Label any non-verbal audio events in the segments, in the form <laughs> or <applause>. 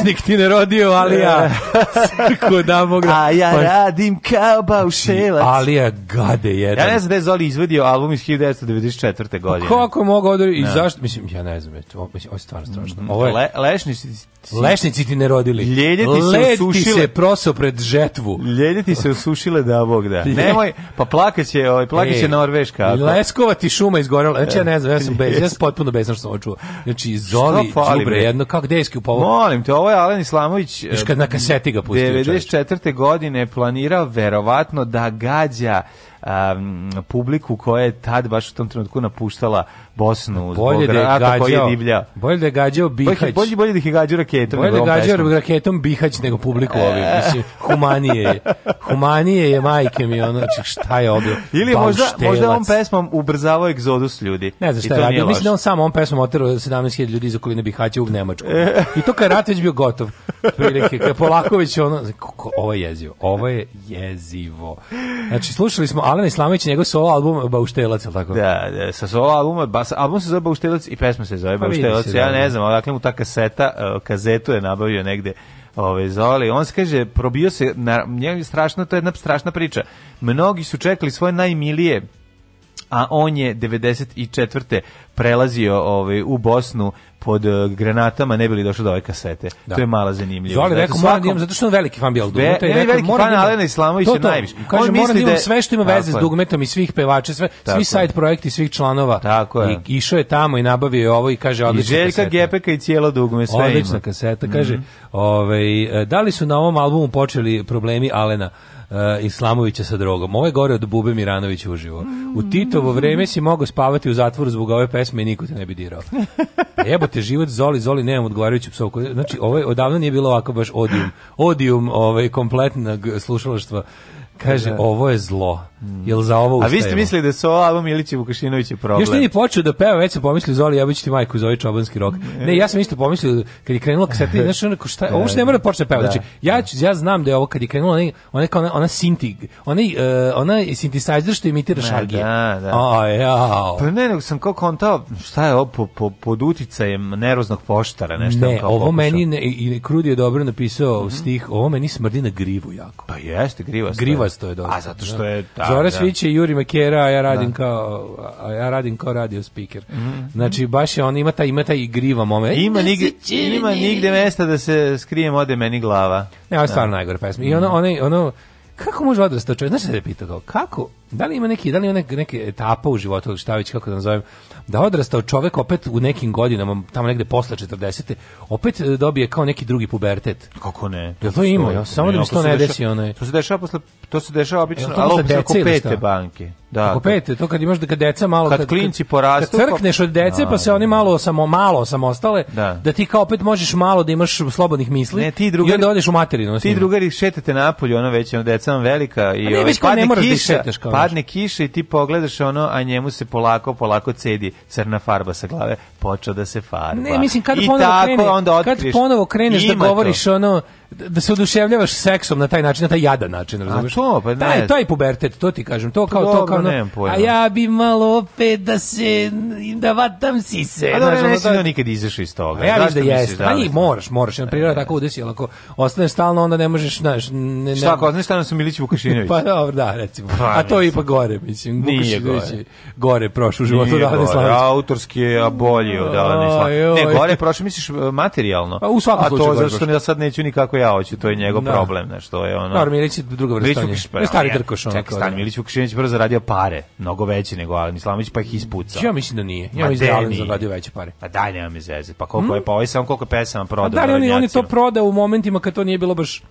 Lešnik ti ne rodio, ali ja. E. Crko da mogu. A ja pa, radim kao baušelac. Ali ja gade jedan. Ja ne znam da je Zoli izvedio album iz 1994. Pa godine. Pa kako mogu odori i zašto? Mislim, ja ne znam. Ovo, mislim, ovo je stvarno strašno. Mm, ovo je... Le, lešnici, lešnici ti ne rodili. Ljelje ti se osušile. se proso pred žetvu. Ljelje ti se osušile da bog da. Nemoj, pa plakaće, ovaj, plakaće e, Norveška. Ako. Leskova ti šuma izgorela. Znači, ja ne znam, ja sam bez, ja sam potpuno bezno što sam ovo čuo. Znači, Zoli, džubre, jedno, kako gde je Molim te, ovo ovo je Alen Islamović Viš kad na kaseti ga pustio 94. godine planirao verovatno da gađa um, publiku koja je tad baš u tom trenutku napuštala Bosnu bolje zbog da koji je divlja. Bolje da je gađao Bihać. Bolje, bolje da je gađao raketom. Bolje da je gađao raketom Bihać nego publiku ovim. Mislim, humanije je. Humanije je majke mi, ono, znači šta je obio. Ili možda, možda on pesmom ubrzavao egzodus ljudi. Ne znam šta je radio. Mislim da on sam on pesmom oterao 17.000 ljudi iz okoline Bihaća u Nemačku. E. I to kad rat već bio gotov. Prilike, kad Polaković već ono, znači, ovo je jezivo. Ovo je jezivo. Znači, slušali smo Alena Islamović njegov solo album Bauštelac, ili tako? Da, da, sa solo albuma a album se zove Bauštelac i pesma se zove pa Bauštelac. Da, ja ne da. znam, odakle mu ta kaseta, e, kazetu je nabavio negde Ove, ovaj, Zoli, on se kaže, probio se, na, njemu je strašno, to je jedna strašna priča. Mnogi su čekali svoje najmilije a on je 94 prelazio ovaj, u Bosnu pod eh, granatama ne bili došli do ove kasete. Da. To je mala zanimljivo. Zvali rekao, da moram zato što on veliki fan bio dugmeta. Be, ne, rekao, veliki fan da Alena Islamovića najviše. Kaže, on da misli da je... sve što ima veze s dugmetom i svih pevača, sve, svi sajt projekti svih članova. Tako je. I, išao je tamo i nabavio je ovo i kaže, odlična I Željka kaseta. Gepeka i cijelo dugme, sve odlična ima. kaseta, mhm. kaže, mm -hmm. ovaj, e, da li su na ovom albumu počeli problemi Alena? Uh, Islamovića sa drogom. Ovo je gore od Bube Miranovića uživo. U Titovo vreme si mogao spavati u zatvoru zbog ove pesme i niko te ne bi dirao. Pa jebote život Zoli, Zoli nemam odgovarajuću psovku. Znači, ovaj, odavno nije bilo ovako baš odium, odium ovaj, kompletnog slušalaštva. Kaže, da. ovo je zlo. Jel za ovo ustajemo? A vi ste mislili da su ovo Milić i Vukašinović je problem? Još nije počeo da peva, već sam pomislio Zoli, ja ti majku zove ovaj čobanski rok. Ne, ja sam isto pomislio kad je krenula kaseta, znaš, onako šta, ovo što ne mora da počne da peva. Da. Znači, ja, ja znam da je ovo kad je krenula ona, ona, ona, ona sinti, ona, e, ona je sintesajzer što imitira šargije. Da, da. A, jao. Pa ne, nego sam kao kontao, šta je ovo po, po, pod uticajem neroznog poštara, nešto. Ne, kao ovo meni, ne, i Krudi je dobro napisao stih, ovo meni smrdi na grivu jako. Pa jeste, grivasto. Grivasto je dobro. A zato što da. je, Đora da. Sviće i Juri Makera, a ja da. radim da. kao a ja radim kao radio speaker. Mm -hmm. Znači baš je on ima taj ima taj igriva moment. Ima da nigde ima nigde mesta da se skrijem ode meni glava. Ne, ovo je stvarno najgore pesma. I ono, ono, ono Kako može odrastao čovjek? Znaš se da pitao kao, kako, da li ima neki, da li ima neke, neke etapa u životu, ili šta već, kako da nazovem, da odrastao čovjek opet u nekim godinama, tamo negde posle 40. opet e, dobije kao neki drugi pubertet. Kako ne? Ja to ima, ja, samo da mi to ne desi. Onaj. To se dešava posle, to se dešava obično, ali opet pete banke. Da, Ako pete, to kad imaš da kad deca malo kad, kad klinci porastu, kad pa- crkneš od dece no, pa se oni malo samo malo samostale, da. da ti kao opet možeš malo da imaš slobodnih misli. Ne, ti drugari, I onda odeš u materinu. Ti drugari šetate napolje, ono već, ono deca vam velika i ne, ovaj, padne da kiša, da kao padne kiša i ti pogledaš ono, a njemu se polako, polako cedi crna farba sa glave, počeo da se farba. Ne, mislim kad I ponovo tako, kad ponovo kreneš da govoriš to. ono da se oduševljavaš seksom na taj način, na taj jadan način, razumiješ? A to, pa ne. Taj, taj pubertet, to ti kažem, to kao, to kao, no, a ja bi malo opet da se, da vatam si se. A dobro, ne si da nikad izašao iz toga. A ja viš da jeste, ali da moraš, moraš, na priroda e. tako udesi, ali ako ostaneš stalno, onda ne možeš, znaš, ne, ne, Šta ako ostaneš stalno su Milić Vukašinović? <laughs> pa dobro, da, recimo. Pa, a to je ipak gore, mislim, Nije gore. gore prošao u životu da ne slavić. Autorski je a bolji od Alane da, Ne, gore prošao, misliš, e, materijalno. Pa u svakom slučaju. A to zato što ja sad neću nikako ja hoću, to je njegov da. problem, znaš, to je ono. Dobro, Milić je druga vrsta. Milić je pa stari drkoš, ono. Čekaj, stari da. Milić Vukašinović brzo zaradio pare, mnogo veće nego Alen Islamović, pa ih ispucao. Ja mislim da nije. Ja mislim da Alen zaradio veće pare. Pa daj, nema mi zeze. Pa koliko hmm? je, pa ovaj sam koliko pesama prodao. Da, li oni, oni to prodao u momentima kad to nije bilo baš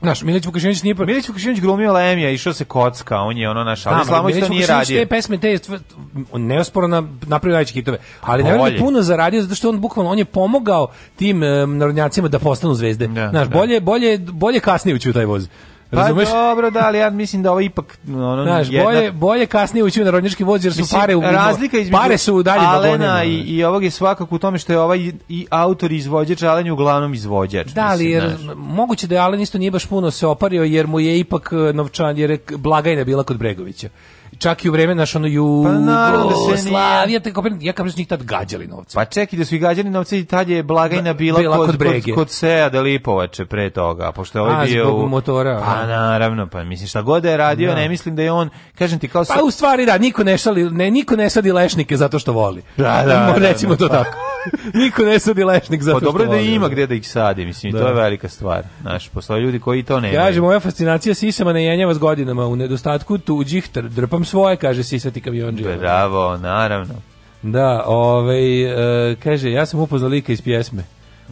Naš Milić Vukašinović nije pa- Milić Vukašinović glumio Lemija, išao se kocka, on je ono naš, ali da, Slamović to nije radio. Te pesme te neosporno napravio najveće hitove, ali ne da puno zaradio zato što on bukvalno on je pomogao tim um, narodnjacima da postanu zvezde. Da, Naš da. bolje bolje bolje kasnije ući u taj voz. Pa Razumeš? Pa dobro, da, ali ja mislim da ovo ipak ono Znaš, jedna... bolje bolje kasnije ući u narodnjački voz jer su mislim, pare u razlika između pare su u dalje Alena i, i ovog je svakako u tome što je ovaj i autor i izvođač, Alen je uglavnom izvođač. Da, ali mislim, jer, znaš. moguće da je Alen isto nije baš puno se opario jer mu je ipak eh, novčan jer je blagajna bila kod Bregovića čak i u vreme naš ono ju pa naravno da se Slavija te Kopernik ja kažem da njih tad gađali novce. Pa čeki da su i gađali novce i tad je blagajna da, bila, bila kod, kod, kod, kod Seja Delipovače pre toga, pošto je ovaj bio zbog u... motora. Pa naravno, pa mislim šta god da je radio, da. ne mislim da je on, kažem ti kao Pa u stvari da niko ne šali, ne niko ne sadi lešnike zato što voli. Da, da, recimo to tako. <laughs> Niko ne sadi lešnik za Pa dobro da ima gde da ih sadi, mislim, da. I to da. je velika stvar. Znaš, postoje ljudi koji to ne. Kaže moja fascinacija sisama ne jenjava s godinama, u nedostatku tuđih drpam svoje, kaže sisati kamionđija. Bravo, naravno. Da, ovaj, e, kaže, ja sam upoznao lika iz pjesme.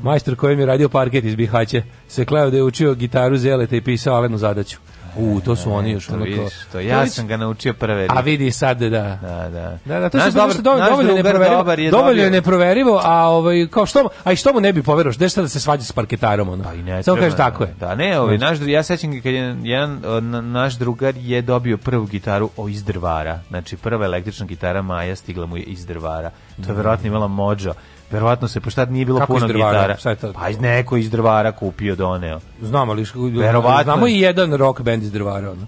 Majstor koji mi je radio parket iz Bihaće se kleo da je učio gitaru zelete i pisao Alenu zadaću. U, to su oni još onako. To ja sam ga naučio preveriti. A vidi sad da. Da, da. Da, da to se dobar, dovoljno, dovoljno neproverljivo. Dovoljno je neproverljivo, a ovaj kao što, a i što mu ne bi poveroš, da šta da se svađa s parketarom ono. Pa i ne. Samo kaže tako je. Da, ne, ovaj naš ja sećam kad je jedan naš drugar je dobio prvu gitaru o iz drvara. Znači prva električna gitara Maja stigla mu je iz drvara. To je verovatno imala Mođo Verovatno se pošto pa nije bilo Kako puno gitara. Pa iz neko iz drvara kupio, doneo. Znamo, li, verovatno znamo i jedan rock band iz drvara. Ono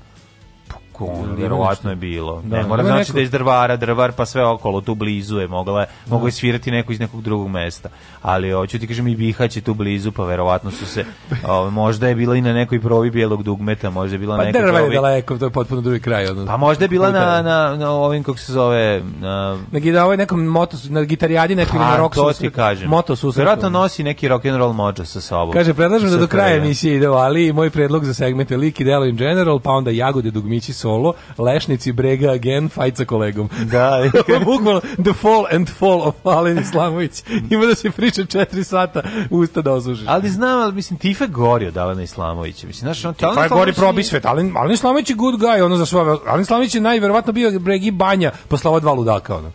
tako, ono, verovatno je bilo. Da, ne, mora znači neko... da je iz drvara, drvar, pa sve okolo, tu blizu je, mogla, da. mogo je svirati neko iz nekog drugog mesta. Ali, hoću ti kažem, i Bihać je tu blizu, pa verovatno su se, <laughs> o, možda je bila i na nekoj provi bijelog dugmeta, možda je bila pa, na nekoj provi... Pa drvar daleko, to je potpuno drugi kraj. Ono, pa možda je bila na, na, na ovim, kako se zove... Na, na, gida, ovaj nekom motos, na gitarijadi nekom pa, na rock to susret, ti kažem. Moto susret. Verovatno nosi neki rock and roll mođa sa sobom. Kaže, predlažem da do kraja emisije ide ali moj predlog za segmente lik i delo in general, pa onda jagode dugmići su solo, lešnici, brega, gen, fajt sa kolegom. Da, <laughs> bukvalno the fall and fall of Alen Islamović. Ima da se priča četiri sata, usta da osužiš. Ali znam, ali mislim, Tifa gori od Alena Islamovića. Mislim, znaš, on, Tifa je gori probi svet. Alen, Alen Islamović je good guy, ono za svoje. Alen Islamović je najverovatno bio bregi banja posle ova dva ludaka, ono.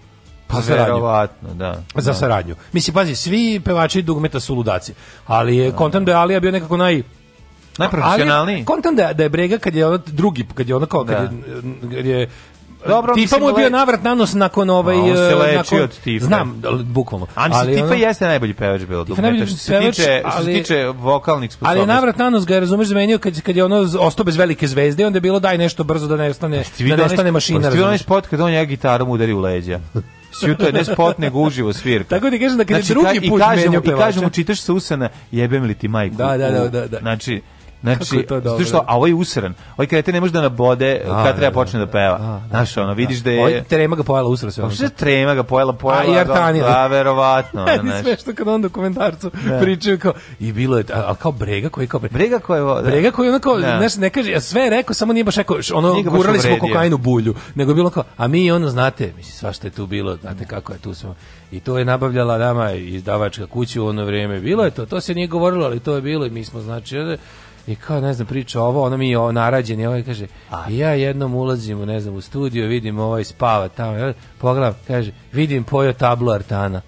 Pa za saradnju. da. Za da. saradnju. Mislim, pazi, svi pevači dugmeta su ludaci, ali je da, kontent da je Alija bio nekako naj Najprofesionalniji. Ali kontam da, da je Brega kad je ono drugi, kad je ono kao, kad, je, da. je dobro, tifa mu je bio navrat na nos nakon ovaj on se eh, leči nakon, od tifa. Znam, bukvalno. A mislim, ali tifa ono, jeste najbolji pevač bilo dok najbolji što se tiče, ali, što se tiče vokalnih sposobnosti. Ali navrat na nos ga je razumeš zamenio kad kad je ono ostao bez velike zvezde, onda je bilo daj nešto brzo da nestane, da nestane mašina. Ti onaj spot kad on ja gitarom udari u leđa. Sjuto <laughs> je ne spot, nego uživo svirka. Tako da ti kažem da kad je znači, drugi ka, put menio pevača. I kažem mu, čitaš se usana, jebem li ti majku. Da, da, da. da, da. Znači, Znači, zato što, a ovaj usran, ovaj krete ne može da nabode a, kad treba da, počne da, da peva. A, da, Znaš, ono, vidiš da je... Ovaj trema ga pojela usra sve. Pa što trema ga pojela, pojela a, ga, da, verovatno. Meni <laughs> sve što kad on dokumentarcu ne. pričaju kao, i bilo je, ali kao brega koji kao... Brega koji je... Brega koji onako, znaš, ne kaže, sve je rekao, samo nije baš rekao, ono, gurali smo kokainu bulju, nego bilo kao, a mi ono, znate, mislim, svašta je tu bilo, znate kako je tu smo i to je nabavljala nama izdavačka kuća u ono vrijeme. Bilo je to, to se nije govorilo, ali to je bilo i mi smo znači i kao ne znam priča ovo, ona mi je narađen i ovaj kaže, A. ja jednom ulazim, ne znam, u studio, vidim ovaj spava tamo, pogledam, kaže, vidim pojo tablu Artana.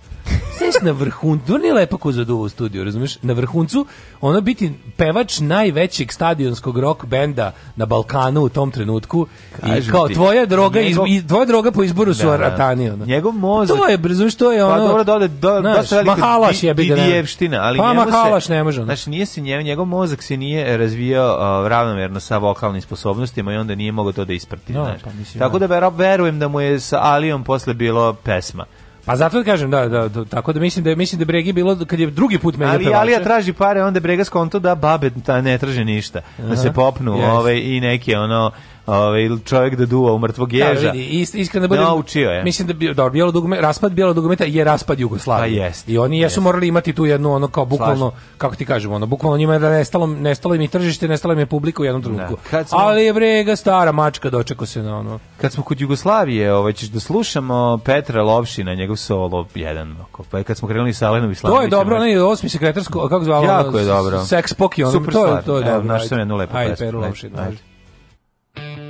Seš na vrhuncu, to nije lepa kozaduva u studiju, razumiješ? Na vrhuncu, ono biti pevač najvećeg stadionskog rock benda na Balkanu u tom trenutku Kažem i kao ti, tvoja droga, njegov, iz, tvoja droga po izboru su Aratani. Da, da. Ono. Njegov mozak. To je, razumiješ, to je pa ono... Pa dobro, dole, do, znaš, dosta velika mahalaš je bi dijevština, ali pa, njemu mahalaš se, ne može. Znaš, nije se njegov, njegov mozak se nije razvijao uh, ravnomerno sa vokalnim sposobnostima i onda nije mogao to da isprti, No, znaš. Pa, mislim, Tako da, da verujem da mu je sa Alijom posle bilo pesma. Pa zato da kažem, da, da, da, tako da mislim da mislim da je Bregi bilo kad je drugi put menjao pevača. Ali Alija traži pare, onda Brega skonto da babe ta ne traži ništa. Da se popnu yes. ovaj, i neke ono ovaj čovjek da duva u mrtvog da, ježa. Da, is, iskreno da budem, naučio je. Mislim da bi dobro da, bijelo dugme, raspad bijelo dugmeta je raspad Jugoslavije. Pa jest, I oni jesu jest. morali imati tu jednu ono kao bukvalno Slažem. kako ti kažemo, ono bukvalno njima je da nestalo, nestalo im je tržište, nestalo im je publika u jednom da. trenutku. Da. Smo, Ali je brega stara mačka dočeko se na ono. Kad smo kod Jugoslavije, ovaj ćeš da slušamo Petra Lovšina, njegov solo jedan, oko. pa kad smo krenuli sa Alenom i Slavom. To je dobro, ovaj. ne, osmi sekretarsko, kako zvalo? Jako je dobro. Sex Poki, ono, to, je, to je dobro. Naš sam jednu lepu pesmu. Ajde, Peru Lovšina. Ajde. thank you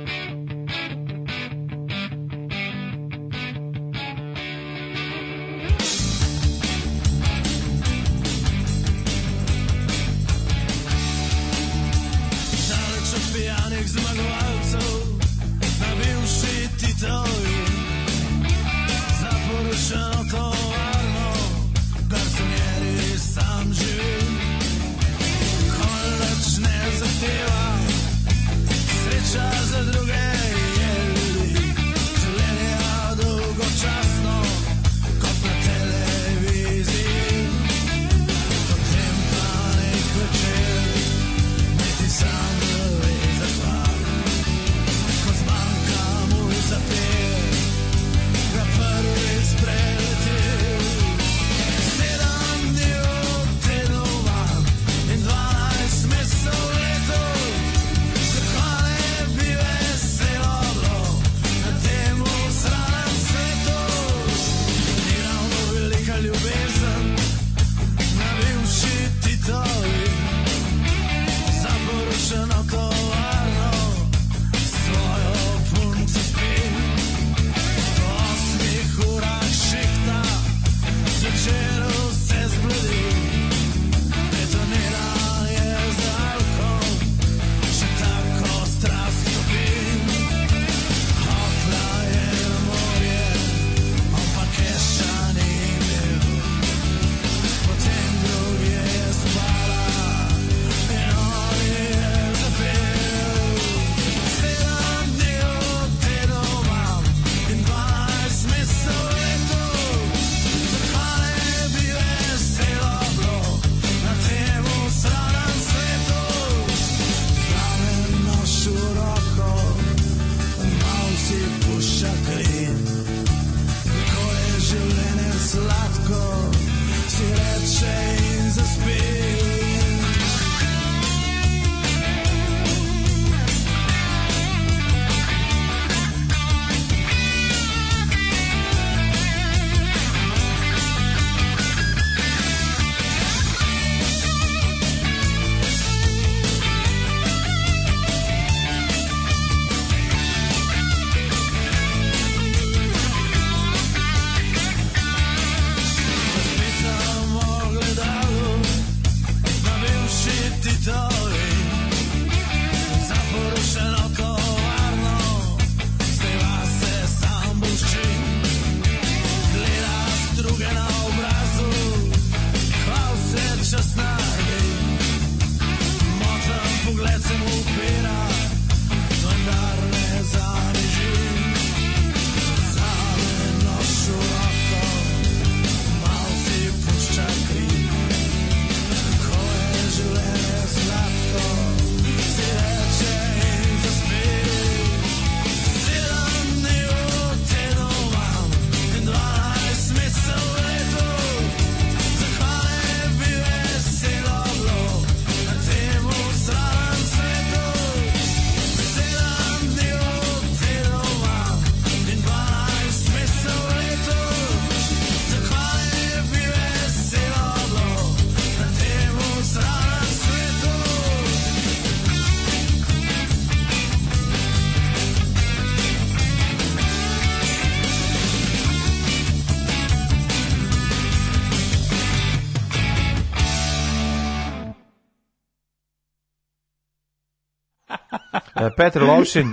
Petar Lovšin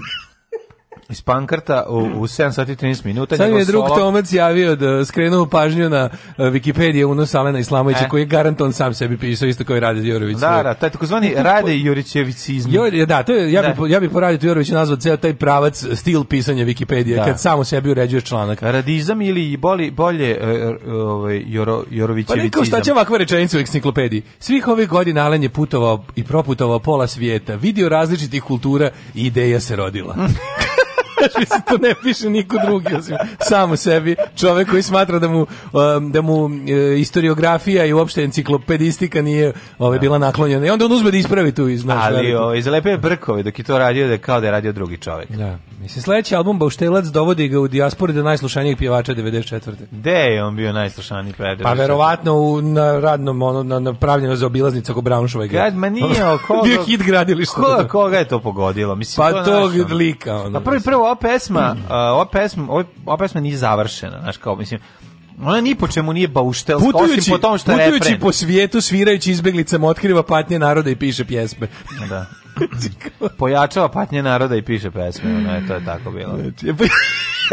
pankarta u, u 7 sati 13 minuta. Sad je drug solo... Tomac javio da skrenuo pažnju na e, Wikipedije unos Alena Islamovića, e? koji je garanton sam sebi pisao, isto kao i Rade Jorović. Da, da, taj takozvani <laughs> Rade Jurićevicizm. Jo, da, to je, ja, bi, da. ja bi po Rade Joroviću nazvao ceo taj pravac stil pisanja Wikipedije, da. kad samo sebi uređuješ članak. Radizam ili boli, bolje e, e, ovaj, Joro, pa Jorovićevicizam. Pa neko šta će ovakva rečenica u enciklopediji. Svih ovih godina Alen je putovao i proputovao pola svijeta, vidio različitih kultura i ideja se rodila. <laughs> Znači, mislim, to ne piše niko drugi, osim samo sebi. Čovek koji smatra da mu, um, da mu e, istoriografija i uopšte enciklopedistika nije ove, ovaj, bila naklonjena. I onda on uzme da ispravi tu iz Ali ove, iz lepe brkove, dok je to radio, da kao da je radio drugi čovek. Da. Mislim, sledeći album Bauštelac dovodi ga u dijasporu da najslušanijeg pjevača 94. Gde je on bio najslušaniji pjevač? Pa verovatno u, na radnom, ono, na, na pravljeno za obilaznicu oko Braunschweig. Grad, ma nije, o koga... bio hit gradilišta. Koga, koga je to pogodilo? Mislim, pa to tog naš, lika. Ono, pa prvi, prvo, ova pesma, mm. ova pesma, ova pesma nije završena, znaš, kao, mislim, ona ni po čemu nije bauštelska, putujući, osim po tom što je refren. Putujući po svijetu, svirajući izbeglicama, otkriva patnje naroda i piše pjesme. da. <laughs> <laughs> Pojačava patnje naroda i piše pesme, ono je, to je tako bilo. Znači, pa-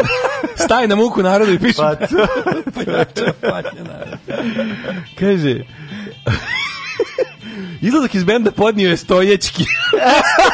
<laughs> Staj na muku naroda i piše pa, <laughs> Pojačava patnje naroda. Kaže... Izlazak iz benda podnio je stoječki.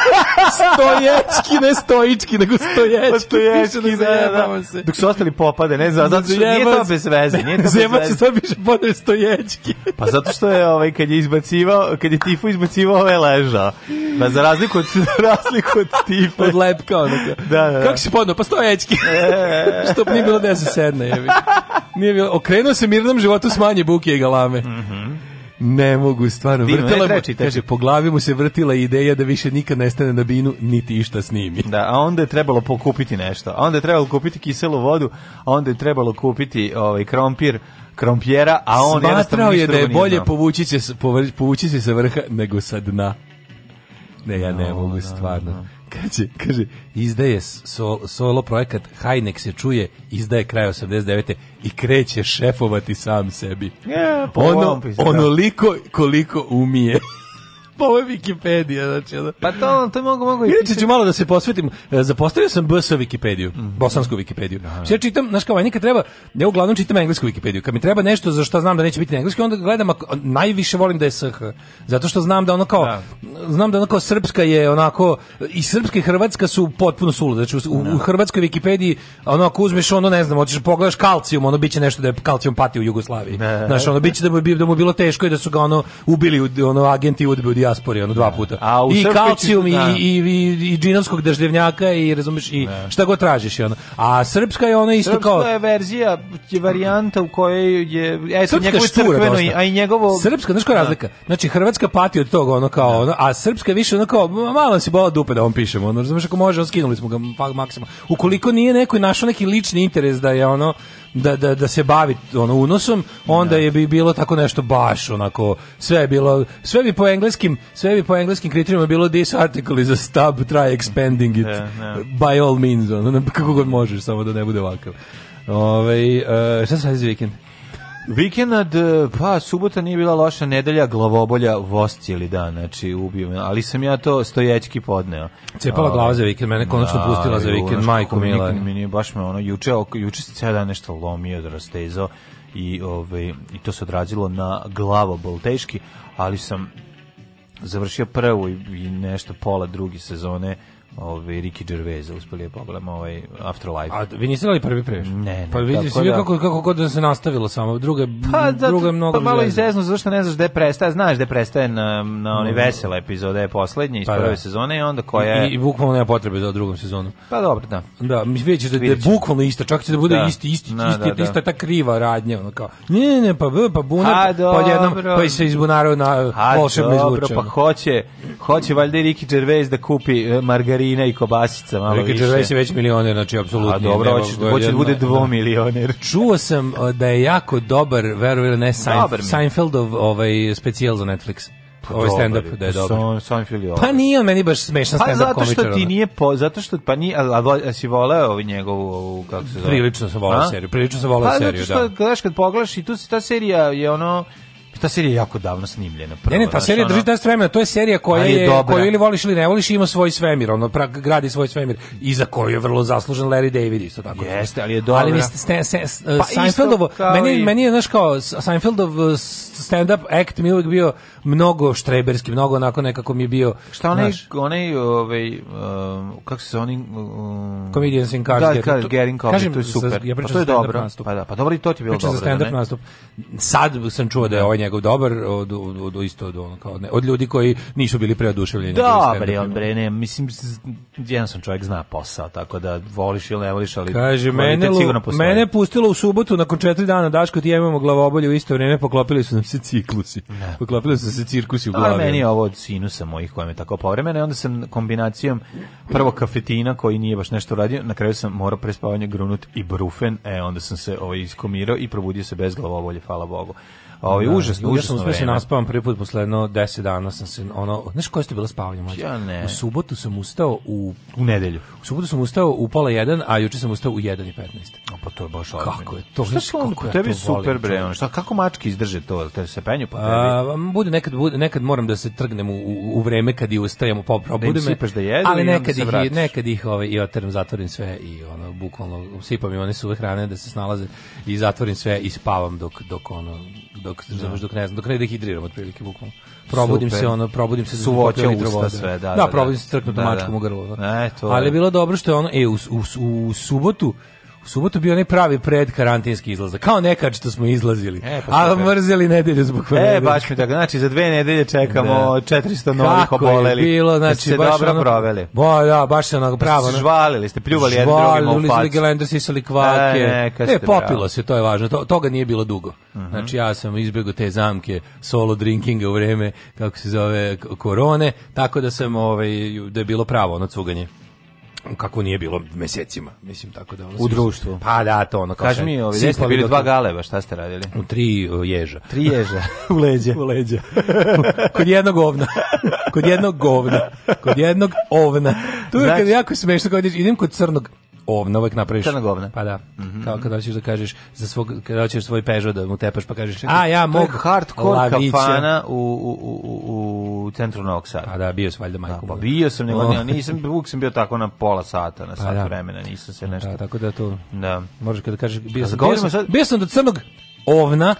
<laughs> stoječki, ne stojički, nego stoječki. Stoječki, da, da, da, da. se. Dok su ostali popade, ne znam, zato što nije to bez veze. Nije to Zemac je sad više podnio stoječki. pa zato što je, ovaj, kad je izbacivao, kad je Tifu izbacivao, ovaj leža. Pa za razliku od, razliku od Tifa. Od lepka, onako. Da, da, da. Kako si podnio? Pa stoječki. E. što nije bilo deset sedne, jevi. Nije bilo, okrenuo se mirnom životu s manje buke i galame. Mhm. Mm Ne mogu, stvarno. vrtela vrtila e, mu, kaže, po glavi mu se vrtila ideja da više nikad ne stane na binu, niti išta snimi. Da, a onda je trebalo pokupiti nešto. A onda je trebalo kupiti kiselu vodu, a onda je trebalo kupiti ovaj, krompir, krompjera, a on Smatrao jednostavno je da je bolje povući se, povući se sa vrha nego sa dna. Ne, ja ne no, mogu, stvarno. No, no. <laughs> Kaže, kaže, izdaje sol, solo projekat Hajnek se čuje, izdaje kraj 89. i kreće šefovati sam sebi. Yeah, ono, da. onoliko koliko umije pa ovo je Wikipedia, znači. Ono. Pa to, to mogu, mogu. Inače ću malo da se posvetim. E, zapostavio sam BS Wikipediju, mm. bosansku Wikipediju. Da, da. Znači, ja čitam, znaš kao, nikad treba, ja uglavnom čitam englesku Wikipediju. Kad mi treba nešto za što znam da neće biti na engleski, onda gledam, najviše volim da je SH. Zato što znam da ono kao, da. znam da ono kao srpska je onako, i srpska i hrvatska su potpuno sulude. Znači, u, u, da. hrvatskoj Wikipediji, ono, ako uzmeš ono, ne znam, hoćeš da pogledaš kalcijum, ono biće nešto da je kalcijum pati u Jugoslaviji. Znaš, ono, biće da mu, da mu bilo teško i da su ga ono ubili, ono, agenti udbe dijaspori, ono dva da. puta. A u I kalcijum i, da. i, i, i džinovskog drždevnjaka i razumeš i da. šta god tražiš. Ono. A srpska je ona isto kao... Srpska je verzija, je varijanta u kojoj je... Eto, srpska štura a i njegovo... Srpska, znaš koja razlika? Znači, Hrvatska pati od toga, ono kao, ono, a Srpska je više ono kao, malo si bola dupe da vam pišemo, ono, razumeš, ako može, on skinuli smo ga pa, maksimum. Ukoliko nije neko našao neki lični interes da je ono, da, da, da se bavi ono unosom, onda da. je bi bilo tako nešto baš onako sve je bilo sve bi po engleskim, sve bi po engleskim kriterijima bilo this article is a stub try expanding it da, da. by all means, ono, kako god možeš samo da ne bude ovakav. Ovaj uh, šta se radi za vikend? Vikend, e, pa subota nije bila loša, nedelja glavobolja voz cijeli dan, znači ubio me, ali sam ja to stojećki podneo. Cepala glava za vikend, mene konačno da, pustila za vikend, majko mila. Mi nije baš me ono, juče, juče se cijel dan nešto lomio, rastezao i, ove, ovaj, i to se odrazilo na glavobol teški, ali sam završio prvu i, i nešto pola druge sezone ovaj Ricky Gervais uspeli je pogledam ovaj Afterlife. A vi niste gledali prvi previše? Ne, ne. Pa vidite svi da... kako kako god da se nastavilo samo, druga pa, da, druga je pa mnogo. Pa malo izvezno zato što ne znaš gde prestaje, znaš gde prestaje na na one mm. epizoda je poslednja iz pa, prve da. sezone i onda koja je I, i bukvalno nema potrebe za drugom sezonom. Pa dobro, da. Da, mi vidite da je bukvalno isto, čak će da bude da. isti isti Na, da, isti, da, da. ista ta kriva radnja, ono kao. Ne, ne, pa b, pa bunar, pa jednom pa se izbunarao na volšebno izvuče. Pa hoće hoće valjda Ricky Gervais da kupi eh, margarinu margarina i kobasica malo Rika više. Gervais već milioner, znači apsolutno. A dobro, hoće hoće da bude dvo milioner. <laughs> Čuo sam da je jako dobar, verovili ne, Seinf, Seinfeldov ovaj specijal za Netflix. Pa ovaj stand up da je pa dobar. Son, pa ovaj. nije on meni baš smešan pa stand up komičar. Pa zato što ti nije po, zato što pa nije, a, a, a si voleo ovaj njegovu ovu kako se zove. Prilično sam voleo seriju, prilično sam voleo pa, seriju, da. Pa zato što da. gledaš kad pogledaš i tu se ta serija je ono ta serija je jako davno snimljena. Prvo, ne, ne, ta serija drži 10 vremena, to je serija koja je, je koju ili voliš ili ne voliš, ima svoj svemir, ono pra, gradi svoj svemir i za koju je vrlo zaslužen Larry David isto tako. Jeste, ali je dobra. Ali mi ste, ste, ste, pa Seinfeldovo, meni, i... meni je, znaš kao, Seinfeldov e, stand-up act mi uvijek bio mnogo štreberski, mnogo onako nekako mi je bio... Šta onaj, naš, onaj ovaj, um, kako se oni... Um, Comedians in Cars. Da, Cars, Getting Coffee, to je super. ja pa to je dobro. Pa da, pa dobro i to ti je bilo dobro. Pričam za da stand-up nastup. Sad sam čuo da je ovaj njegov dobar od, od, od isto od, on kao, ne, od ljudi koji nisu bili preoduševljeni. Dobar je on, bre, ne, mislim, jedan sam čovjek zna posao, tako da voliš ili ne voliš, ali Kaže, mene, mene pustilo u subotu, nakon četiri dana Daško ti ja imamo glavobolju u isto vrijeme, poklopili su nam se ciklusi. Ne. Poklopili su se cirkusi u glavi. A meni je ovo od sinusa mojih koja me tako povremena, onda sam kombinacijom prvo kafetina koji nije baš nešto radio, na kraju sam morao prespavanje grunut i brufen, e, onda sam se ovaj, iskomirao i probudio se bez glavobolje, hvala Bogu. Ovaj da, užasno, ja užasno. Ja sam uspeo da se naspavam prvi put posle jedno 10 dana sam se ono, znaš koje ste bilo spavanje mlađe? Ja ne. U subotu sam ustao u u nedelju. U subotu sam ustao u pola 1, a juče sam ustao u 1:15. A pa to je baš odmah. Kako je to? Znaš on kako tebi super bre, on šta kako mačke izdrže to, te se penju po tebi. A, bude nekad bude, nekad moram da se trgnem u, u, vreme kad i ustajemo, pa probudim da se. Da jedu, ali nekad ih vratiš. nekad ih ovaj i otrem zatvorim sve i ono bukvalno usipam i one suve hrane da se snalaze i zatvorim sve i spavam dok dok ono dok da. dok ne znam, dok ne dehidriram otprilike bukvalno. Probudim Super. se ono, probudim se su voće usta sve, da. Da, da probudim da, se trknutom da, da, mačkom u grlo. Da. E, to. Ali je bilo dobro što je ono e u, u, u, u subotu U subotu bio onaj pravi pred karantinski izlazak. Kao nekad što smo izlazili. E, pa ali mrzeli nedelju zbog ponedeljka. E, baš mi tako. Znači, za dve nedelje čekamo da. 400 novih oboleli. Kako je bilo, znači, znači baš dobro ono, proveli. Bo, da, baš se onako pravo. Ono, žvalili ste, pljuvali jedni drugima u facu. Žvalili, gelender, sisali kvake. E, e popilo bravo. se, to je važno. To, toga nije bilo dugo. Uh mhm. -huh. Znači, ja sam izbjegao te zamke solo drinkinga u vreme, kako se zove, korone, tako da sam, ovaj, da je bilo pravo ono cuganje kako nije bilo mesecima, mislim tako da u društvu. Pa da, to ono kaže mi, ovi jeste bili dva galeba, šta ste radili? U tri uh, ježa. Tri ježa <laughs> u leđa. U leđa. <laughs> Kod jednog ovna. Kod jednog govna. Kod jednog ovna. Tu je znači, kad jako smešno kad idem kod crnog ovna, uvek napraviš. Crna govna. Pa da. Mm -hmm. Kao kada hoćeš da kažeš za svog kada hoćeš svoj Peugeot da mu tepaš pa kažeš a ja mog hardcore kafana u, u, u, u centru Novog Sada. Pa da, bio sam valjda majkom. Da, pa bio sam, nego no. nisam, uvek sam bio tako na pola sata, na pa sat da. vremena, nisam se da, nešto. Da, tako da to. Da. Možeš kada kažeš bio sam, bio sam, bio sam do crnog ovna.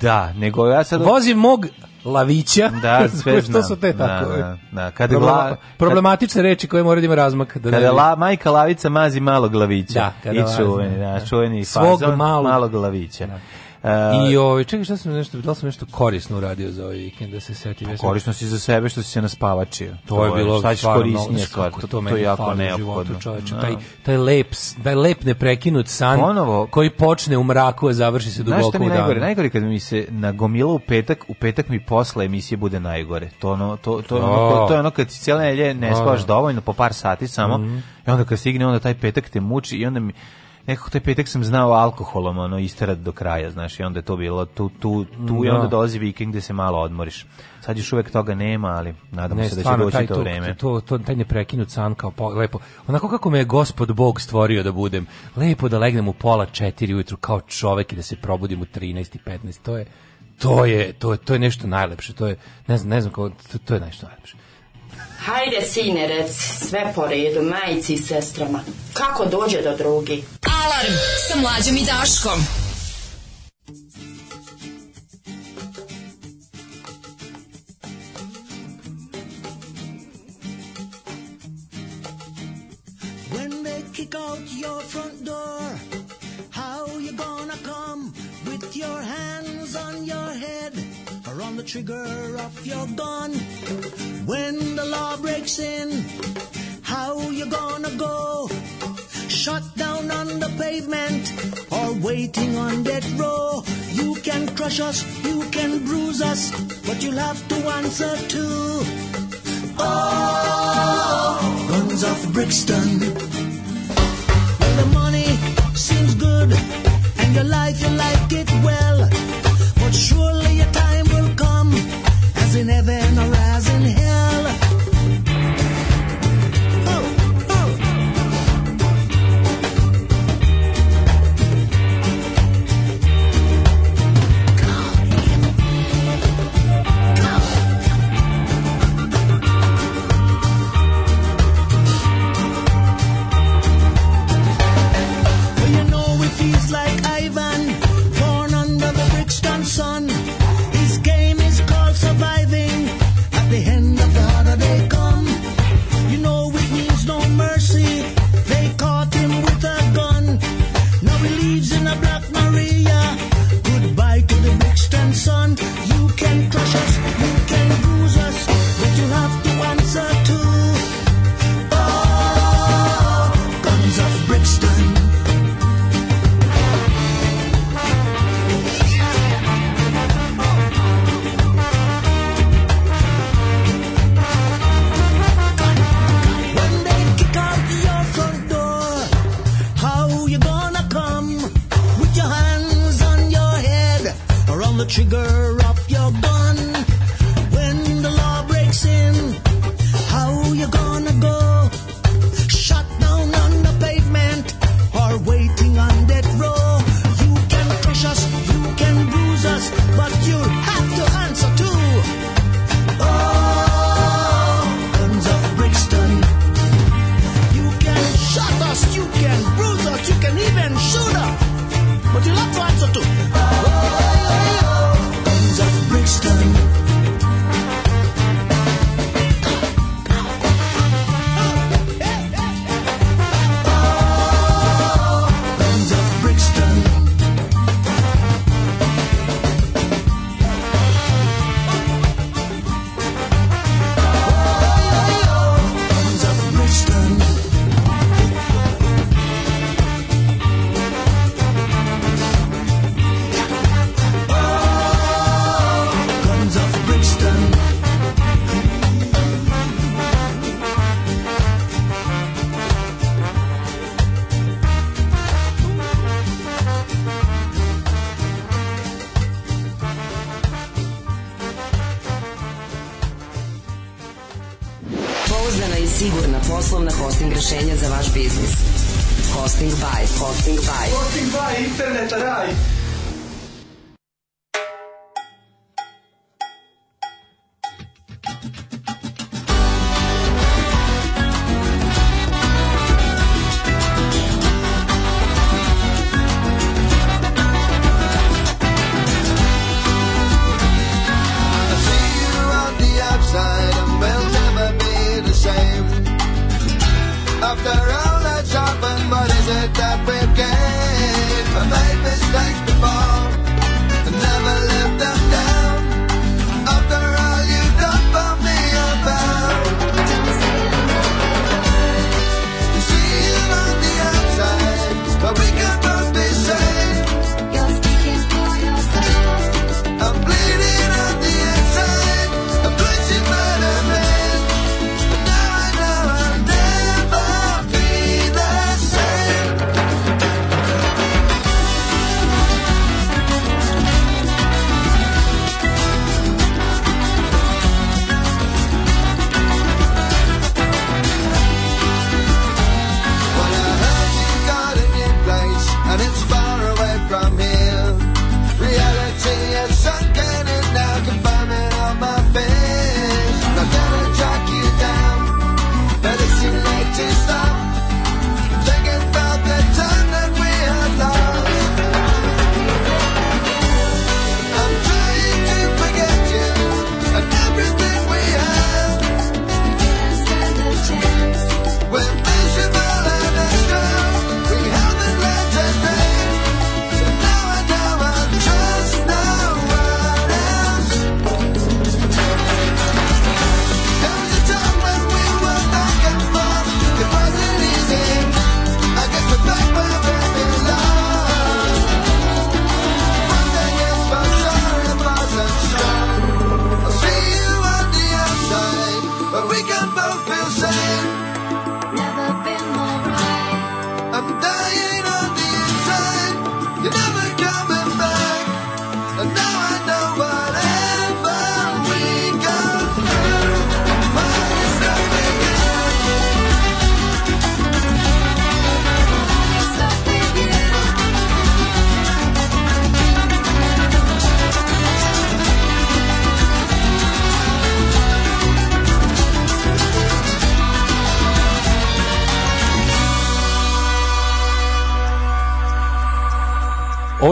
Da, nego ja sad vozim mog lavića. Da, sve <laughs> znam. su te da, tako. Da, e, da, da. Kada Problema, la, problematične reči koje mora da ima razmak. Da kada la, majka lavica mazi malog lavića. Da, kada I čuveni, da, da, čuveni Svog fazon malog, malog lavića. Da. I e, ovaj čekaj šta sam nešto, da sam nešto korisno uradio za ovaj vikend da se setim. Pa korisno si za sebe što si se naspavačio. To, to je bilo šta korisno stvar, to, to, to je jako neophodno. Čoveče, da. taj taj lep, taj lep neprekinut san Ponovo, koji počne u mraku a završi se duboko u danu. najgore, najgore kad mi se nagomila u petak, u petak mi posle emisije bude najgore. To ono, to to, ono, to je ono kad ti cijela nelje ne spavaš dovoljno po par sati samo. Mhm. I onda kad stigne onda taj petak te muči i onda mi nekako taj petak sam znao alkoholom ono isterati do kraja, znaš, i onda je to bilo tu tu tu da. i onda dolazi vikend gde se malo odmoriš. Sad još uvek toga nema, ali nadamo ne, se da će doći taj, to vreme. To, to, taj ne neprekinut san kao po, lepo. Onako kako me je gospod Bog stvorio da budem. Lepo da legnem u pola četiri ujutru kao čovek i da se probudim u 13 i 15. To je, to je, to je, to je nešto najlepše. To je, ne znam, ne znam kako, to, to je nešto najlepše. Hajde, sine, rec, sve po redu, majici i sestrama. Kako dođe do drugi? Alarm sa mlađom i Daškom. When they kick out your front door, how you gonna come with your hands on your head? are on the trigger of your gun. When the law breaks in, how you gonna go? Shut down on the pavement or waiting on death row. You can crush us, you can bruise us, but you'll have to answer to. Oh, guns of Brixton. Well, the money seems good and your life you like it well, but surely your time in heaven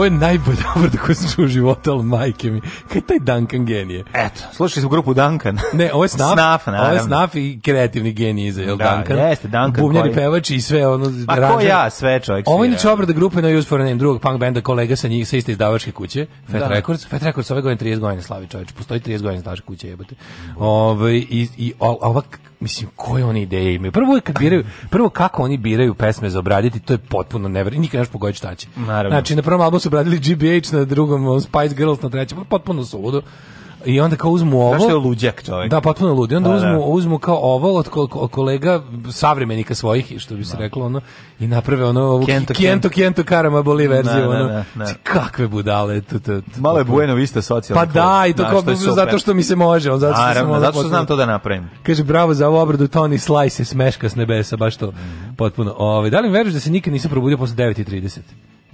je najbolja obrada koju sam čuo u životu, ali majke mi. Kaj taj Duncan genije? Eto, slušali smo grupu Duncan. Ne, ovo je Snaf. Snaf, naravno. Ovo je Snaf i kreativni genij iza, jel da, Duncan? Da, jeste, Duncan. Bubnjari koji... pevač i sve ono... Ma ranđer. ko ja, sve čovjek. Ovo je inače obrada grupe na Use for a Name, drugog punk benda, kolega sa njih, sa iste izdavačke kuće, Fat da. Records. Fat Records ove godine 30 godina slavi čovječ. Postoji 30 godina izdavačke kuće, jebote. Ove, ovaj, i, i, a ova, mislim, koje oni ideje imaju. Prvo je kad biraju, prvo kako oni biraju pesme za obraditi, to je potpuno neverovatno. Nikad neš pogoditi šta će. Naravno. Znači na prvom albumu su obradili GBH, na drugom Spice Girls, na trećem potpuno suludo. I onda kao uzmu ovo. Znaš je luđak čovjek. Da, potpuno ludi. Onda A, da, da. uzmu, da. uzmu kao ovo od kolega savremenika svojih, što bi se da. reklo ono, i naprave ono ovu Kento, Kento, Kento, Karama Boli verziju. Da, ono. Da, znači, kakve budale. Tu, tu, tu, Malo je Bueno Vista socijalno. Pa da, i to kao, što zato što mi se može. On, zato što, Naravno, ono zato što znam to da napravim. Kaže, bravo za ovu obradu, Tony Slice smeška s nebesa, baš to. Mm. Potpuno. Ove, ovaj, da li veruješ da se nikad nisam probudio posle 9.30?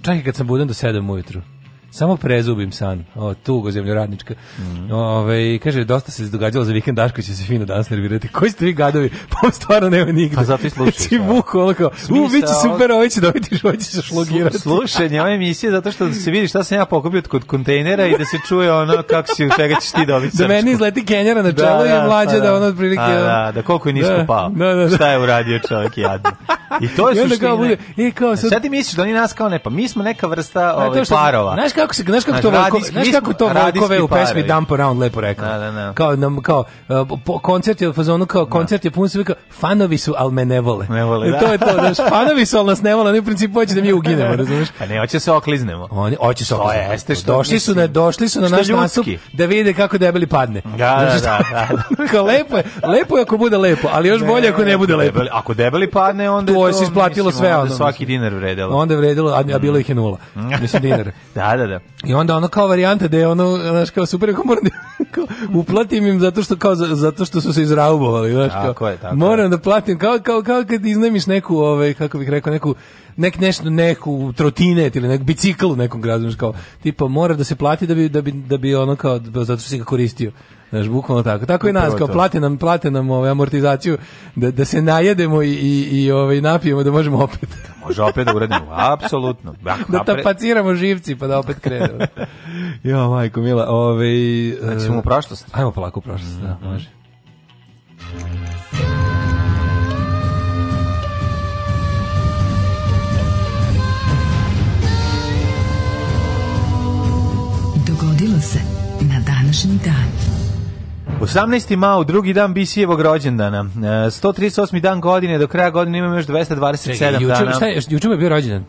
Čak i kad sam budem do 7 ujutru. Samo prezubim san. O, tugo zemljoradnička. Mm. Ove, kaže, dosta se događalo za vikend, Daško će se fino danas nervirati. Koji ste vi gadovi? <laughs> Pa stvarno nema nigde. Pa zato i slušaš. Ti znači, buku, ono kao, u, bit će super, ovo će dobiti, <laughs> ovo će se šlogirati. Slušaj, ove emisije, zato što se vidi šta sam ja pokupio kod kontejnera i da se čuje ono kako si, čega ćeš ti dobiti Da meni izleti Kenjara na da, čelo da, i mlađe pa da, da, ono otprilike... Da, da, da, koliko je da. nisko pao. Da, da, da. Šta je uradio čovjek jadno. I to je suština. I kao sad... Sad ti misliš da oni nas kao ne, pa mi smo neka vrsta pa ovaj, parova. Znaš kao kako se, znaš kako to Vojko, znaš kako to Vojkove u pesmi Dump Around lepo rekao. Da, da, da. Kao nam kao uh, po, koncert je u fazonu kao koncert je pun sve fanovi su al me ne vole. Ne vole. E, da. to je to, znaš, fanovi su al nas ne vole, oni u principu hoće da mi uginemo, razumeš? A pa ne, hoće se okliznemo. Oni hoće se okliznemo. jeste što došli su na došli su na naš nastup da vide kako debeli padne. Da, da, da. da. <laughs> kao lepo je, lepo je ako bude lepo, ali još bolje ako ne bude lepo. Ako debeli padne, onda to se isplatilo sve, onda svaki dinar vredelo. Onda vredelo, a bilo ih je nula. <laughs> Mislim dinar. Da, da, da da. I onda ono kao varijanta da je ono, znaš, kao super, ako moram da <laughs> kao, uplatim im zato što, kao, zato što su se izraubovali, znaš, kao, tako je, tako moram je. da platim, kao, kao, kao kad iznajmiš neku, ovaj, kako bih rekao, neku, nek nešto neku trotinet ili neki bicikl u nekom gradu znači kao tipa mora da se plati da bi da bi da bi ono kao zato što si ga koristio Znaš, bukvalno tako. Tako i nas, kao plate nam, plate nam ovaj, amortizaciju, da, da se najedemo i, i, i ovaj, napijemo da možemo opet. Da može opet da uradimo, apsolutno. <laughs> Da, tapaciramo živci pa da opet krenemo. <laughs> jo, majko, mila, ovaj... Znači, ćemo prošlost. Ajmo polako u prošlost, da, mhm. može. Dogodilo se na današnji dan. 18. mao, drugi dan Bisijevog rođendana. 138. E, dan godine, do kraja godine imamo još 227 dana. juče, dana. Šta je bio rođendan?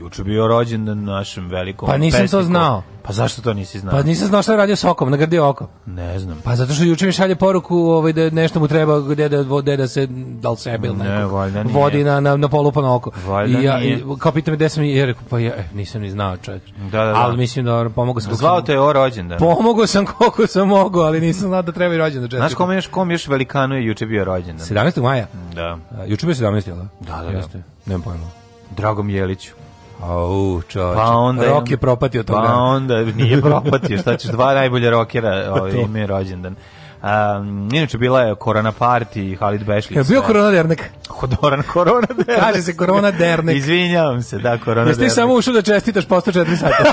Juče bio rođendan našem velikom Pa nisam pesniku. to znao. Pa zašto to nisi znao? Pa nisam znao šta radio s okom, nagrdio oko. Ne znam. Pa zato što juče mi šalje poruku ovaj, da nešto mu treba gde da, gde da se, dal li sebe ne, valjda nije. vodi na, na, na polupano oko. Valjda I ja, nije. I, kao pita gde sam i ja rekao, pa ja eh, nisam ni znao čovjek. Da, da, da. Ali mislim da pomogao sam. Zvao te o rođendan. Pomogao sam koliko sam mogao, ali nisam znao da treba i rođendan. Znaš kom još, kom još velikanu je juče bio rođendan? 17. maja? Da. juče bio 17. Da, da, da. da. Nemam pojma. Dragom Jeliću. Au, čoče. Pa onda Rok je propatio toga. Pa da. onda nije <laughs> propatio, šta ćeš, dva najbolja rokera pa ovaj, ime rođendan. Um, inače bila je Korona Party Halid Bešlić. Je bio da. Korona Dernek? Hodoran Korona Dernek. <laughs> Kaže se Korona Dernek. Izvinjavam se, da, Korona Jeste Dernek. Jesi ti samo ušao da čestitaš posto četiri sata?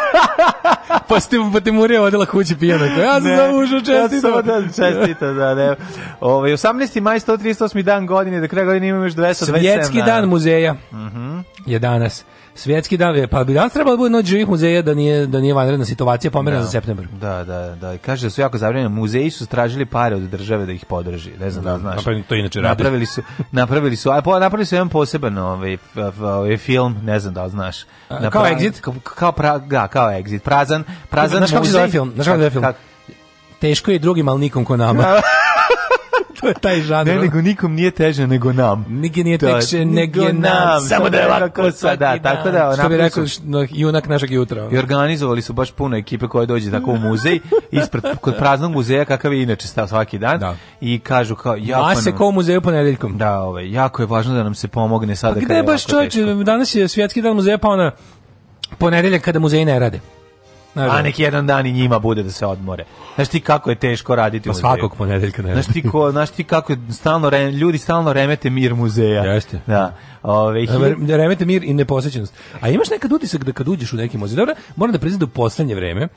<laughs> pa ste pa te Murija vodila kući pijana. Da ja sam samo ušao čestita. Ja sam da čestita, da, ne. Ove, ovaj, 18. maj, 138. dan godine, da kraja godine imamo još 227 Svjetski dana. dan muzeja uh mhm. -huh. je danas. Svjetski dan, pa bi danas trebalo da bude noć živih muzeja da nije, da nije vanredna situacija pomera da. za septembar. Da, da, da. I Kaže da su jako zabrinjeni. Muzeji su stražili pare od države da ih podrži. Ne znam da, da znaš. Napravili, to inače radi. Napravili su, napravili su, a, po, napravili su jedan poseban ovaj, ovaj film, ne znam da li znaš. Napravili, kao Exit? Kao, kao, pra, da, kao Exit. Prazan, prazan znaš muzej. Znaš kako se zove film? Znaš kako se zove film? Teško je drugim, ali nikom ko nama. <laughs> <laughs> to je taj žanr. Ne, nego nikom nije teže nego nam. Nigdje nije teže nego nam, nam. Samo da je lako sad, da, tako da. Što bi rekao, junak našeg jutra. I organizovali su baš puno ekipe koje dođe tako u muzej, ispred, kod praznog muzeja, kakav je inače stav svaki dan. Da. I kažu kao, jako... A se kao u muzeju ponedeljkom. Da, ovaj, jako je važno da nam se pomogne sada. Pa gde je baš čovječ, danas je svjetski dan muzeja, pa ona ponedeljak kada muzeji ne rade. Nažem. Da, da. a neki jedan dan i njima bude da se odmore. Znaš ti kako je teško raditi pa u svakog ponedeljka, ne. Znaš ti, ko, znaš ti kako je stalno re, ljudi stalno remete mir muzeja. Jeste. Da. Ove, da remete mir i neposećenost. A imaš nekad utisak da kad uđeš u neki muzej, dobro, moram da priznam da u poslednje vreme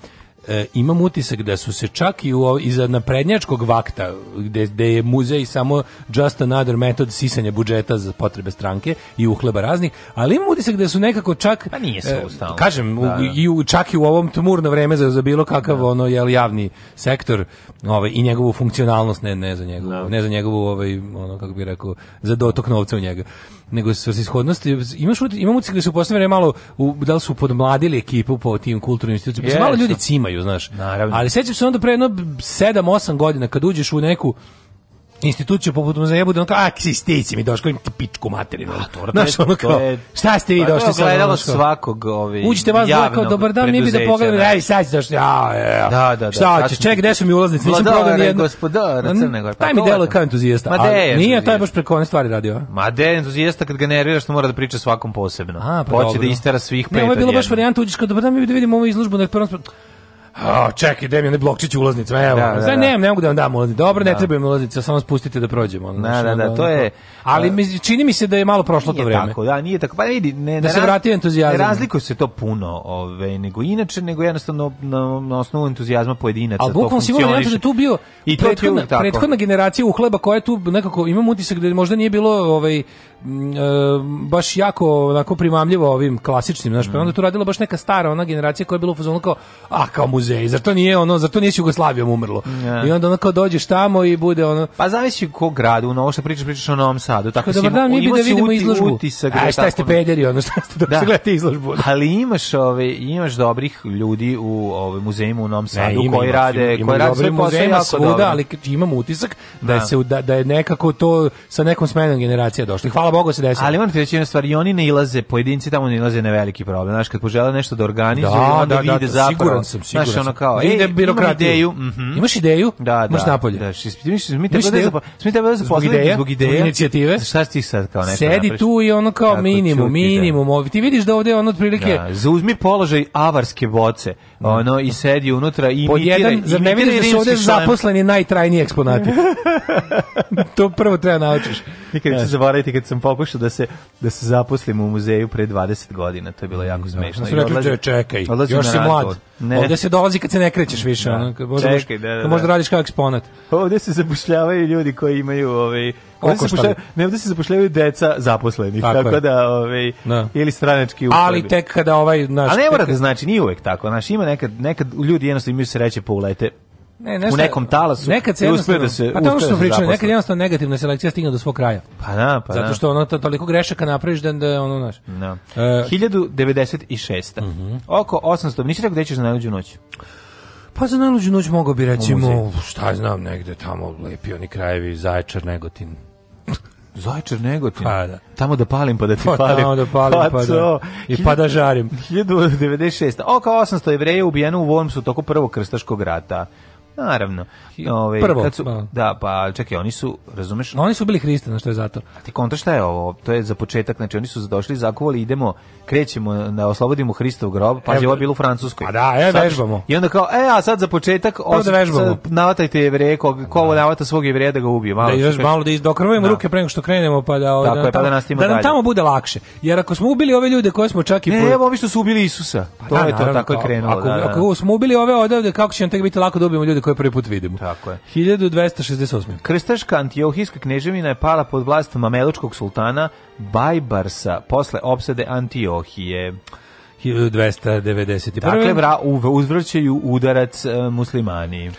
e, imam utisak da su se čak i u, iza naprednjačkog vakta, gde, gde je muzej samo just another method sisanja budžeta za potrebe stranke i uhleba raznih, ali imam utisak da su nekako čak... Pa nije se ustalno. kažem, da, da. U, i u, čak i u ovom tmurno vreme za, za bilo kakav da. ono jel, javni sektor, ovaj i njegovu funkcionalnost ne ne za njega da. no. ne za njegovu ovaj ono kako bih rekao za dotok novca u njega nego sa svrsishodnost imaš imamo da su postavljene malo u, da li su podmladili ekipu po tim kulturnim institucijama yes. malo ljudi cimaju znaš Naravno. ali sećam se onda pre jedno 7 8 godina kad uđeš u neku instituciju poput muzeja bude ono kao, a, sistici mi došli, ti pičku materinu. Pa, Znaš, ono kao, je, šta ste vi pa, došli? Pa, gledalo svakog ovi Uđite vas dvoje kao, dobar dan, mi bi da pogledali, ej, sad ste došli, a, e, da, da, da, šta hoćeš, ček, gde su mi ulaznici, nisam prodao ni jednu. Gospodar, Crne Gore. Pa taj mi delo kao entuzijasta, Ma ali nije, taj baš preko one stvari radio. Ma de, entuzijasta kad generiraš, to mora da priča svakom posebno. A, pa Hoće da istera svih pet. Ne, ovo je bilo baš varijanta, uđeš kao, dobar dan, mi bi da vidimo ovu izložbu, na prvom Oh, čekaj, gde mi je blokčić ulaznica? Evo, da, da, da. Ne, ne mogu da vam dam ulaznicu. Dobro, ne da. treba im ulaznica, samo spustite da prođemo. Ono, da, da, da, to je... Pa. Ali mi, čini mi se da je malo prošlo to vreme. tako, da, nije tako. Pa vidi, ne, da se vrati entuzijazam. Ne razlikuje se to puno, ove, nego inače, nego jednostavno na, na osnovu entuzijazma pojedinaca. Ali bukvalno sigurno da je da tu bio I prethodna, prethodna generacija uhleba koja je tu nekako, imam utisak da možda nije bilo ovaj, Mm, e, baš jako onako primamljivo ovim klasičnim, znaš, mm. pa onda tu radila baš neka stara ona generacija koja je bila u fazonu kao a kao muzej, zar to nije ono, zar to nije Jugoslavijom umrlo. Yeah. I onda onako dođeš tamo i bude ono Pa zavisi ko gradu, ono što pričaš, pričaš o Novom Sadu, tako da dan mi da vidimo uti, izložbu. Utisak, da a šta ste da- pederi, ono šta ste dok da. gledate izložbu. Ali imaš ove, imaš dobrih ljudi u ove muzejima u Novom Sadu ne, koji ima, rade, koji rade sve posao svuda, ali imam utisak da, da. se da, da je nekako to sa nekom smenom generacija došlo. Hvala hvala Bogu da se desilo. Ali imam ti reći stvar, i oni ne ilaze, pojedinci tamo ne ilaze na veliki problem. Znaš, kad požele nešto da organizuju, da, onda da, da vide da, zapravo. Siguran sam, siguran znaš, ono kao, ej, ide birokratiju. Ideju, mm -hmm. Imaš ideju? Da, da. Možeš napolje. Da, šis, imaš, mi te bude zapo, mi te bude zapo, zbog ideje, inicijative. Šta si ti sad kao neko? Sedi tu i ono kao minimum, da. minimum. Ti vidiš da ovde ono otprilike da, zauzmi položaj avarske boce. Ono i sedi unutra i Pod jedan, zar ne vidiš da su ovde zaposleni najtrajniji eksponati? <laughs> to prvo treba naučiš. Nikad neću zaboraviti kad sam sam pokušao da se da se zaposlim u muzeju pre 20 godina. To je bilo jako da, smešno. Da, rekli, odlazi, čekaj, odlazi još si mlad. Ovde se dolazi kad se ne krećeš više. Da. Ono, kad možda, čekaj, da, da, da. možda radiš kao eksponat. Ovde se zapošljavaju ljudi koji imaju... Ovaj, ovde se zapošljavaju, ne, ovde se zapošljavaju deca zaposlenih. Tako, tako da, ovaj, da. ili stranački upravi. Ali tek kada ovaj... Naš, A ne mora da znači, nije uvek tako. Naš, ima nekad, nekad ljudi jednostavno imaju sreće pa ulete ne, nešto, u nekom talasu nekad se uspio da se pa to što da pričam nekad jednostavno negativna selekcija stigne do svog kraja pa na da, pa zato da. što ona to, toliko grešaka napraviš da da ono znaš no. uh, 1096 uh -huh. oko 800 nisi rekao gde ćeš na najluđu noć pa za najluđu noć mogu bi recimo šta znam negde tamo lepi oni krajevi Zaječar Negotin <laughs> Zajčar Negotin. Pa da. Tamo da palim pa da ti pa, palim. Tamo da palim pa, pa da. I pa da žarim. 1996. Oko 800 jevreja ubijeno u Wormsu toku prvog krstaškog rata. Naravno. Ove, ovaj, Prvo, kad su, da, da pa čekaj, oni su, razumeš? No, oni su bili hrišćani, što je zato. A ti kontra šta je ovo? To je za početak, znači oni su došli, zakuvali, idemo, krećemo da oslobodimo Hristov grob, e, pa je ovo bilo u Francuskoj. A da, e, sad, vežbamo. I onda kao, e, a sad za početak, os, da vežbamo. Sad, navatajte jevreje, ko, ko da. navata svog jevreja da ga ubije. Malo da još malo da izdokrvujemo da, da. ruke pre nego što krenemo, pa da, Tako da, je, pa da, da, da nam tamo bude lakše. Jer ako smo ubili ove ljude koje smo čak i... Ne, evo ovi što su ubili Isusa. Pa to da, je to, tako je krenulo. Da, da, ako smo ubili ove odavde, kako će nam tek biti lako da ubijemo ljude koje prvi put vidimo. Tako je. 1268. Krstaška Antiohijska kneževina je pala pod vlast mamelučkog sultana Bajbarsa posle opsede Antiohije. 1291. Dakle, vra, uzvrćaju udarac e, muslimani.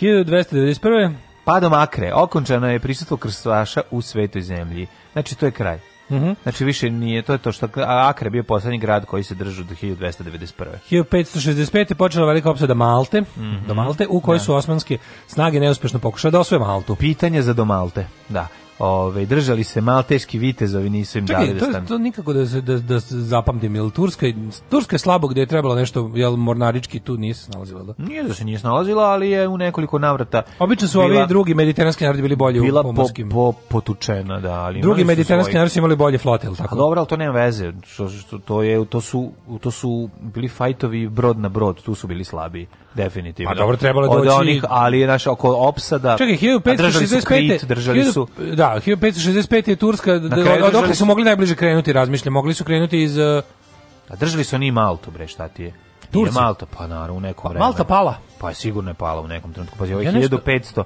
1291. Padom Akre okončano je prisustvo krstaša u svetoj zemlji. Znači, to je kraj. Mm -hmm. Znači više nije, to je to što Akre bio poslednji grad koji se držao do 1291. 1565. je počela velika opsada Malte, mm -hmm. do Malte, u kojoj da. su osmanske snage neuspešno pokušale da osvoje Maltu. Pitanje za do Malte, da. Ove, držali se malteški vitezovi, nisu im Čekaj, dali da to, da stanu. to nikako da, da, da zapamtim, jel Turska, Turska je slabo gdje je trebalo nešto, jel Mornarički tu nije se snalazila, da? Nije da se nije snalazila, ali je u nekoliko navrata Obično su bila, ovi drugi mediteranski narodi bili bolji bila u pomorskim. Po, po, potučena, da. Ali drugi mediteranski narodi su imali bolje flote, jel tako? A dobro, ali to nema veze, što, što, to, je, to, su, to su bili fajtovi brod na brod, tu su bili slabiji definitivno. Pa dobro, trebalo je doći... Od onih, ali, znaš, oko opsada... Čekaj, 1565. Držali su Krit, držali su... Da, Da, 1565 je Turska, dok su mogli najbliže krenuti, razmišljam, mogli su krenuti iz... E, A držali su oni Malto, bre, šta ti je? Turci? Malta, pa naravno, u nekom pa, vremenu. Malta pala? Pa je sigurno je pala u nekom trenutku. Pazi, ovo je ja 1500,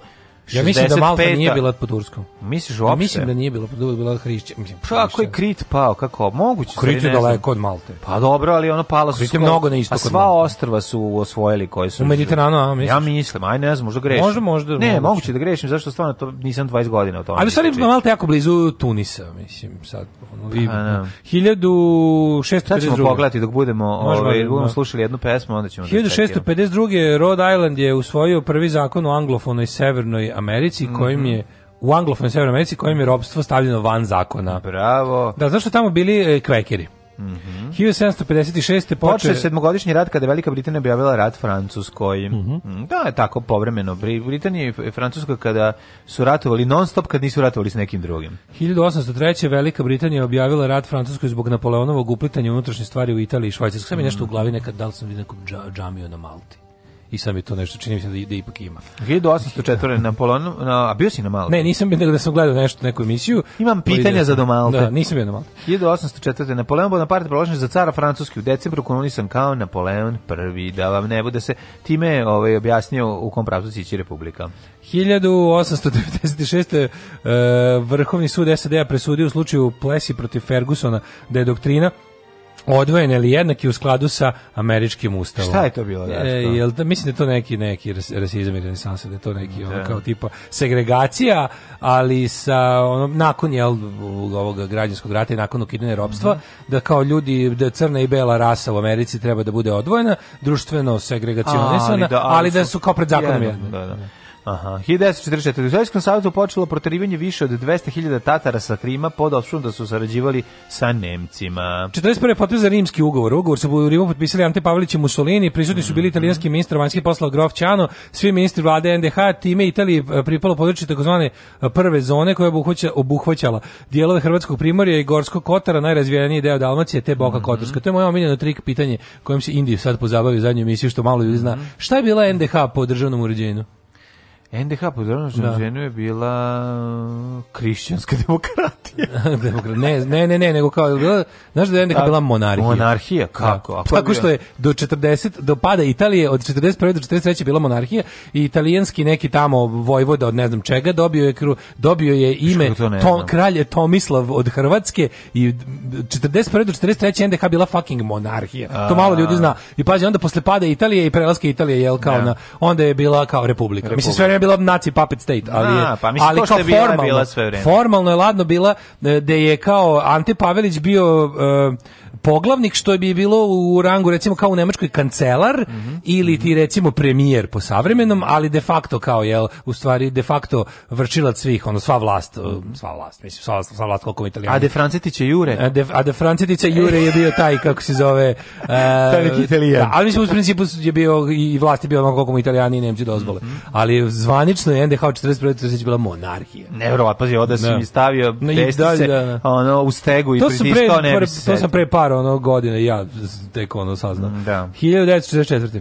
Ja mislim da Malta nije bila pod Turskom. Misliš uopšte? Ja mislim da nije bila pod Turskom, bila Hrišća. Mislim, kako pa, je Krit pao, kako? Moguće. Krit je daleko od Malte. Pa dobro, ali ono palo su... Skoro, mnogo na istoku. A sva ostrva su osvojili koji su... U Mediteranu, a mislim. Ja mislim, aj ne znam, možda grešim. Možda, možda. Ne, moguće, moguće da grešim, zašto stvarno to nisam 20 godina o tome. Ali sad je Malta jako blizu Tunisa, mislim, sad. Ono, i, 1652. Pa, da. Sad ćemo pogledati dok budemo, ovaj, da. budemo slušali jednu pesmu, onda ćemo... 1652. Da Rhode Island je usvojio prvi zakon u anglofonoj severnoj Americi mm -hmm. kojim je u anglofonoj Severnoj Americi kojim je robstvo stavljeno van zakona. Bravo. Da, zašto tamo bili e, kvekeri? Mm -hmm. 1756. Poče... Počeo sedmogodišnji rat kada je Velika Britanija objavila rat Francuskoj. Mhm. Mm -hmm. Da, je tako povremeno. Britanija i Francuskoj kada su ratovali non stop, kad nisu ratovali s nekim drugim. 1803. Velika Britanija objavila rat Francuskoj zbog Napoleonovog uplitanja unutrašnje stvari u Italiji i Švajcarskoj. Sam mm -hmm. nešto u glavi nekad, da li sam vidio nekog džamiju na Malti i sam je to nešto čini mi se da, da ipak ima. 1804 na Polonu, na, a bio si na Malti? Ne, nisam nego da sam gledao nešto neku emisiju. Imam pitanja da za do Malte. Da, nisam bio na Malti. 1804 Napoleon Bonaparte proglašen za cara Francuski u decembru komunisan kao Napoleon I da vam ne bude se time ovaj objasnio u kom pravcu će republika. 1896 uh, e, Vrhovni sud SAD-a presudio u slučaju Plesi protiv Fergusona da je doktrina odvojene ili jednaki u skladu sa američkim ustavom. Šta je to bilo? Da, e, jel, da, mislim da je to neki, neki rasizam i renesansa, da je to neki ono, da. kao tipa segregacija, ali sa ono, nakon jel, ovog građanskog rata i nakon ukidanja ropstva, mm -hmm. da kao ljudi, da crna i bela rasa u Americi treba da bude odvojena, društveno segregacionisana, ali da, ali, ali, da su kao pred zakonom jedno. Da, da. Aha, 1944. U Sovjetskom savjetu počelo proterivanje više od 200.000 Tatara sa Krima pod opštom da su sarađivali sa Nemcima. 41. potpisan rimski ugovor. Ugovor su u Rimu potpisali Ante Pavlić i Mussolini, prisutni su bili mhm. italijanski ministar vanjskih poslova Grof Ćano, svi ministri vlade NDH, time Italije pripalo područje takozvane e, prve zone koja obuhvaća, obuhvaćala dijelove Hrvatskog primorja i Gorskog Kotara, najrazvijeniji deo Dalmacije, te Boka mm -hmm. Kotarska. To je moje omiljeno trik pitanje kojim se Indiju sad pozabavio u zadnjoj emisiji, što malo ljudi zna. Mhm. Šta je bila NDH po državnom uređenju? NDH pod pa da. oranžnom ženu je bila uh, krišćanska demokratija. <laughs> ne, ne, ne, ne, nego kao bila, znaš da je NDH bila monarhija. Monarhija, da. kako? Ako pa Tako što je do 40 do pada Italije od 41 do 43 bila monarhija i italijanski neki tamo vojvoda od ne znam čega dobio je dobio je ime Tom kralje Tomislav od Hrvatske i 41 do 43 NDH bila fucking monarhija. To malo ljudi zna. I pazi onda posle pada Italije i prelaske Italije jel kao da. na onda je bila kao republika. Mislim sve bila naci puppet state, ali da, je, A, pa mislim, ali kao je bila, formalno, je bila sve vreme. formalno je ladno bila da je kao Ante Pavelić bio uh, poglavnik što bi bilo u rangu recimo kao u nemačkoj kancelar mm -hmm. ili ti recimo premijer po savremenom, ali de facto kao jel u stvari de facto vršilac svih, ono sva vlast, e, sva vlast, mislim sva vlast, sva vlast koliko mi Italijani. A de Francetića Jure. A de, a de Francetića Jure je bio taj kako se zove uh, <laughs> taj Italijan. Da, ali mislim u principu je bio i vlast je bio onako koliko Italijani i Nemci dozvole. Mm -hmm. Ali zvanično je NDH 41 bila monarhija. ne Neverovatno, pazi, ovde si da. mi stavio no, da, da, da. ono u stegu i pritiskao ne. To sam pre par par ono godina ja tek ono saznam. Da. 1944.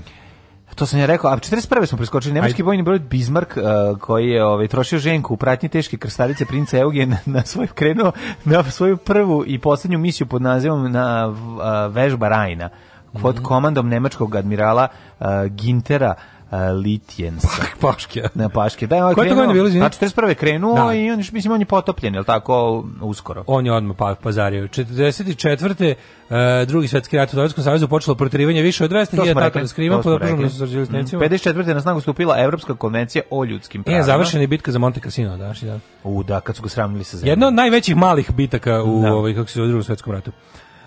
To sam ja rekao, a 41. smo preskočili nemački vojni brod Bismarck uh, koji je ovaj trošio ženku u pratnji teške krstarice princa Eugen <laughs> na svoj krenuo na svoju prvu i poslednju misiju pod nazivom na uh, vežba Rajna pod mhm. komandom nemačkog admirala uh, Gintera Litjensa. Pa, <laughs> paške. Ne, Paške. Da, on je krenuo, to bilo, znači, 41. krenuo da. i on, mislim, on je potopljen, je li tako, uskoro? On je odmah pa, pazario. 44. Uh, e, drugi svetski rat u Sovjetskom savezu počelo protirivanje više od 200.000 tatara s Krima pod optužbom su mm. 54. na snagu stupila Evropska konvencija o ljudskim e, pravima. E, završena je bitka za Monte Cassino, da, da. U, da, kad su ga sramili sa zemljom. Jedna od najvećih malih bitaka u, da. ovaj, kako se u drugom svetskom ratu.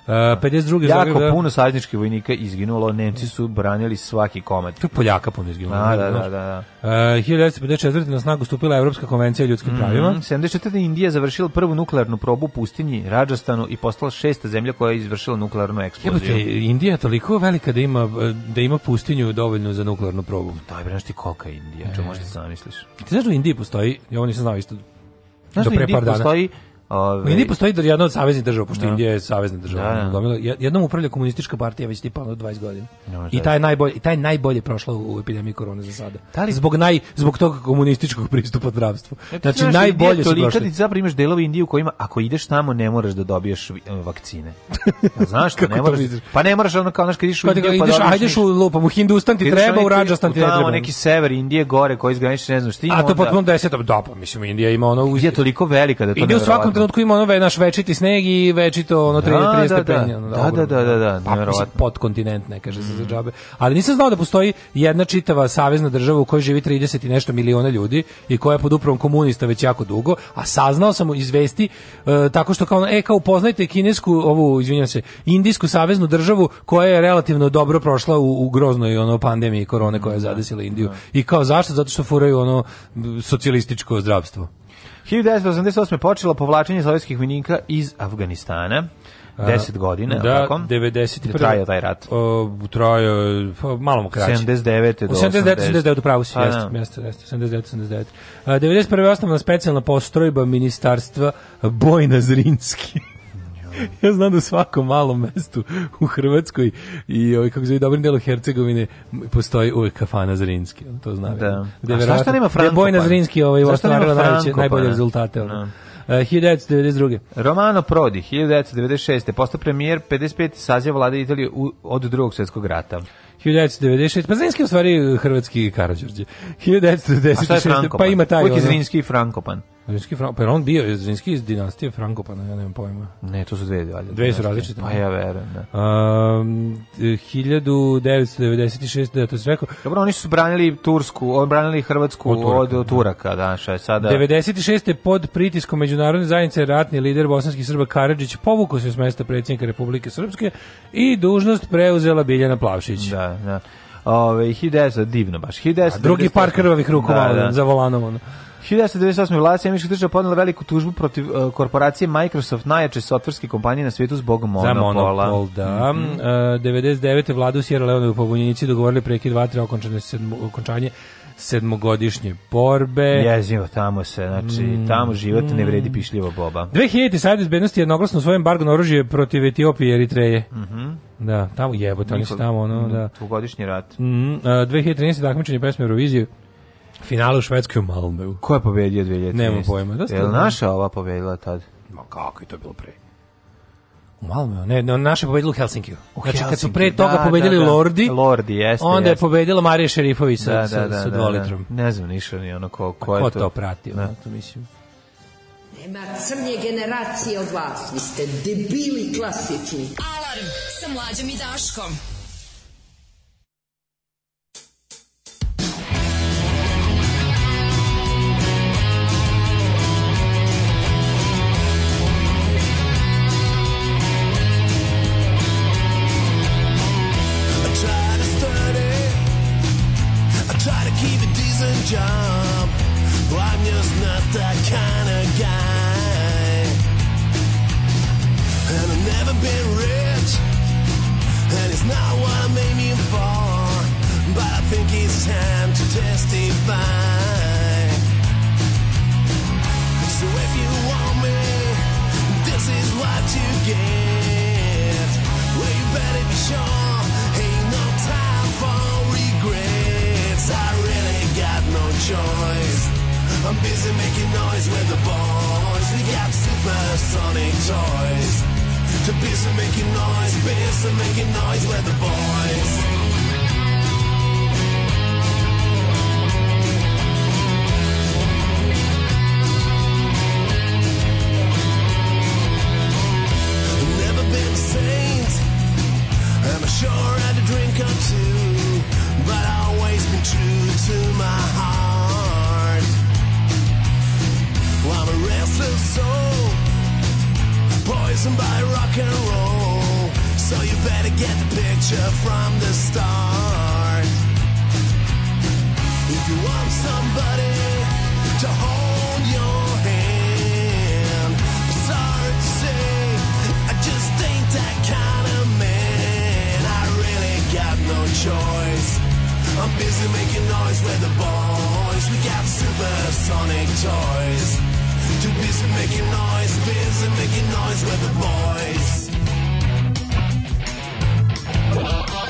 E, uh, 52. Jako Zagreba... puno sajedničkih vojnika izginulo, Nemci su branili svaki komad. To je Poljaka puno izginulo. Da, da da, da, da. da. Uh, 1954. na snagu stupila Evropska konvencija o ljudskim mm -hmm. pravima. 74. Indija završila prvu nuklearnu probu u pustinji Rađastanu i postala šesta zemlja koja je izvršila nuklearnu eksploziju. Jebate, Indija je toliko velika da ima, da ima pustinju dovoljno za nuklearnu probu. To je brenošti kolika Indija, e. čo možda zamisliš. Ti znaš da u Indiji postoji, ja ovo nisam znao isto, Znaš do da pre par dana. Postoji Ove... Meni postoji da jedna od saveznih država, pošto no. Da. Indija je savezna država. Da, da. Jednom upravlja komunistička partija već tipa 20 godina. No, I da taj najbolje, i taj najbolje prošla u epidemiji korone za sada. Da li... Zbog naj zbog tog komunističkog pristupa zdravstvu. E, znači znaš, najbolje su prošli. Da ti zapravo imaš delove Indije u kojima ako ideš tamo ne moraš da dobiješ e, vakcine. Znaš što <laughs> ne moraš. Pa ne moraš ono kao naš kad ideš u Indiju pa ideš, ajdeš u lopam, u Hindustan ti treba, u Rajasthan ti ne treba. neki sever Indije gore koji izgraniči ne znam šta. A to potpuno 10 pa, da, pa mislim Indija ima ono je toliko velika da to. ne trenutku ima ono naš večiti sneg i večito ono 30 da, da, da. stepeni. Da, da, da, da, da, podkontinent ne kaže se za džabe. Ali nisam znao da postoji jedna čitava savezna država u kojoj živi 30 i nešto miliona ljudi i koja je pod upravom komunista već jako dugo, a saznao sam iz izvesti e, tako što kao e kao upoznajte kinesku ovu izvinjavam se, indijsku saveznu državu koja je relativno dobro prošla u, u groznoj ono pandemiji korone koja je zadesila Indiju. I kao zašto? Zato što furaju ono socijalističko zdravstvo. 1988. počelo povlačenje sovjetskih vojnika iz Afganistana. 10 godina, da, tako? 90 trajao taj rat. Uh, trajao pa, malo mu kraće. 79 do 80. 79 do pravo si, da. jeste, jeste, jeste, 79 79. Uh, 91. osnovna specijalna postrojba ministarstva Bojna Zrinski. <laughs> ja znam da u svakom malom mestu u Hrvatskoj i ovaj kako se zove dobrim delu Hercegovine postoji uvek kafana Zrinski, to znam. Da. Gde A šta nema Franko? Bojna Zrinski ovaj ostvarila najveće najbolje rezultate. Ono. 1992. Da. E, Romano Prodi, 1996. postao premijer 55. saziva vlade Italije u, od drugog svjetskog rata. 1996. Pa Zrinski u stvari hrvatski Karadžorđe. 1996. Pa ima taj... Uvijek je Zrinski i Frankopan. Rimski pa Franko, pa je on bio iz Rimski iz dinastije Frankopana, ja nemam pojma. Ne, to su dve dalje. Dve su različite. Pa ja verujem, da. Um, 1996, da, to si rekao. Dobro, oni su branili Tursku, odbranili Hrvatsku od Turaka, od da. Turaka da, šta je sada. 96. pod pritiskom međunarodne zajednice ratni lider bosanskih Srba Karadžić povukao se s mesta predsjednika Republike Srpske i dužnost preuzela Biljana Plavšić. Da, da. Ove, 1900, divno baš. 1900, drugi par krvavih ruku da, da. za volanom. Ono. 1998. vlada Sjemička država podnela veliku tužbu protiv uh, korporacije Microsoft, najjače softverske kompanije na svijetu zbog monopola. Za monopol, da. Mm -hmm. uh, 99. vlada u Sierra Leone u pobunjenici dogovorili prekid vatre okončane sedmo, okončanje sedmogodišnje borbe. Jezivo, tamo se, znači, mm. tamo život ne vredi pišljivo boba. 2000. sajed izbednosti jednoglasno svojem embargo na oružje protiv Etiopije i Eritreje. Mm -hmm. Da, tamo jebote, oni su tamo, ono, mm, da. Dvogodišnji mhm, rat. Mm, a, 2013. takmičenje pesme Eurovizije Finale u Švedskoj u Malmeu. Ko je pobedio 2013? Nemam pojma. Da je li naša ova pobedila tad? Ma kako je to bilo pre? U Malmeu, ne, ne naše pobedilo u Helsinkiju. U znači, Helsinki. kad su pre da, toga da, pobedili da, da. Lordi, Lordi jeste, onda je pobedila Marija Šerifović sa, da, da sa, da, sa, sa da, dvolitrom. Ne znam ništa ni ono ko, ko, ko je to. to pratio, da. to mislim. Nema crnje generacije od vas, vi ste debili klasični. Alarm sa mlađom i Daškom. I'm just not that kind of guy. And I've never been rich, and it's not what I made for. But I think it's time to testify. So if you want me, this is what you get. Well, you better be sure. choice. I'm busy making noise with the boys. We got supersonic toys. they busy making noise, busy making noise with the boys. saint. sure I had a drink or two but always been true to my heart. Well, I'm a restless soul, poisoned by rock and roll. So you better get the picture from the start. If you want somebody to hold your hand, I'm sorry to say, I just ain't that kind of man. I really got no choice. I'm busy making noise with the boys. We got supersonic toys. Too busy making noise, busy making noise with the boys.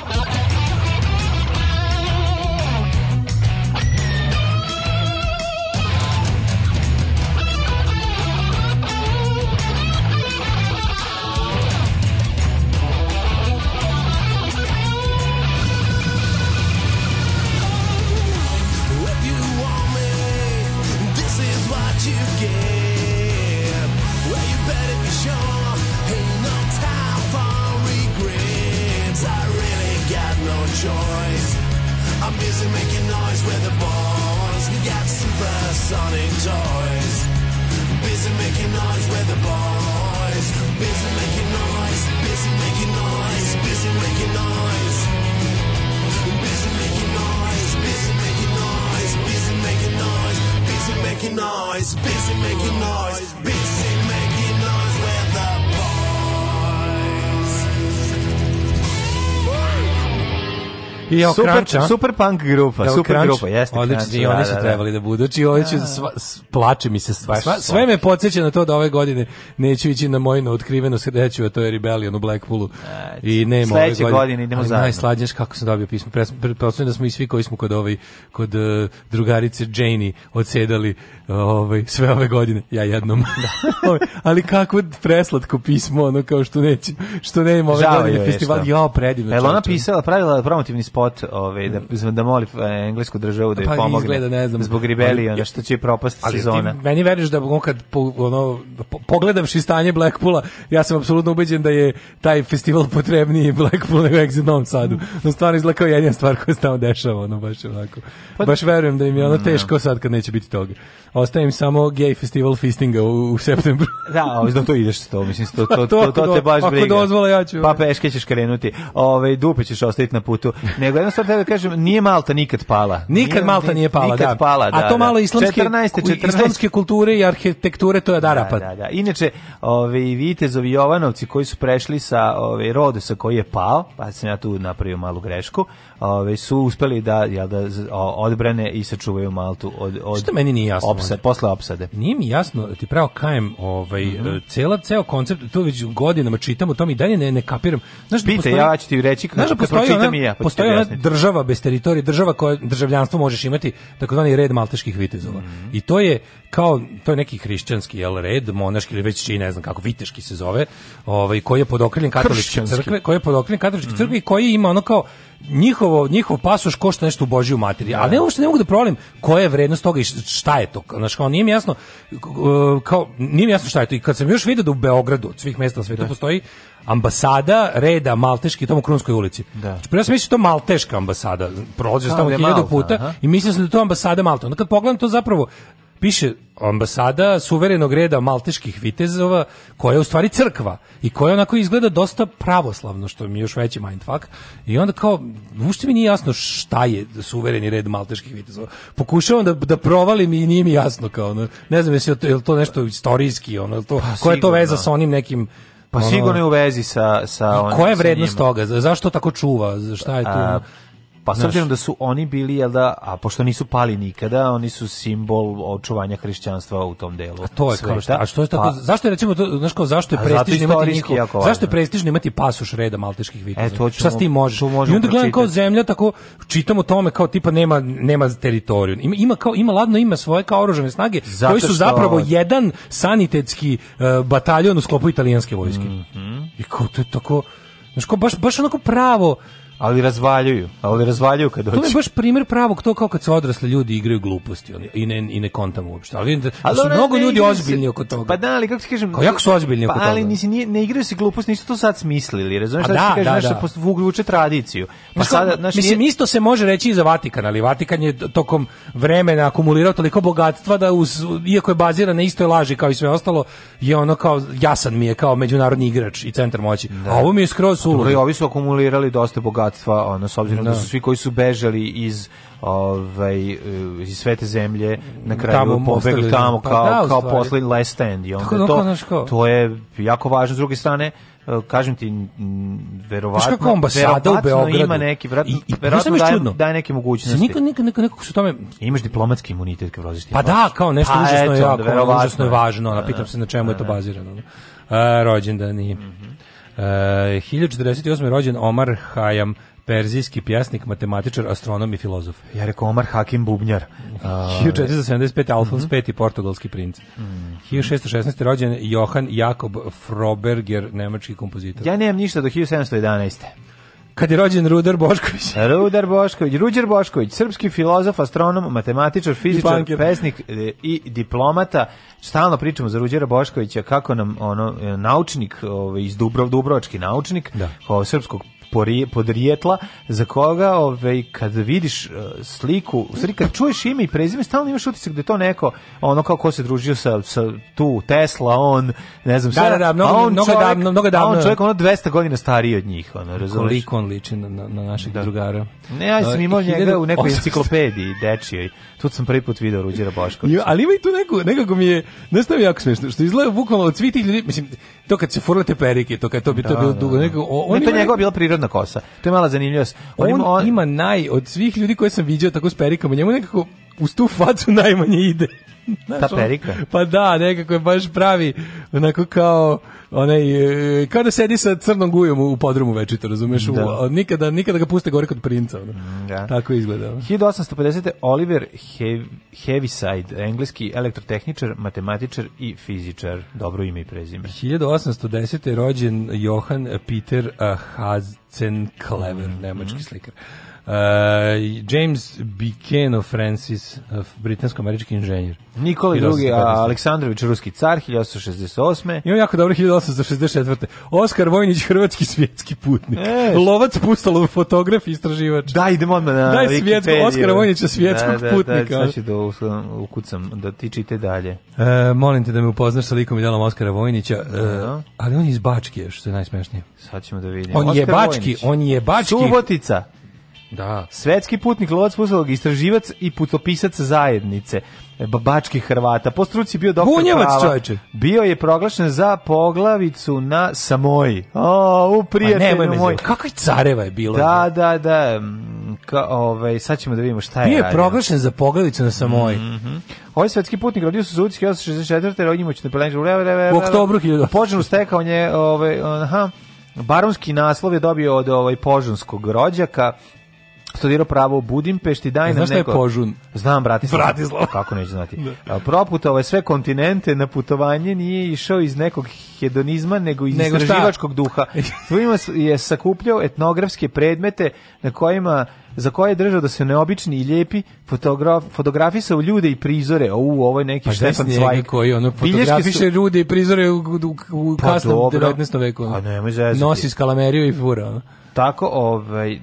I super, kranč, super punk grupa, Jel super kranč? grupa, jeste. Odlično, i oni da, su da, da. trebali da budu. Znači, ovo ću, plače mi se sva, sva, sve me podsjeća na to da ove godine neću ići na moju otkrivenu sreću, a to je Rebellion u Blackpoolu. I nema ove godine. godine idemo zajedno. Najslađeš kako sam dobio pismo. Pretpostavljam da smo i svi koji smo kod ovaj kod uh, drugarice Janey odsedali uh, ovaj sve ove godine. Ja jednom. <laughs> <laughs> ali kako preslatko pismo, ono kao što neće, što nema ove Žao godine festival. Jo, predivno. Jel ona pisala, pravila promotivni spot spot ovaj, da, da moli e, englesku državu da pa, je pomogne izgleda, ne znam. zbog ribelije, ono što će propasti sezona. Ali ti meni veriš da on kad po, ono, po, pogledavši stanje Blackpoola, ja sam apsolutno ubeđen da je taj festival potrebniji Blackpool nego Exit Novom Sadu. No stvarno izgleda jedina stvar koja se tamo dešava, ono baš onako. Pa, baš verujem da im je ono teško sad kad neće biti toga ostavim samo gay festival fistinga u, u septembru. <laughs> da, da to ideš s to, mislim, <laughs> to, to, to, to, te baš briga. Ako dozvola, ja ću. Pa peške ćeš krenuti, ove, dupe ćeš ostaviti na putu. Nego jedna stvar tebe da kažem, nije Malta nikad pala. Nikad Malta nije pala, nikad da. Pala, da. A to da. malo islamske, 14, 14. islamske kulture i arhitekture, to je Darapad. Da, da, da. Inače, ove, vitezovi Jovanovci koji su prešli sa ove, Rodosa koji je pao, pa sam ja tu napravio malu grešku, ove, su uspeli da, jel, da odbrane i sačuvaju Maltu od, od Što meni nije jasno? opsad, posle opsade. Nije mi jasno, ti pravo kajem, ovaj, mm -hmm. cela, ceo koncept, to već godinama čitam o tom i dalje ne, ne kapiram. Znaš, da Pite, postoji, ja ću ti reći znaš, da kad postoji pročitam ona, ja. Pa postoji ona država bez teritorije, država koja državljanstvo možeš imati, takozvani red malteških vitezova. Mm -hmm. I to je kao, to je neki hrišćanski jel, red, monaški ili već čiji, ne znam kako, viteški se zove, ovaj, koji je pod okriljem katoličke crkve, koji je pod okriljem katoličke mm -hmm. crkve i koji ima ono kao njihovo, njihov pasoš košta nešto u božju materiju, ali ne, da. uopšte ne mogu da provalim koja je vrednost toga i šta je to. Znači, kao nije mi jasno, kao, nije mi jasno šta je to. I kad sam još video da u Beogradu, od svih mesta na svijetu, da. postoji ambasada reda malteški tamo u Krunskoj ulici. Da. Znači, prvo sam mislio da to malteška ambasada. Prolazio sam tamo hiljadu puta aha. i mislio sam da je to ambasada Malta. Onda kad pogledam to zapravo piše ambasada suverenog reda malteških vitezova, koja je u stvari crkva i koja onako izgleda dosta pravoslavno, što mi je još veći mindfuck. I onda kao, ušte mi nije jasno šta je suvereni red malteških vitezova. Pokušavam da, da provalim i nije mi jasno. Kao, ono, ne znam, je, je li to nešto istorijski, ono, je to, pa, koja je to veza sa onim nekim pa sigurno je u vezi sa sa onim. Koja je vrednost toga? Zašto tako čuva? Šta je tu? A, Pa s obzirom da su oni bili, jel da, a pošto nisu pali nikada, oni su simbol očuvanja hrišćanstva u tom delu. A to je kao šta? A što je tako? Pa, zašto je recimo to, znaš kao, zašto je prestižno imati njihov, Zašto je prestižno imati pasuš reda malteških viteza? E, to ću, šta s tim možeš? I onda gledam kao zemlja, tako čitamo tome kao tipa nema, nema teritoriju. Ima, ima, kao, ima ladno ima svoje kao oružane snage, Zato koji su zapravo što... jedan sanitetski uh, bataljon u sklopu italijanske vojske. Mm -hmm. I kao to je tako, znaš kao, baš, baš onako pravo, ali razvaljuju, ali razvaljuju kad dođu. To je baš primjer pravog to kao kad se odrasli ljudi igraju gluposti on, i ne i ne kontam uopšte. Ali da, ali su mnogo ljudi ozbiljni oko toga. Pa da, ali kako ti kažem, kao jako su ozbiljni pa, oko toga. Ali nisi nije, ne igraju se gluposti, nisu to sad smislili, razumeš šta da, ti kažeš, da, da. vuče tradiciju. Pa Znaš, sada, naš, mislim nije... isto se može reći i za Vatikan, ali Vatikan je tokom vremena akumulirao toliko bogatstva da uz iako je baziran na istoj laži kao i sve ostalo, je ono kao jasan mi je kao međunarodni igrač i centar moći. Da. A ovo mi je skroz sulo. Ovi su akumulirali dosta bogatstva zakonodavstva, ono, s obzirom da. da su svi koji su bežali iz ovaj eh, iz svete zemlje na kraju tamo pobegli tamo pa kao da, kao poslednji last stand i onda da, to to je jako važno s druge strane eh, kažem ti verovatno verovatno ambasada u Beogradu ima neki verovatno i, i verovatno daje, daje neke mogućnosti znači, niko niko niko nekako su tome imaš diplomatski imunitet kad voziš pa da kao nešto pa, užasno eto, jako užasno je važno na pitam da, se na čemu je to da, bazirano uh, e, rođendani mm -hmm. Uh, eh, 1048. rođen Omar Hayam, perzijski pjesnik, matematičar, astronom i filozof. Ja rekao Omar Hakim Bubnjar. Uh, <laughs> 1475. Alfons V mm -hmm. portugalski princ. Mm -hmm. 1616. rođen Johan Jakob Froberger, nemački kompozitor. Ja nemam ništa do 1711. Kad je rođen Rudar Bošković. <laughs> Ruder Bošković, Ruđer Bošković, srpski filozof, astronom, matematičar, fizičar, pesnik e, i diplomata. Stalno pričamo za Ruđera Boškovića kako nam ono e, naučnik, ovaj iz Dubrov, Dubrovački naučnik, da. srpskog podrijetla za koga ovaj kad vidiš e, sliku, u stvari kad čuješ ime i prezime stalno imaš utisak da je to neko ono kao ko se družio sa, sa tu Tesla, on ne znam da, da, da, mnogo, on mnogo čovjek, davno, mnogo davno. on čovjek ono 200 godina stariji od njih, ono razumeš. Koliko on liči na na, na našeg da. drugara. Ne, aj ja sam e, imao njega u nekoj enciklopediji dečijoj Tu sam prvi put video Ruđera Boškovića. ali ima i tu neku, nekako mi je, znaš šta jako smiješno, što izgleda bukvalno od svih tih ljudi, mislim, to kad se furlate perike, to kad to bi to da, bilo da, dugo, da. nekako, on ne, to je njegova bila prirodna kosa, to je mala zanimljivost. On, on, ima, on, ima naj, od svih ljudi koje sam vidio tako s perikama, njemu nekako, uz tu facu najmanje ide. <laughs> Ta perika. pa da, nekako je baš pravi, onako kao onaj, e, kao da sedi sa crnom gujom u podrumu večito, razumeš? Da. nikada, nikada ga puste gore kod princa. Mm, da. Tako izgleda. 1850. Oliver Hev, Heaviside, engleski elektrotehničar, matematičar i fizičar. Dobro ime i prezime. 1810. rođen Johan Peter Hazenklever, mm. nemački slikar. Uh, James Bikeno Francis, uh, britansko-američki inženjer. Nikola II, Aleksandrović, ruski car, 1868. Imam jako dobro, 1864. Oskar Vojnić, hrvatski svjetski putnik. E, Lovac pustalo fotograf i istraživač. Da, idemo odmah na Daj svjetsko, Oskar Vojnića svjetskog da, da, da putnika. Da, da, da, ukucam, da ti čite dalje. E, molim te da me upoznaš sa likom i delom Oskara Vojnića, e, ali on je iz Bačke, što je najsmešnije. Sad ćemo da vidimo. On Oskar je Bački, Vojnić. on je Bački. Subotica. Da. Svetski putnik, lovac pusolog, istraživac i putopisac zajednice e, babački Hrvata. Po struci bio doktor Bunjevac, prava. Bio je proglašen za poglavicu na Samoji. O, u pa prijatelju moj. Kako je careva je bilo. Da, da, da, da. Ka, ovaj, sad ćemo da vidimo šta je Bio je radio. proglašen za poglavicu na Samoji. Mm -hmm. Ovaj svetski putnik rodio se Zudski 864. Rodnjim ući na Pelenđu. U oktobru 1800. Poženu stekao nje, ovaj, aha, Baronski naslov je dobio od ovaj požunskog rođaka, studirao pravo u Budimpešti, daj nam Znaš neko... Znaš je Požun? Znam, Bratislava. Bratislava. <laughs> Kako neću znati. da. Proputao je sve kontinente, na putovanje nije išao iz nekog hedonizma, nego iz nego istraživačkog duha. <laughs> Svojima je sakupljao etnografske predmete na kojima za koje je držao da su neobični i lijepi, fotograf, fotografisao ljude i prizore. U, ovo je neki pa Štefan Cvajg. koji ono fotografiše su... ljude i prizore u, u, u pa kasnom pa, 19. veku. Pa nemoj Nosi skalameriju i fura. Tako, ovaj, e,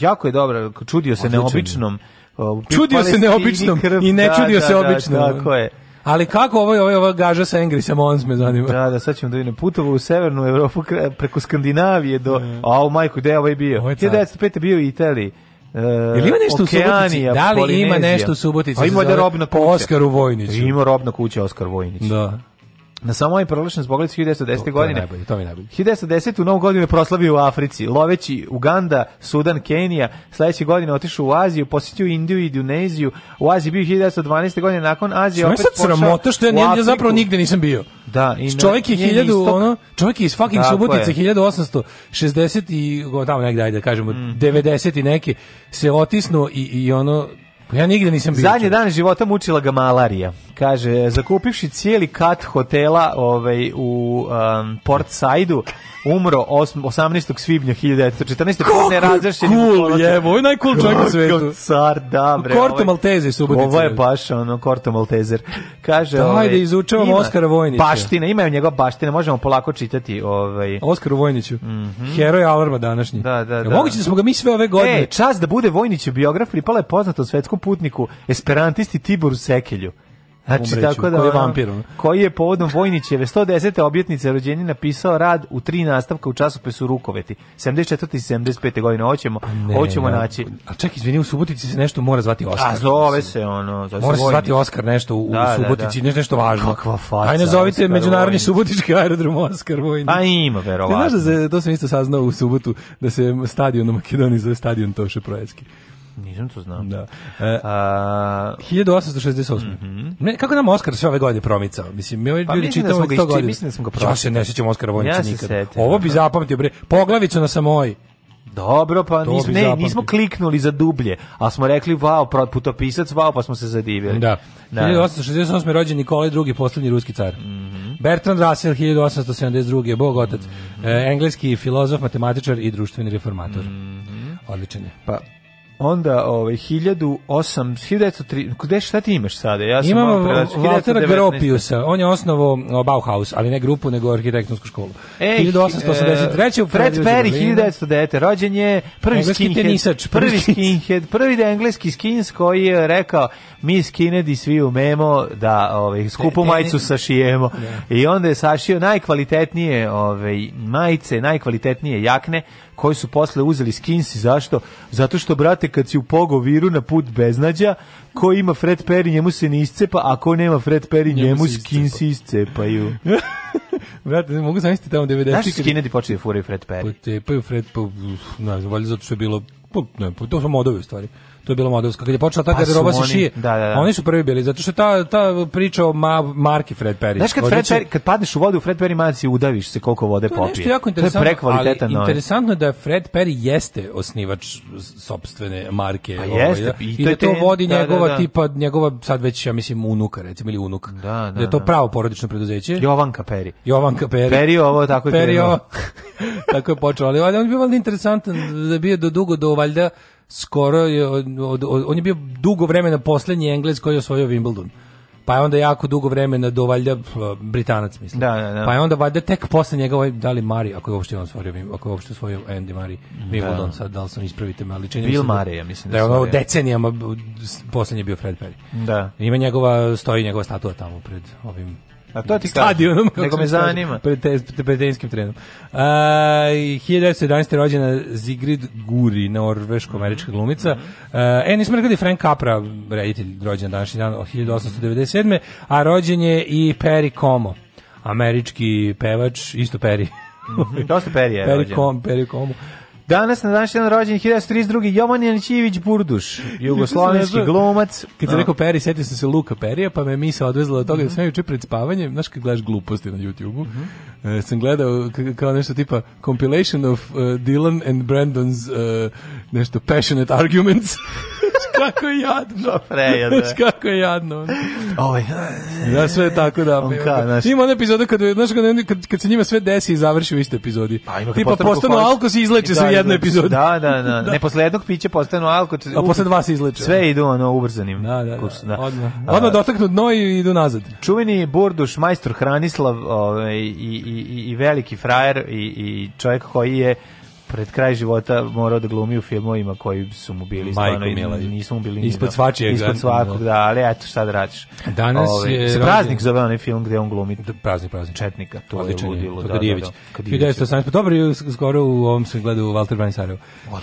jako je dobro, čudio se Odličan. neobičnom. E, čudio se neobičnom i ne da, čudio da, se da, običnom. Da, tako je. Ali kako ovo ovaj, ovo, ovo gaža sa Engrisa Mons me zanima. Da, da, sad ćemo da vidimo putovo u severnu Evropu preko Skandinavije do mm. a o majku gde je ovaj bio. Ovo je 1905 bio u Italiji. Uh, Jel ima nešto Okeanija, u Subotici? Da li ima nešto u Subotici? A ima da robna kuća. Oskar Oskaru Vojniću. Ima robna kuća Oskar Vojnić. Da. Na samoj proličnoj zboglici 1910. To, godine. To najbolje, to mi najbolje. 1910. u novu godinu proslavio u Africi, loveći Uganda, Sudan, Kenija. Sledeće godine otišu u Aziju, posjetio Indiju i Duneziju. U Aziji bio 1912. godine, nakon Azije opet pošao sramota što ja, ja, ja zapravo nigde nisam bio. Da, i na, čovjek je 1000 ono, čovjek je iz fucking da, Subotice 1860 i tamo negde ajde da kažemo mm. 90 i neke, se otisnuo i i ono Pa ja nigde nisam bio. Zadnji dan života mučila ga malarija. Kaže, zakupivši cijeli kat hotela ovaj, u um, Port Saidu, umro 8, 18. svibnja 1914. Pa Kako nerazrešeni cool, jevo, ovo je najcool čovjek u svetu. car, da, bre. Korto Malteze Subotica. Ovo je baš ono, Korto Maltezer. Kaže, da, ovaj, da izučavamo Oskara Vojnića. Baština, imaju njegova baština, možemo polako čitati. Ovaj. Oskaru Vojniću, mm -hmm. heroj alarma današnji. Da, da, da. Moguće da smo ga mi sve ove godine. E, čas da bude Vojniću biograf, pripala je poznata svetsku svakom putniku esperantisti Tiboru Sekelju. Znači, tako da, koji je vampir. koji je povodom Vojnićeve 110. objetnice rođenja napisao rad u tri nastavka u časopisu Rukoveti. 74. i 75. godine. Hoćemo, pa ne, hoćemo naći. A ček, izvini, u Subotici se nešto mora zvati Oskar. A zove se ono. Zove mora se zvati Oskar nešto u, da, u Subotici, da, da. da. nešto važno. Kakva faca. Ajde, nazovite Oskar Međunarodni Vojnić. subotički aerodrom Oskar Vojnić. A pa ima, verovatno. Znaš da se, to sam isto saznao u Subotu, da se stadion u Makedoniji zove stadion Toše Projecki. Nisam to znao. Da. E, e A, 1868. Mm -hmm. kako nam Oskar sve ove godine promicao? Mislim, mi ovi pa, ljudi čitamo da 100 godina. Mislim da smo ga pročitali. Ja se ne sjećam Oskara Vojnića ja nikad. Setim, Ovo da, bi da. zapamtio, bre. Poglavicu na samoj. Dobro, pa to nismo, ne, nismo kliknuli za dublje, ali smo rekli wow, putopisac, wow, pa smo se zadivili. Da. da. 1868. rođen Nikolaj II, posljednji ruski car. Mm -hmm. Bertrand Russell, 1872. Bog otac, mm -hmm. e, engleski filozof, matematičar i društveni reformator. Mm -hmm. Odličan je. Pa, onda ovaj 1008 1903 gde šta ti imaš sada ja sam imamo Waltera Gropiusa on je osnovo Bauhaus ali ne grupu nego arhitektonsku školu Ej, 1883 e, Fred Perry 1909 rođen je prvi engleski tenisač prvi skinhead prvi da engleski skins koji je rekao mi skinedi svi umemo da ovaj skupu majicu sašijemo da. i onda je sašio najkvalitetnije ovaj majice najkvalitetnije jakne koji su posle uzeli skinsi, zašto? Zato što, brate, kad si u pogoviru na put beznadja, ko ima Fred Perry njemu se ne iscepa, a ko nema Fred Perry njemu, njemu skinsi iscepaju. <laughs> Brate, ne mogu zamisliti tamo 90-ih. Znaš što Skinner počeli da furaju Fred Perry? Pa te, Fred, pa, ne znam, valjda zato što je bilo, pa, ne, pa, to su modovi u stvari to je bilo modelsko. Kad je počela ta pa garderoba se šije, da, da, da. oni su prvi bili, zato što ta, ta priča o ma, marki Fred Perry. Znaš kad, Fred Perry, kad padneš u vodu u Fred Perry maci, udaviš se koliko vode popije. To je nešto jako interesantno, je prekvalitetan ali ovaj. interesantno je da Fred Perry jeste osnivač sopstvene marke. Pa ovaj, jeste, da? i, to, i da to vodi da, njegova da, da. tipa, njegova sad već, ja mislim, unuka, recimo, ili unuk. Da, da, da je to da. pravo porodično preduzeće. Jovanka Perry. Jovanka Perry. Perry ovo tako je Perry ovo, <laughs> tako je počeo, ali on je bio valjda interesantan da bio do dugo do valjda skoro je, od, od, on je bio dugo vremena poslednji Englez koji je osvojio Wimbledon pa je onda jako dugo vremena do valjda Britanac mislim. Da, da, da. Pa je onda valjda tek posle njega ovaj da Mari ako je uopšte on osvojio, ako je uopšte svojio Andy Mari da. Wimbledon da. sad da sam ispravite me ali čini Bill da- Murray ja mislim da, da je ono decenijama poslednji bio Fred Perry. Da. Ima njegova stoji njegova statua tamo pred ovim A to ti stadionom. Nego me zanima. Pred, pred trenom. Uh, 1917. rođena Zigrid Guri, norveško-američka glumica. Uh, e, nismo rekli Frank Capra, reditelj, rođen današnji dan, 1897. A rođen je i Perry Como, američki pevač, isto Perry. Mhm. Dosta Perry je Perry rođen. Kom, Perry Como. Danas na danšnji dan rođen 1932. Jovan Janićević Burduš, <laughs> jugoslovenski glumac. Kad se da. rekao Peri, setio sam se Luka Perija, pa me misa odvezla od toga mm -hmm. da sam juče pred spavanjem, znaš kad gledaš gluposti na YouTubeu, mm -hmm. e, sam gledao kao nešto tipa compilation of uh, Dylan and Brandon's uh, nešto passionate arguments. <laughs> kako je jadno. Prejadno. Znaš kako je jadno. Oj. Da, sve je tako da. On ka, znaš. Ima ona epizoda kad, znaš, kad, kad, kad se njima sve desi i završi u istoj epizodi. Pa, ima Tipa postanu alko se izleče da, se u jednoj epizodi. Da, da, da. <laughs> da. Ne, posle jednog pića postanu alko. A posle dva se izleče. Sve idu ono ubrzanim. Da, da, da. kursu, da. Odmah. Odmah dotaknu dno i idu nazad. Čuveni Burduš, majstor Hranislav ovaj, i, i, i, i veliki frajer i, i čovjek koji je pred kraj života morao da glumi u filmovima koji su mu bili stvarno nisu mu bili ispod svačijeg ispod da. svakog da ali eto šta da radiš danas Ove, ovaj, je se praznik zove onaj film gde on glumi da, praznik praznik četnika to Odličan je ludilo da, da, da, da. Pa 1918 dobro je skoro u ovom se gleda u Walter Branisarev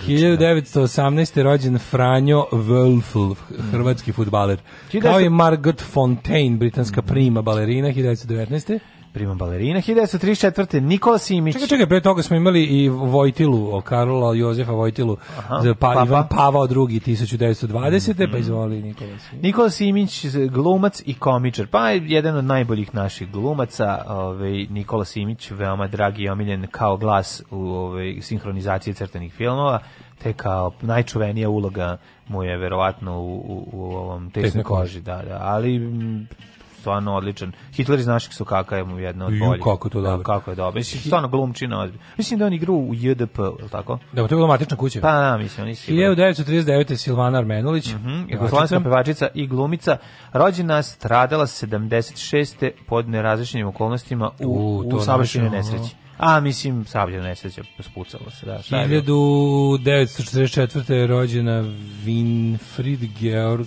1918 rođen Franjo Wölfl hrvatski fudbaler kao i Margot Fontaine britanska prima balerina 1919 prima balerina. 1934. Nikola Simić. Čekaj, čekaj, pre toga smo imali i Vojtilu, Karola Jozefa Vojtilu, Aha, za pa, Papa. Ivan Pavao II. 1920. Mm. Pa izvoli Nikola Simić. Nikola Simić, glumac i komičar. Pa jedan od najboljih naših glumaca. Ovaj, Nikola Simić, veoma dragi i omiljen kao glas u ovaj, sinhronizaciji crtenih filmova te kao najčuvenija uloga mu je verovatno u, u, u ovom tesnoj koži, da, da, ali stvarno odličan. Hitler iz naših sokaka je mu jedno od boljih. kako to da, dobro. Da, kako je dobro. Mislim, stvarno glumčina Mislim da on igru u JDP, je tako? Da, to je bila matična kuća. Pa, da, mislim. 1939. Silvana Armenulić. Mm -hmm, Jugoslovenska pevačica i glumica. Rođena stradala 76. pod nerazličnim okolnostima u, u, u savršenoj nesreći. A, mislim, sablja nesreća, spucalo se, da. 1944. rođena Winfried Georg, uh,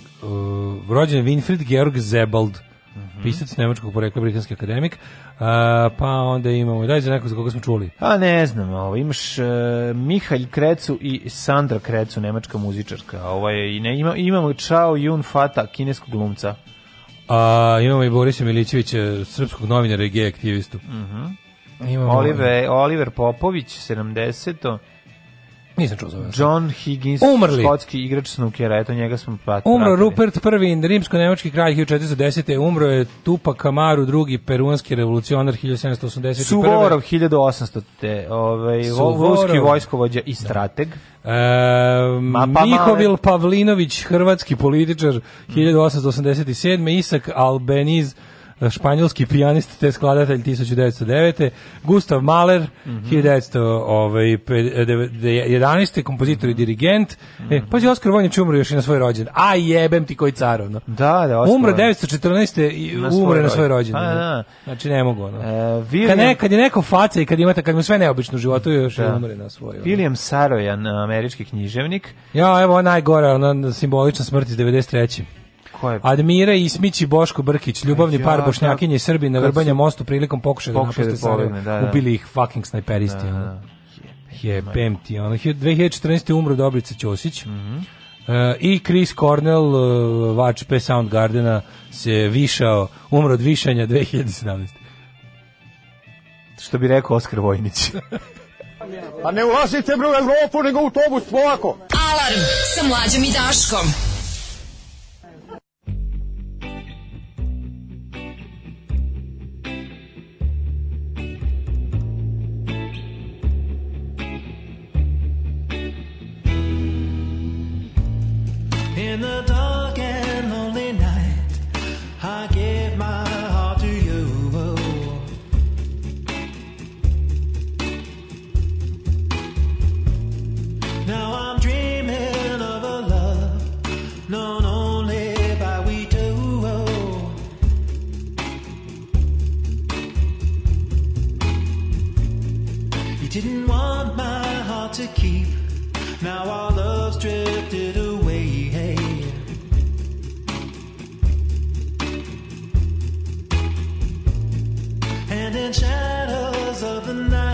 rođena Winfried Georg Zebald, -hmm. pisac nemačkog porekla, britanski akademik. Uh, pa onda imamo, daj za neko za koga smo čuli. A pa ne znam, ovo, imaš uh, e, Mihalj Krecu i Sandra Krecu, nemačka muzičarka. Ovo je, i ne, ima, imamo Chao Yun Fata, kineskog glumca. A, imamo i Borisa Milićevića, srpskog novinara i gej aktivistu. Mm -hmm. imamo... Oliver, Oliver Popović, 70 Nisam čuo za ovaj. John Higgins, Umrli. škotski igrač snukera, eto njega smo pratili. Umro Rupert I, rimsko-nemački kralj 1410. Umro je Tupa Kamaru, II, perunski revolucionar 1781. Suvorov 1800. Te, ovaj, ruski vojskovođa i strateg. E, Mihovil Pavlinović, hrvatski političar 1887. Isak Albeniz, španjolski pijanist te skladatelj 1909. Gustav Mahler, mm -hmm. 1911. kompozitor i mhm. dirigent. E, mm pa je Oskar Vojni čumro još i na svoj rođen. A jebem ti koji car, ono. Da, da, Oskar. Umro 1914. i umre na svoj rođen. Pa, da, da. Znači, ne mogu, ono. E, William... kad, ne, kad je neko faca i kad imate, kad mu sve neobično u životu, još da. umre na svoj. Ono. William Sarojan, američki književnik. Ja, evo, najgore, ona simbolična smrt iz 93 je? Admira Ismić i Boško Brkić, ljubavni ja, par Bošnjakinje i Srbi na Vrbanja mostu prilikom pokušaja da napuste da Sarajevo. Da, da. Ubili ih fucking snajperisti. Da, da. Jebem ti, ono, 2014. umro Dobrica Ćosić, mm -hmm. Uh, i Chris Cornell, uh, vač P Soundgardena, se višao, umro od višanja 2017. Što bi rekao Oskar Vojnić. <laughs> A ne ulazite bre u Evropu, nego u autobus, polako. Alarm sa mlađom i Daškom. In the dark and lonely night, I gave my heart to you. Now I'm dreaming of a love known only by we two. You didn't want my heart to keep. Now our love's drifted away. shadows of the night.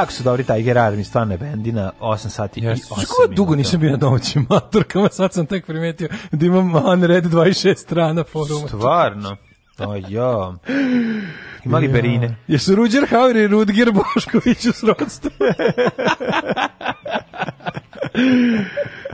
Kako su dobri Tiger Army, stvarno je bendina, 8 sati yes. i 8 minuta. dugo nisam bio na domaćim maturkama, sad sam tek primetio da imam red 26 strana foruma. Stvarno. Pa o ja. Imali ja. berine. Jesu Ruđer Hauer i Rudger Bošković u srodstvu. <laughs>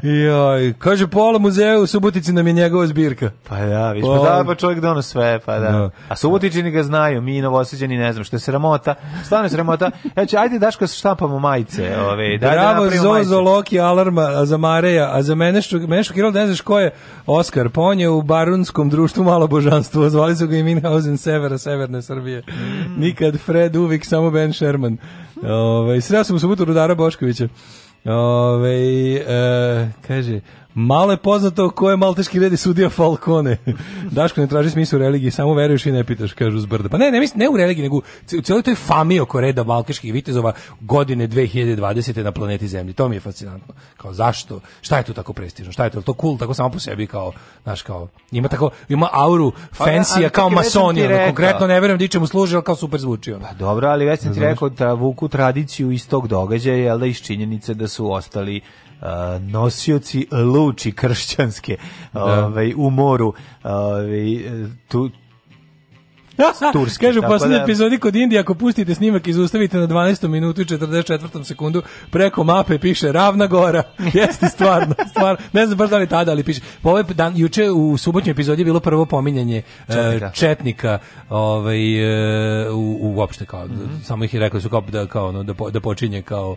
Joj, kaže pola muzeja u Subotici nam je njegova zbirka. Pa ja, da, viš, pa da, pa čovjek dono da sve, pa da. No. Da. A Subotičini ga znaju, mi novoseđeni ne znam, što je sramota, stvarno je sramota. Znači, <laughs> ajde Daško štampamo majice. Ove, daj Bravo, da Zozo, Loki, Alarma, za Mareja, a za mene što, mene što ne znaš ko je Oskar, pa on je u Barunskom društvu malo božanstvo, zvali su ga i Minhausen Severa, Severne Srbije. Mm. Nikad Fred, uvijek samo Ben Sherman. Ove, ovaj, sreo sam u subotu Rudara Boškovića. 两位，呃，开始。Malo je poznato ko je malteški red i sudija Falkone. <laughs> Daško ne traži smisao u religiji, samo veruješ i ne pitaš, kažu zbrda. Pa ne, ne, mislim, ne u religiji, nego u celoj toj fami oko reda malteških vitezova godine 2020. na planeti Zemlji. To mi je fascinantno. Kao zašto? Šta je tu tako prestižno? Šta je to? To cool tako samo po sebi kao, znaš, kao, ima tako, ima auru pa da, fancy kao masoni. Ono, konkretno ne verujem da ičemu služi, ali kao super zvuči. Ono. Pa dobro, ali već sam ti rekao da vuku tradiciju iz tog događaja, jel da iz činjenice da su ostali nosioci luči kršćanske da. ovaj, u moru ovaj, tu, Turske. Kažu u poslednjoj da... epizodi kod Indije, ako pustite snimak i zaustavite na 12. minutu i 44. sekundu, preko mape piše Ravna gora. <laughs> Jeste stvarno, stvarno. Ne znam baš da li tada, ali piše. Po ovaj dan, juče u subotnjoj epizodi je bilo prvo pominjanje e, četnika, četnika ovaj, e, u, u, uopšte kao, mm -hmm. samo ih je rekli da su kao, da, kao, ono, da, po, da počinje kao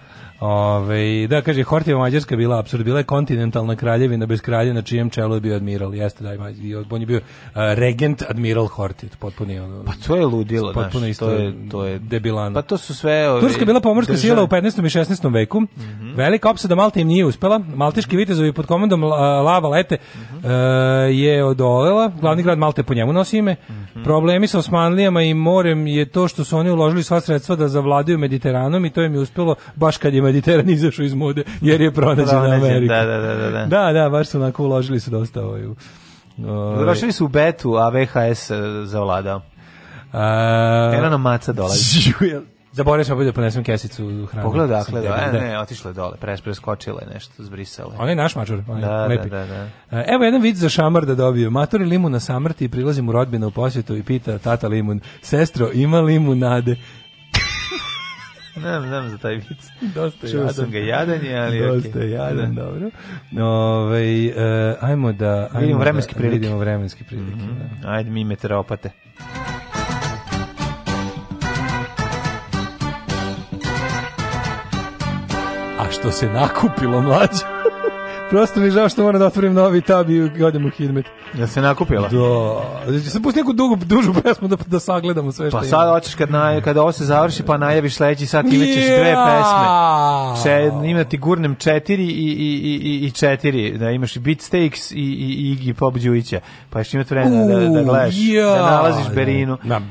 Ove, da, kaže, Hortiva Mađarska bila absurd, bila je kontinentalna kraljevina bez kralja na čijem čelu je bio admiral, jeste da, on je bio a, e, regent admiral Horti, potpuno ono, Pa to je ludilo, potpuno isto, to je, to je debilano. Pa to su sve... Ove, Turska bila pomorska držav... sila u 15. i 16. veku, mm -hmm. velika opsada Malta im nije uspela, maltiški vitezovi pod komandom Lava Lete mm -hmm. E, a, je odolela, glavni grad Malte po njemu nosi ime, mm -hmm. problemi sa Osmanlijama i morem je to što su oni uložili sva sredstva da zavladaju Mediteranom i to im je uspelo baš kad je Mediteran izašao iz mode jer je pronađena Amerika. Da, da, da, da. Da, da, baš su onako uložili su dosta ovaj. Završili ovaj. su u betu, a VHS e, zavladao. A... Era nam maca dolazi. <laughs> Zaboravio sam opet da ponesem kesicu hranu. Pogledaj, dakle, da, da. E, ne, ne, otišle dole, pres, preskočila nešto, zbrisale. je. je naš mačur, on je da, da, lepi. Da, da, da. Evo jedan vid za šamar da dobio. Matori limun na samrti i prilazim u rodbina u posjetu i pita tata limun, sestro, ima limunade? Znam, znam za taj vic. Dosta je Čuo jadan. sam ga jadan je, ali... Dosta je okay. jadan, da. dobro. Ove, ovaj, uh, ajmo da... Ajmo vidimo da vremenske da, prilike. Vidimo vremenske prilike, mm -hmm. da. Ajde mi meteoropate. A što se nakupilo mlađe? Prosto mi žao što moram da otvorim novi tab i odem u Hidmet. Ja se nakupila? Da. Znači, se pusti neku dugu, dužu pesmu da, da sagledamo sve pa što Pa sad hoćeš kad, naj, kad ovo se završi pa najaviš sledeći sat i ćeš dve pesme. Če, ima ti gurnem četiri i, i, i, i četiri. Da imaš i Beatsteaks i, i, i, i Pop Đujića. Pa ćeš imati vremena da, da gledaš. Da ja. Da nalaziš Berinu. Da.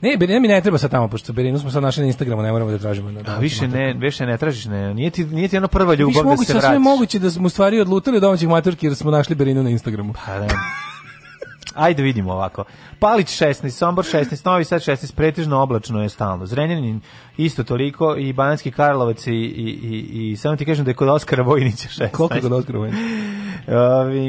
Ne, Berina mi ne treba sad tamo, pošto Berinu smo sad našli na Instagramu, ne moramo da tražimo. Da, da, više ne, više ne tražiš. Ne. Nije, ti, nije ti ona prva ljubav da se vraćaš. Više moguće da smo u stvari stvari odlutali od domaćih maturki jer smo našli Berinu na Instagramu. Pa da. Ajde vidimo ovako. Palić 16, Sombor 16, Novi Sad 16, pretežno oblačno je stalno. Zrenjanin isto toliko i Bananski Karlovac i, i, i, i samo ti kažem da je kod Oskara Vojnića 16. Koliko je kod Oskara Vojnića?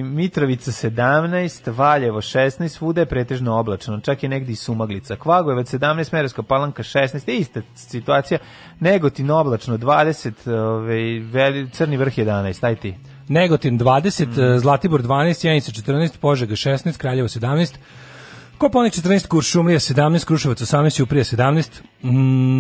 Mitrovica 17, Valjevo 16, svuda je pretežno oblačno, čak je negdje i Sumaglica. Kvagojevac 17, Merovska Palanka 16, je ista situacija. Negotin oblačno 20, ove, ovaj, Crni vrh 11, aj ti. Negotin 20, mm. Zlatibor 12, Janica 14, Požega 16, Kraljevo 17, Koponik 14, Kuršumlija 17, Kruševac 18, Uprija 17,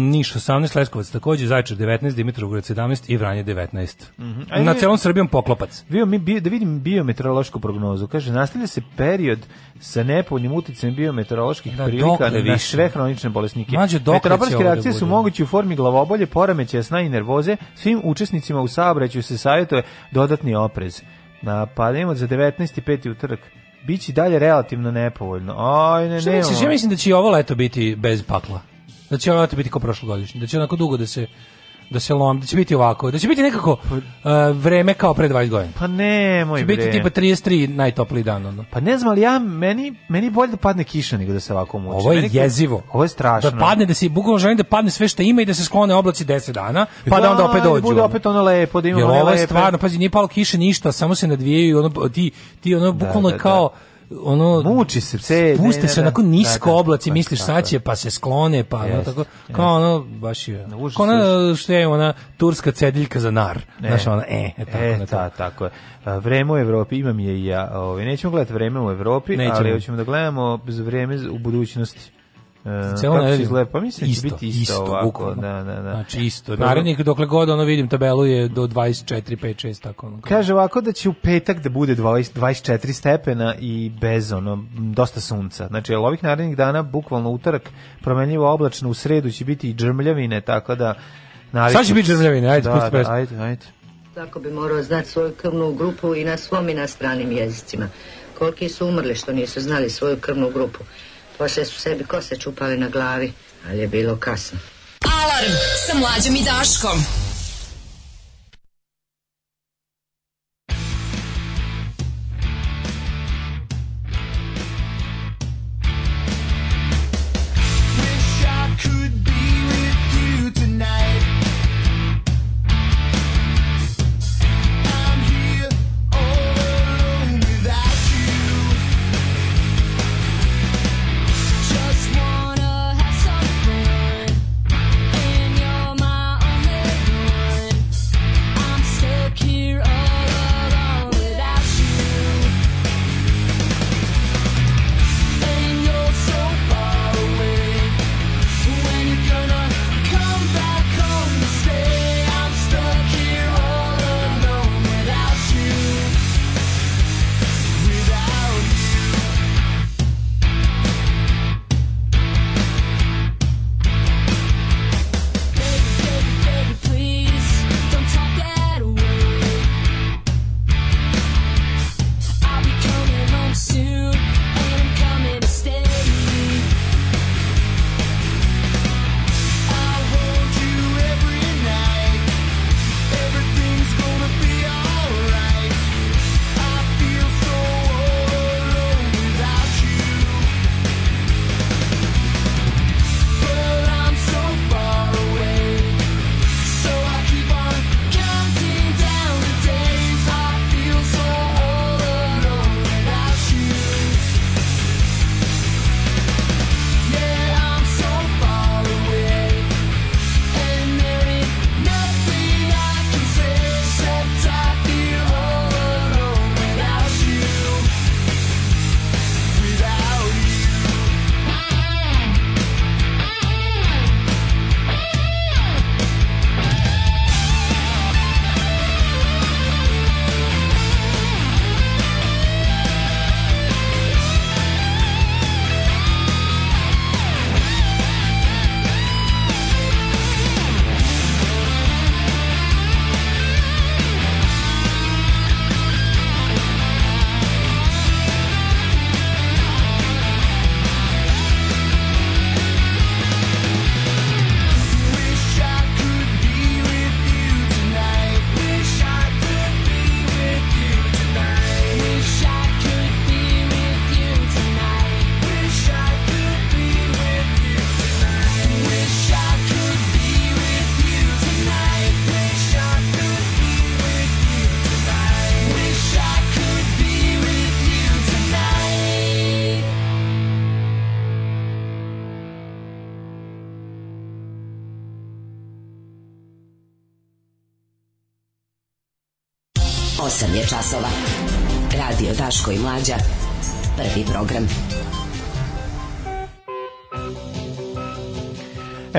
Niš 18, Leskovac takođe, Zajčar 19, Dimitrovgrad 17 i Vranje 19. Mm -hmm. Na celom Srbijom poklopac. Bio mi bio, da vidim biometeorološku prognozu. Kaže, nastavlja se period sa nepovoljnim uticajem biometeoroloških da, prilika na više. sve hronične bolesnike. Mađo, Meteorološke da reakcije da su moguće u formi glavobolje, poremećaja sna i nervoze. Svim učesnicima u saobraćaju se savjetuje dodatni oprez. Na, Napadajmo za 19. 19.5. utrk biće dalje relativno nepovoljno. Aj, ne, ne. Misliš, ja mislim da će ovo leto biti bez pakla. Da će ovo leto biti kao prošlogodišnje, da će onako dugo da se da se lom, da će biti ovako, da će biti nekako uh, vreme kao pre 20 godina. Pa ne, moj bre. Će biti tipa 33 najtopliji dan ono. Pa ne znam, ali ja meni meni bolje da padne kiša nego da se ovako muči. Ovo je meni jezivo. Ovo je strašno. Da padne da se bukvalno želim da padne sve što ima i da se sklone oblaci 10 dana, pa da, da onda opet dođu. Bude opet ono lepo, da ima ono lepo. Ovo je stvarno, pazi, nije palo kiše ništa, samo se nadvijaju ono ti ti ono da, bukvalno da, da, kao da ono muči se pse, puste se onako nisko da, da, oblaci, da, misliš sad će pa se sklone, pa yes, ono tako kao yes. ono baš je. Kao ona što je ona turska cediljka za nar. E, Znaš ona e, e tako e, na ta, tako je. Vreme u Evropi imam je i ja. Ovaj nećemo gledati vreme u Evropi, nećemo. ali hoćemo da gledamo bez vreme u budućnosti. E, Cela nedelja izgleda, pa mislim da isto, će biti isto, isto ovako, bukvalno. da, da, da. Znači isto. Narednik dokle god ono vidim tabelu je do 24, 5, 6 tako ono. Kaže ovako da će u petak da bude 20, 24 stepena i bez ono dosta sunca. Znači el ovih narednih dana bukvalno utorak promenljivo oblačno, u sredu će biti i džrmljavine, tako da Navikno. Sad će biti džrmljavine, ajde, da, pusti da, ajde, ajde. Tako bi morao znati svoju krvnu grupu i na svom i na stranim jezicima. Koliki su umrli što nisu znali svoju krvnu grupu. Poslije su sebi kose čupali na glavi, ali je bilo kasno. Alarm sa mlađom i Daškom.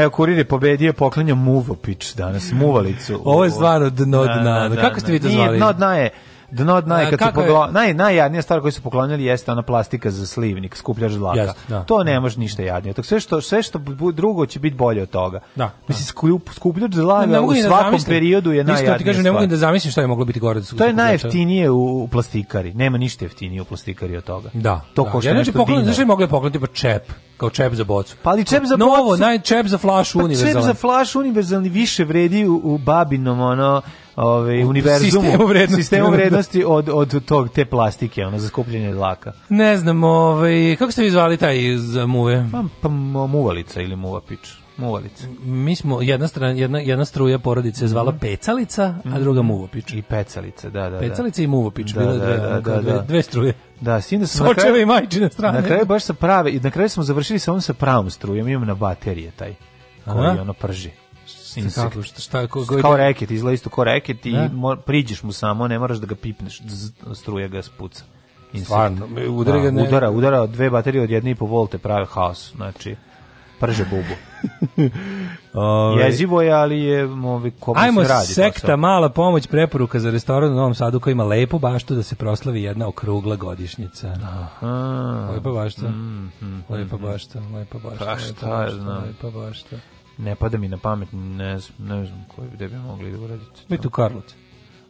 Evo, kurir je pobedio, poklanja muvopić danas, muvalicu. Ovo je stvarno dno da, dna. Da, Kako da, ste vi to zvali? Nije, dno dna je dno dna je kad su poglon... naj najjadnija stvar koju su poklonjali jeste ona plastika za slivnik, skupljač dlaka. Yes, da. To ne može ništa jadnije. to sve što sve što drugo će biti bolje od toga. Da. da. Mislim skup, skupljač dlaka u da svakom da periodu je najjadnija. ti kažem ne mogu da zamislim šta je moglo biti gore. To je najjeftinije u, plastikari. Nema ništa jeftinije u plastikari od toga. Da. To da. košta. Ja znači poklon, znači mogli da pokloniti pa čep kao čep za bocu. Pa ali čep za Novo, bocu. Novo, naj čep za flašu pa univerzalni. Čep za flašu univerzalni više vredi u, u babinom ono ovaj univerzum sistemu vrednosti, sistemu vrednosti od od tog te plastike ona za skupljanje dlaka. Ne znam, ovaj kako ste vi zvali taj iz muve? Pa, pa muvalica ili muva pič. Muvalica. Mi smo jedna strana jedna jedna struja porodice mhm. zvala mm. pecalica, a mhm. druga muva pič. i pecalice, da, da. da. Pecalice i muvopič, da, bile da, dve, da, da, dve, da. dve struje. Da, sin da smo na i majčine strane. Na kraju baš se prave i na kraju smo završili sa onom sa pravom strujom, imam na baterije taj koji Aha. ono prži insekt. Kako, šta, ko, ko kao reket, izgleda isto kao reket i da. mor, priđeš mu samo, ne moraš da ga pipneš, struja ga spuca. Insekt. Stvarno, udara da, ne... Udara, udara, dve baterije od jedne i po volte prave haos, znači prže bubu. <laughs> Ove... Ovaj- Jezivo je, ali je ovi, ovaj, Ajmo se radi. sekta, posao. mala pomoć, preporuka za restoran u Novom Sadu koji ima lepu baštu da se proslavi jedna okrugla godišnjica. Aha. Lepa bašta. Mm, mm, lepa bašta, lepa bašta. Pa šta lepa bašta, lepa bašta. Ne pada mi na pamet, ne znam, ne znam koji gde bi mogli da uraditi. Biti u Karlovcu.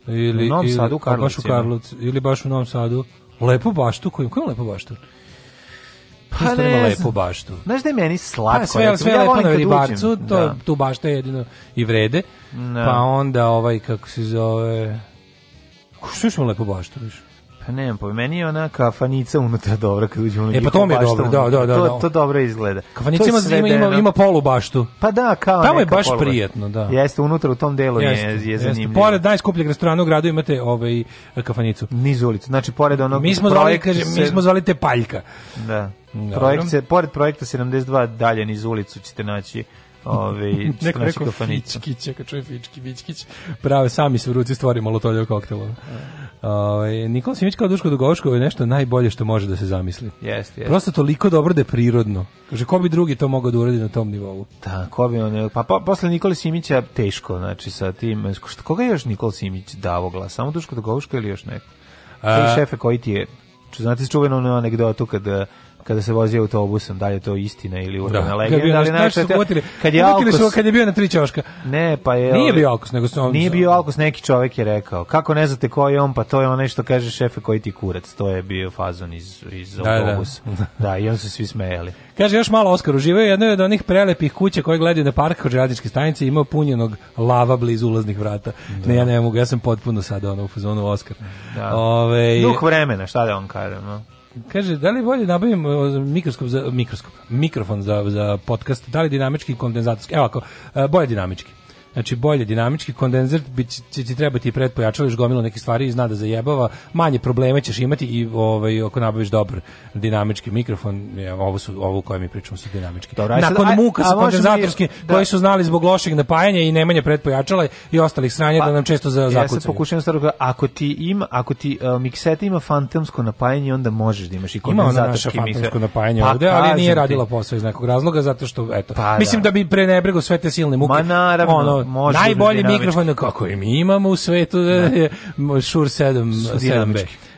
Ili, u Novom ili, Sadu u pa Karlovcu. Baš u Karlovcu, ili baš u Novom Sadu. Lepu baštu, kojim, kojim lepu baštu? Pa ne, ima lepu baštu. Znaš da je meni slatko. Pa, sve, ja, sve ja lepo na ribarcu, to, da. tu bašta je jedino i vrede. No. Da. Pa onda ovaj, kako se zove... Što smo lepo baštu, više? Pa nemam pojma, meni je ona kafanica unutra dobra kad uđemo u E pa to mi je dobro, da, da, da. To, da. to dobro izgleda. Kafanica ima, ima, ima polu baštu. Pa da, kao Tamo je baš polu. prijetno, da. Jeste, unutra u tom delu jeste, je, je jeste. Pored najskupljeg restorana u gradu imate ovaj, kafanicu. Niz ulicu, znači pored onog mi smo zvali, kaže, se... mi smo zvali te paljka. Da. Dobro. Projekt se, pored projekta 72 dalje niz ulicu ćete naći Ove, <laughs> Neko znači rekao Fičkić, kad čuje Fički, Vičkić, prave sami se u ruci stvori molotovljev koktelova. Ovaj Nikola Simić kao Duško Dugoškov je nešto najbolje što može da se zamisli. Jeste, jeste. Prosto toliko dobro da je prirodno. Kaže ko bi drugi to mogao da uradi na tom nivou? Da, ko bi on pa, pa posle Nikola Simića teško, znači sa tim što, koga je još Nikola Simić davo glas? Samo Duško Dugoško ili još neko? A... E, koji šefe koji ti je? Znate čuvenu anegdotu kada kada se vozio autobusom, da li je to istina ili da. urbana da. legenda, bio, ali nešto te, uvatili, kad je alkos, su, kad je bio na tri čoška. Ne, pa je Nije ovaj- bio alkos, nego su Nije bio alkos, neki čovjek je rekao. Kako ne znate ko je on, pa to je onaj što kaže šefe koji ti kurac, to je bio fazon iz iz da, da. autobusa. Da. da, i on su svi smejali. Kaže još malo Oskar uživao jedno je od onih prelepih kuća koje gledaju na park kod železničke stanice, imao punjenog lava blizu ulaznih vrata. Da. Ne, ja ne mogu, ja sam potpuno sad ono u fazonu Oskar. Da. Ove, Duh vremena, šta da on kaže, no? Kaže, da li bolje da nabavim mikroskop za, mikroskop, mikrofon za, za podcast, da li dinamički i kondenzatorski? Evo ako, e, bolje dinamički. Znači bolje dinamički kondenzer bi će ti trebati i pretpojačalo još gomilo neke stvari i zna da zajebava, manje problema ćeš imati i ovaj ako nabaviš dobar dinamički mikrofon, je, ovo su ovo koje mi pričamo su dinamički. Dobro, Nakon sad, muka sa kondenzatorskim da. koji su znali zbog lošeg napajanja i nemanje pretpojačala i ostalih sranja pa, da nam često za zakucaju. Ja se pokušavam staro da- ako ti ima ako ti uh, e, mikseta ima fantomsko napajanje onda možeš da imaš i kondenzatorski ima fantomsko napajanje pa, ovde, ali nije radila posao iz nekog razloga zato što eto. Pa, mislim da. da bi prenebrego sve te silne muke. Ma naravno, ono, Može najbolji mikrofon kako mi imamo u svetu da, da. je Shure 7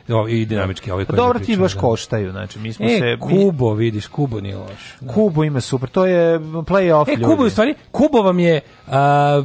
7B i dinamički ovaj koji Dobro ti baš da. koštaju, znači mi smo e, se Kubo, vidiš, Kubo nije loš. Da. Kubo ima super, to je play-off e, ljudi. Kubo u stvari, Kubo vam je a,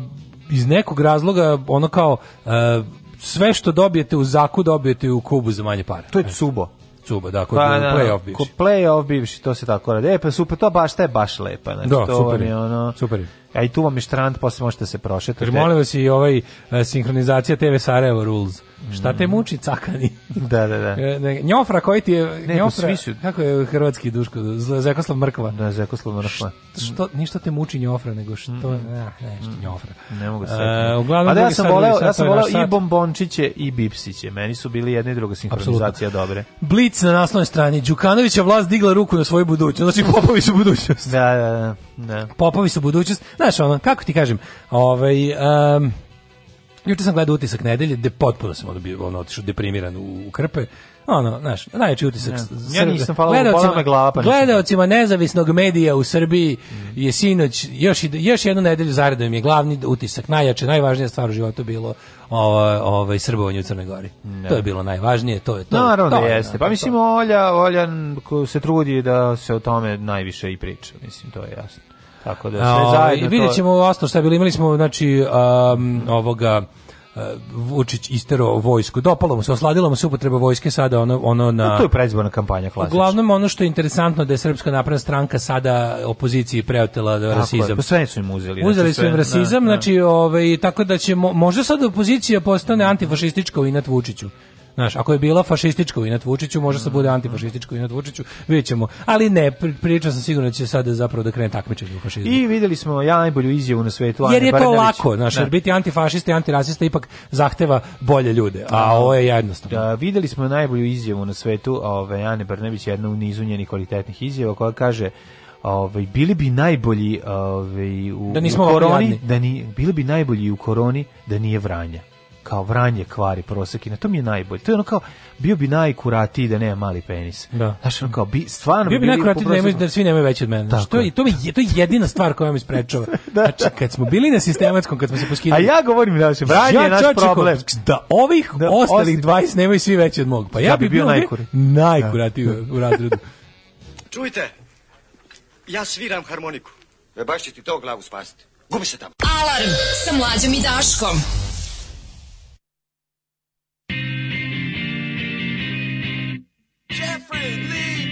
iz nekog razloga ono kao a, sve što dobijete u Zaku dobijete u Kubu za manje pare. To je Cubo. Cubo, da, kod pa, da, play-off bivši. Kod play-off bivši, to se tako radi. E, pa super, to baš, to je baš lepa. Znači, da, to super je, ono, super je a i tu vam je štrand, posle možete se prošetati. Jer molim vas i ovaj uh, sinhronizacija TV Sarajevo Rules. Mm. Šta te muči, cakani? <laughs> da, da, da. E, njofra, koji ti je... Ne, njofra, su... Kako je hrvatski duško? Zekoslav Mrkva. Da, Zekoslav Mrkva. Što, ništa te muči njofra, nego što... Mm. Ne, nešto njofra. Ne mogu se... Uh, uglavnom, A da, ja sam voleo, ja sam voleo i Bombončiće i Bipsiće. Meni su bili jedna i druga sinhronizacija Absolutno. dobre. Blic na naslovnoj strani. Đukanovića vlast digla ruku na svoju budućnost. Znači, <laughs> popovi su budućnost. da, da, da. Ne. Da. Popovi su budućnost. Znaš, ono, kako ti kažem, ovaj, um, juče sam gledao utisak nedelje, gde potpuno sam ono, bio, ono, otišao deprimiran u, u krpe, ono, znaš, najveći utisak. Ja nisam gledaocima, glava, pa Gledaocima nezavisnog medija u Srbiji mhm. je sinoć, još, još jednu nedelju zaredom je glavni utisak, najjače, najvažnija stvar u životu bilo ovaj ovaj srbovanje u Crnoj Gori. Ne. To je bilo najvažnije, to je to. Naravno da to, jeste. Pa mislim Olja, Oljan se trudi da se o tome najviše i priča, mislim to je jasno. Tako da sve ovaj, zajedno. I videćemo ćemo šta je bilo. Imali smo, znači, um, ovoga... E, Vučić istero vojsku. Dopalo mu se, osladilo mu se upotreba vojske sada ono ono na no, To je predizborna kampanja klasična. Uglavnom ono što je interesantno da je Srpska napredna stranka sada opoziciji preotela da rasizam. Tako, pa sve su im uzeli. Uzeli znači su im rasizam, da, da. znači ovaj tako da će možda sada opozicija postane antifašistička u inat Vučiću. Znaš, ako je bila fašistička Inat Vučiću, može se bude mhm. antifašistička Inat Vučiću, vidjet ćemo. Ali ne, pričao sam sigurno da će sada zapravo da krene takmičenje u fašizmu. I videli smo ja najbolju izjavu na svetu. Jer je to lako, znaš, da. jer biti antifašista i antirasista ipak zahteva bolje ljude, a da. ovo je jednostavno. Da, vidjeli smo najbolju izjavu na svetu, ove, Jane Brnević je jedna u nizu njenih kvalitetnih izjava koja kaže ovaj bili bi najbolji ovaj u, da nismo u koroni, da ni bili bi najbolji u koroni da nije Vranja kao vranje kvari prosek na to mi je najbolje. To je ono kao, bio bi najkuratiji da nema mali penis. Da. Znaš, ono kao, bi, stvarno... Bio bi najkuratiji da, nema, da svi nemaju veći od mene. Znaš, to, je, to, mi je, to je jedina stvar koja mi sprečava. <laughs> da. Znači, kad smo bili na sistematskom, kad smo se poskidali... A ja govorim da znači, vranje ja, je naš čočeko, problem. Da ovih da, ostalih 20 nemaju svi veći od mog. Pa ja, ja bi bio, bio najkuri. najkuratiji da. u razredu. <laughs> Čujte, ja sviram harmoniku. E baš će ti to glavu spasiti. Gubi se tamo. Alarm sa mlađom i Daškom. Jeffrey Lee.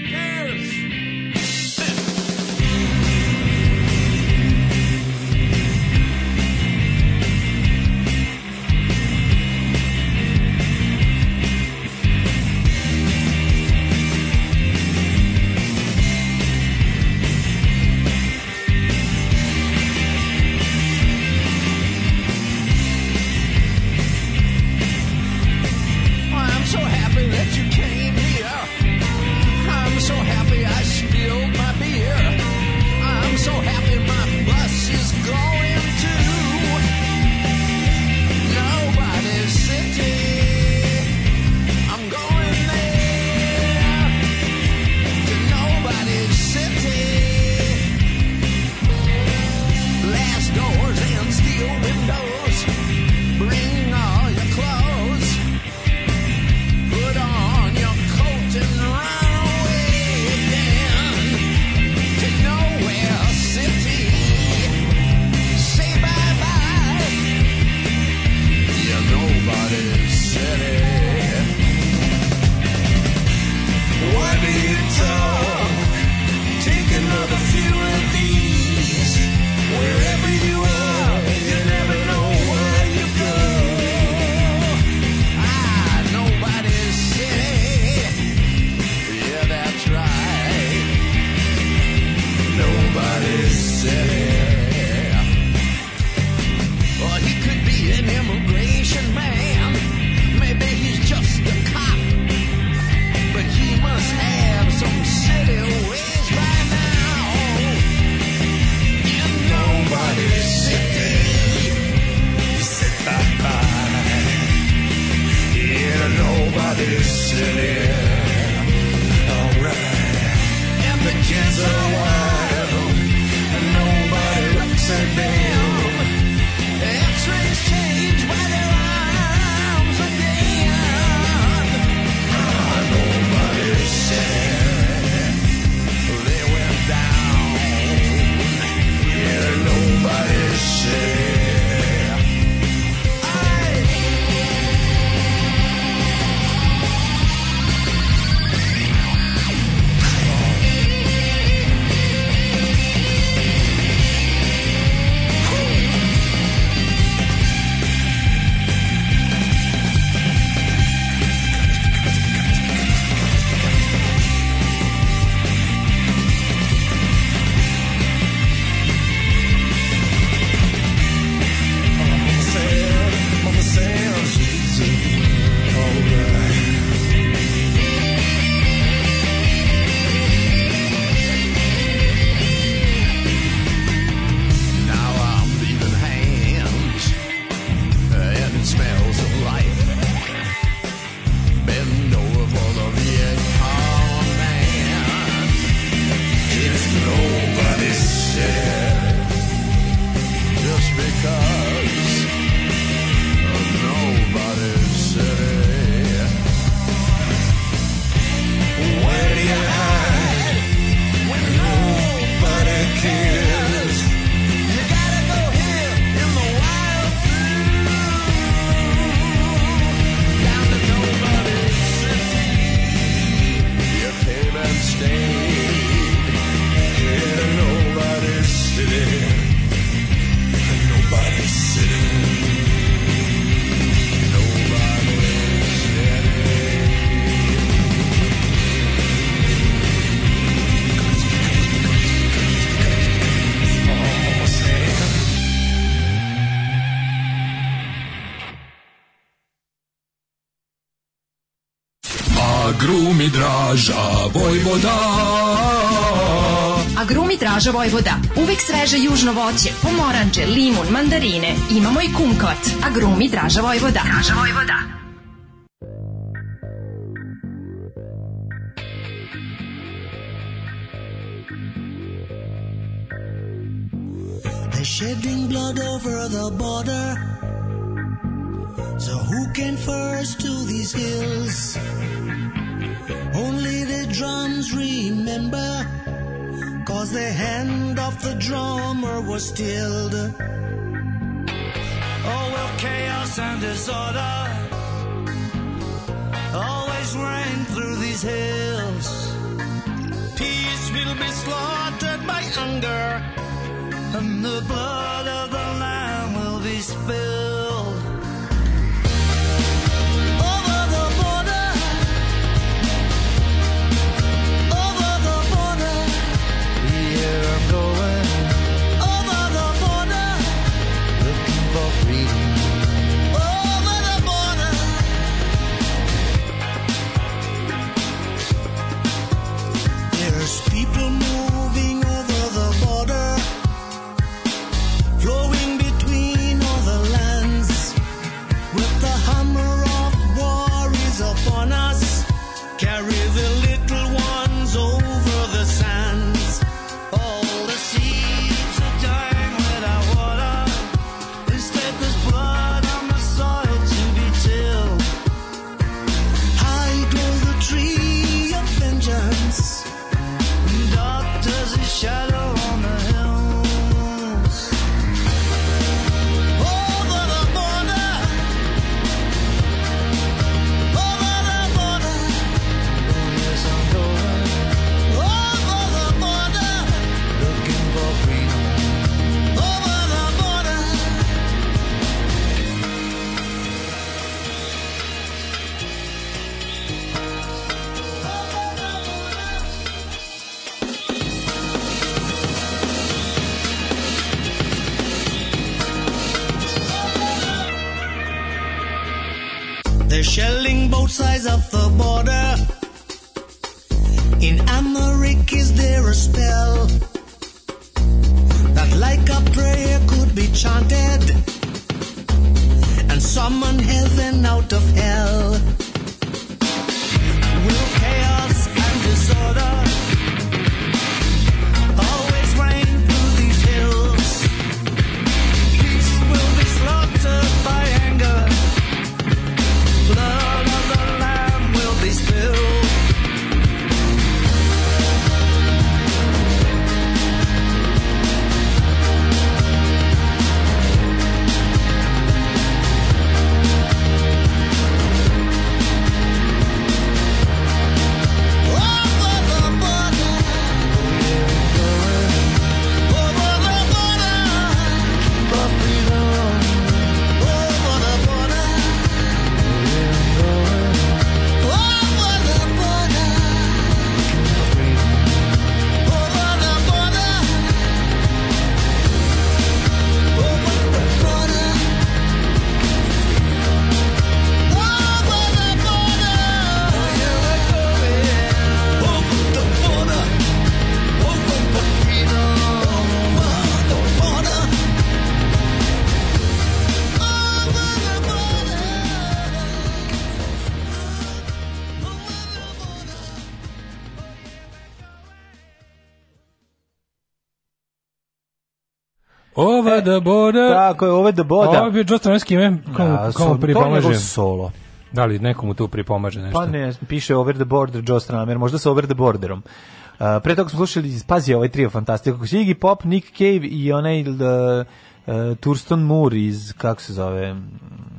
Draža Vojvoda Agrumi Draža Vojvoda. Uvek sveže južno voće, pomoranđe, limun, mandarine. Imamo i kumkot. Agrumi Draža Vojvoda. Draža Vojvoda. shedding blood over the border. So who can first to these hills? drums remember Cause the hand of the drummer was stilled Oh well chaos and disorder Always reign through these hills Peace will be slaughtered by anger And the blood of the lamb will be spilled Tako je, ovo je da boda. Ovo je bio Joe Stravinski ime, komu, komu pripomaže. To je solo. Da li nekomu tu pripomaže nešto? Pa ne, piše Over the Border Joe Stramer, možda sa Over the Borderom. Uh, pre toga smo slušali, pazi ovaj trio fantastiku, Iggy Pop, Nick Cave i onaj uh, uh Thurston Moore iz, kako se zove,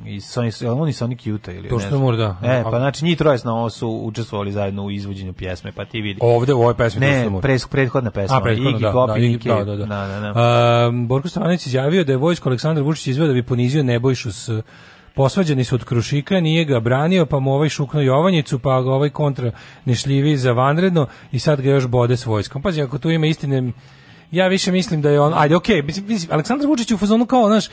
i Sonic, oni Sonic Utah ili to što mora da. E, pa znači njih troje na ovo su učestvovali zajedno u izvođenju pjesme, pa ti vidi. Ovde u ovoj pesmi ne, pres, prethodna pesma. A, prethodna, da, Gopi, da, Niki, da, da, da. Na, na, na. Um, Borko Stavanić izjavio da je vojsko Aleksandar Vučić izveo da bi ponizio Nebojšu s posvađani su od Krušika, nije ga branio, pa mu ovaj šukno Jovanjicu, pa ga ovaj kontra nešljivi za vanredno i sad ga još bode s vojskom. Pazi, ako tu ima istine, ja više mislim da je on ajde okej okay, Aleksandar Vučić u fazonu kao znaš e,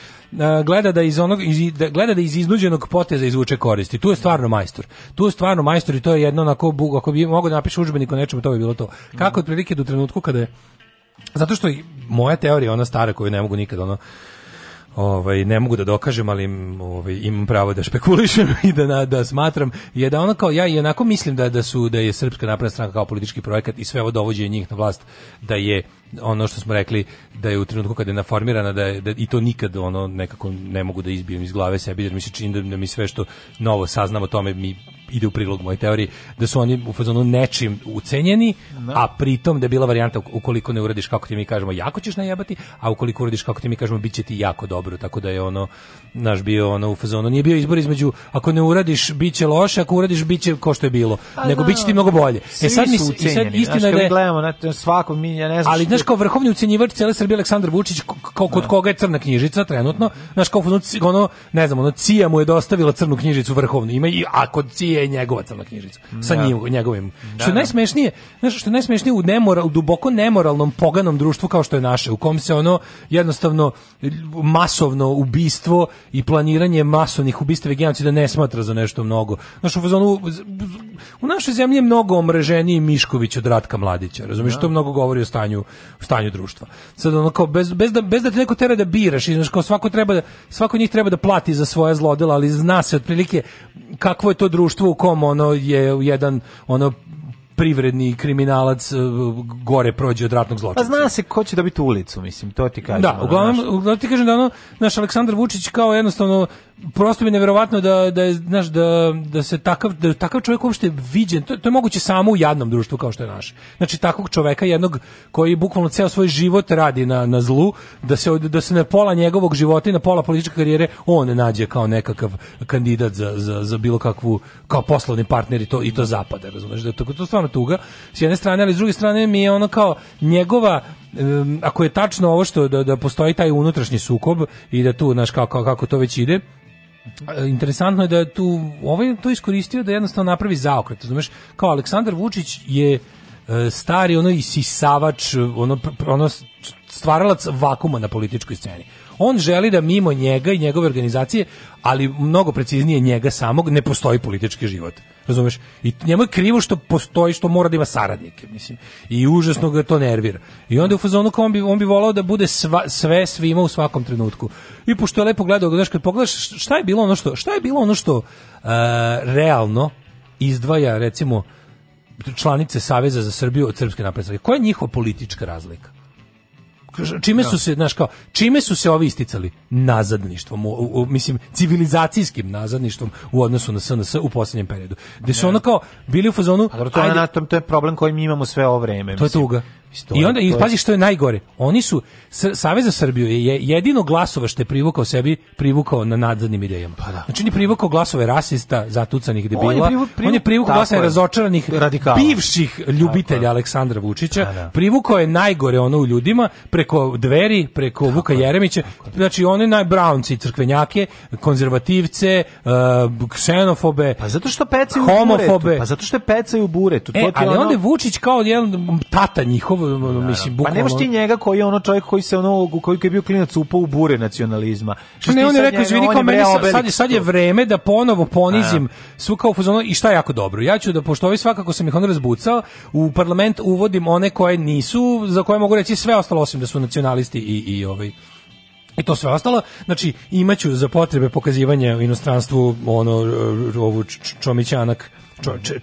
gleda da iz onog iz, da, gleda da iz iznuđenog poteza izvuče koristi tu je stvarno majstor tu je stvarno majstor i to je jedno onako bug ako bi mogao da napiše udžbenik o nečemu to bi bilo to kako otprilike do trenutku kada je zato što moja teorija ona stara koju ne mogu nikad ono ovaj ne mogu da dokažem, ali ovaj imam pravo da špekulišem <laughs> i da da smatram je da ona kao ja i onako mislim da da su da je srpska napredna stranka kao politički projekat i sve ovo dovođenje njih na vlast da je ono što smo rekli da je u trenutku kada je naformirana da, je, da i to nikad ono nekako ne mogu da izbijem iz glave sebi jer mi se čini da, da mi sve što novo saznamo o tome mi ide u prilog moje teoriji da su oni u fazonu nečim ucenjeni, no. Da. a pritom da je bila varijanta ukoliko ne uradiš kako ti mi kažemo jako ćeš najebati, a ukoliko uradiš kako ti mi kažemo biće ti jako dobro, tako da je ono naš bio ono u fazonu nije bio izbor između ako ne uradiš biće loše, ako uradiš biće kao što je bilo, a, pa nego no, biće ti da. mnogo bolje. E, Svi e sad mi sad istina znaš, da gledamo na svako mi ja ne znam. Ali znaš kao vrhovni ucenjivač cele Srbije Aleksandar Vučić kao kod da. koga je crna knjižica trenutno, znaš kao ono ne znam, ono Cija mu je dostavila crnu knjižicu vrhovnu. Ima i ako kod je i njegova crna knjižica sa da. njim, njegovim. Da, što je da. najsmešnije, znaš što je najsmešnije u nemoral, duboko nemoralnom poganom društvu kao što je naše, u kom se ono jednostavno masovno ubistvo i planiranje masovnih ubistava i genocida ne smatra za nešto mnogo. Znaš, u fazonu u našoj zemlji je mnogo omreženiji Mišković od Ratka Mladića, razumiješ, da. to mnogo govori o stanju, o stanju društva. Sad ono kao, bez, bez, da, bez da te neko tera da biraš, i, znaš, kao svako treba da, svako njih treba da plati za svoje zlodela, ali zna se otprilike kakvo je to društvo u kom ono je jedan ono privredni kriminalac e, gore prođe od ratnog zločina. Pa zna se ko će dobiti ulicu, mislim, to ti kažem. Da, da, uglavnom, ono naš... ti kažem da ono, naš Aleksandar Vučić kao jednostavno prosto mi je neverovatno da da je, znaš da da se takav da takav čovjek uopšte viđen to, to je moguće samo u jadnom društvu kao što je naše znači takvog čovjeka jednog koji bukvalno ceo svoj život radi na, na zlu da se da se na pola njegovog života i na pola političke karijere on nađe kao nekakav kandidat za, za, za bilo kakvu kao poslovni partner i to i to zapada razumeš da je to, to stvarno tuga s jedne strane ali s druge strane mi je ono kao njegova ako je tačno ovo što da, da postoji taj unutrašnji sukob i da tu znaš kao, kao kako to već ide E, interesantno je da tu ovaj to iskoristio da jednostavno napravi zaokret, razumeš? Kao Aleksandar Vučić je e, stari ono isisavač, ono, ono stvaralac vakuma na političkoj sceni. On želi da mimo njega i njegove organizacije, ali mnogo preciznije njega samog, ne postoji politički život razumeš? I njemu je krivo što postoji, što mora da ima saradnike, mislim. I užasno ga to nervira. I onda u fazonu kao on bi, on bi volao da bude sva, sve svima u svakom trenutku. I pošto je lepo gledao, znaš, kad pogledaš šta je bilo ono što, šta je bilo ono što uh, realno izdvaja, recimo, članice Saveza za Srbiju od Srpske napredne Koja je njihova politička razlika? čime da. su se, znaš kao, čime su se ovi isticali? Nazadništvom, u, u, mislim, civilizacijskim nazadništvom u odnosu na SNS u poslednjem periodu. Gde su ono kao bili u fazonu... Ali to, je, na, to je problem koji mi imamo sve ovo vreme. To je tuga. I onda, i, pazi što je najgore, oni su, Savez za Srbiju je jedino glasova što je privukao sebi, privukao na nadzornim idejama. Pa da. Znači, on privukao glasove rasista, zatucanih debila, on je, privu, privu, privukao glasove razočaranih radikala. bivših ljubitelja tako. Aleksandra Vučića, da, da. privukao je najgore ono u ljudima, preko dveri, preko tako, Vuka Jeremića, znači, one najbrownci, crkvenjake, konzervativce, uh, ksenofobe, pa zato što pecaju homofobe. buretu, pa zato što pecaju u buretu. E, ali ono... onda Vučić kao jedan tata njihov ono, da, da. mislim, pa bukvalno... Pa nemaš ti njega koji je ono čovjek koji se ono, koji je bio klinac upao u bure nacionalizma. Pa Što ne, on je rekao, izvini, kao meni sad, sad, sad je vreme da ponovo ponizim da. svu kao fuzono i šta je jako dobro. Ja ću da, pošto ovi svakako sam ih ono razbucao, u parlament uvodim one koje nisu, za koje mogu reći sve ostalo osim da su nacionalisti i, i ovaj i to sve ostalo, znači imaću za potrebe pokazivanja u inostranstvu ono ovu Čomićanak,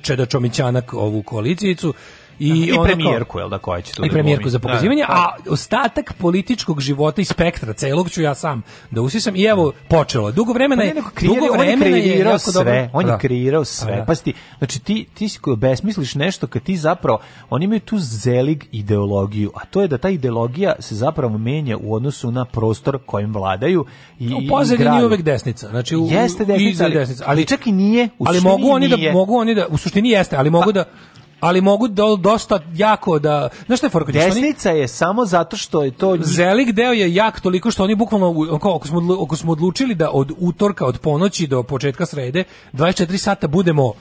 Čeda Čomićanak ovu koalicijicu I, da, I premijerku, jel da, koja će tu I da premijerku za da, pokazivanje, a ostatak političkog života i spektra celog ću ja sam da usisam i evo počelo. Dugo vremena pa je, dugo vremena on je kreirao sve, on je kreirao pa sve. Pa ti, znači ti, ti si koji besmisliš nešto kad ti zapravo, oni imaju tu zelig ideologiju, a to je da ta ideologija se zapravo menja u odnosu na prostor kojim vladaju i u pozadini nije uvek desnica. Znači u, jeste desnica, ali, desnica, ali, čak i nije, u ali mogu oni nije. da mogu oni da u suštini jeste, ali mogu pa, da ali mogu do, dosta jako da... Znaš šta je forka? Desnica oni, je samo zato što je to... Zelik deo je jak toliko što oni bukvalno, ako, ako, smo, ako smo odlučili da od utorka, od ponoći do početka srede, 24 sata budemo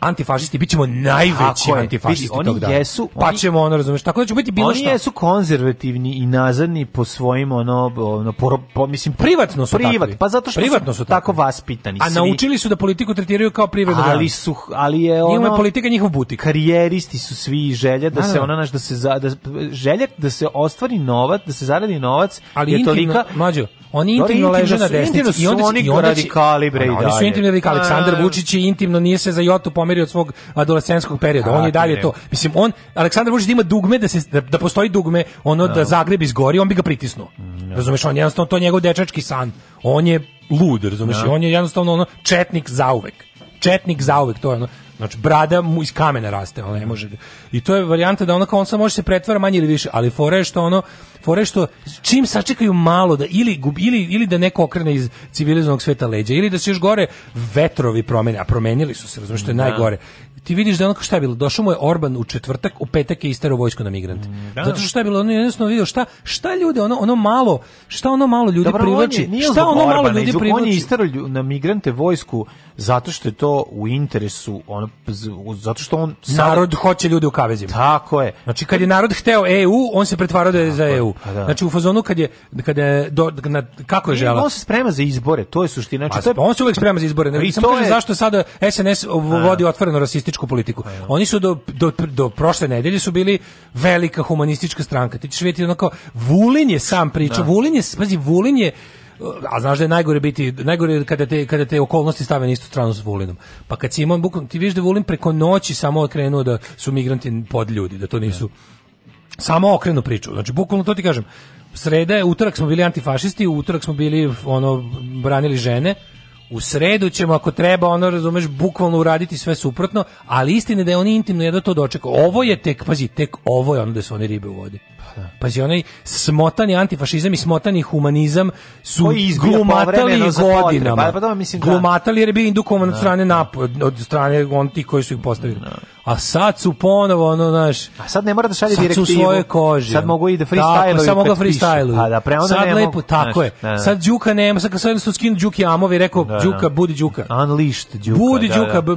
antifašisti, bit ćemo najveći je, antifašisti vidi, oni tog Jesu, pa ćemo ono, razumeš, tako da će biti bilo oni šta. Oni jesu konzervativni i nazadni po svojim, ono, ono po, po, mislim, privatno su privat, takvi. Pa zato što privatno su, su tako vaspitani. A svi. naučili su da politiku tretiraju kao privredno. Ali su, ali je ono... Njima je politika njihov butik. Karijeristi su svi želja da, da se da. ona, naš, da se, za, da, želja da se ostvari novac, da se zaradi novac, ali je intimno, tolika... Mlađo, oni intimno leže na desnici. Intimno su i onda, oni radikali, bre, i dalje. Oni su intimni radikali. Aleksandar Vučić je intimno, nije se za jotu pomeri od svog adolescenskog perioda. on je dalje to. Mislim on Aleksandar Vučić da ima dugme da se da, da postoji dugme ono da, da. Zagreb izgori, on bi ga pritisnuo. Mm, razumeš, on jednostavno to je njegov dečački san. On je lud, razumeš, da. on je jednostavno ono četnik zauvek. Četnik zauvek, to je ono Znači, brada mu iz kamena raste, ono ne da. može. Da- I to je varijanta da ono kao on samo može da se pretvara manje ili više, ali fore što ono, fore što čim sačekaju malo da ili, ili, ili da neko okrene iz civilizovanog sveta leđa, ili da se još gore vetrovi promene, a promenili su se, razumiješ, što je najgore ti vidiš da je onako šta je bilo, došao mu je Orban u četvrtak, u petak je isterao vojsku na migrante. Mm, da. Zato što šta je bilo, on je jednostavno vidio šta, šta ljude, ono, ono malo, šta ono malo ljudi Dobro, privlači, on je, šta ono Orbana, malo ljudi privlači. On je isterao na migrante vojsku zato što je to u interesu, ono, zato što on... Sad... Narod hoće ljude u kavezima. Tako je. Znači kad je narod hteo EU, on se pretvarao da je za EU. E pa da. Znači u fazonu kad je, kad je do, na, kako je žela. On se sprema za izbore, to je suština. Znači, pa, to je... On se uvek sprema za izbore. Ne, samo kaže je... zašto sada SNS vodi otvoreno rasističku humanističku politiku. Pa, da. Oni su do, do, do prošle nedelje su bili velika humanistička stranka. Ti ćeš vidjeti onako, Vulin je sam pričao, da. Vulin je, pazi, Vulin je a znaš da je najgore biti najgore kada te kada te okolnosti stave na istu stranu s Vulinom. Pa kad si Simon bukvalno, ti vidiš da Vulin preko noći samo okrenuo da su migranti pod ljudi, da to nisu da. samo okrenu priču. Znači bukvalno to ti kažem. Sreda je, utorak smo bili antifašisti, utorak smo bili ono branili žene, u sredu ćemo ako treba ono razumeš bukvalno uraditi sve suprotno, ali istine da je oni intimno jedno to dočekao. Ovo je tek, pazi, tek ovo je ono da su oni ribe u vodi. Pa da. Pazi, onaj smotani antifašizam i smotani humanizam su glumatali godinama. Pa, pa, pa da, mislim, glumatali jer je bio indukovan od da. strane, nap, od strane on ti koji su ih postavili. Da a sad su ponovo ono znaš... a sad ne mora da šalje direktivu sad su svoje kože sad mogu i da freestyle sad mogu da freestyle a da pre onda sad lepo tako naš, je da, da. sad đuka nema sad kad su skin đuki amovi rekao da, đuka da. budi đuka unleashed đuka budi da, đuka be,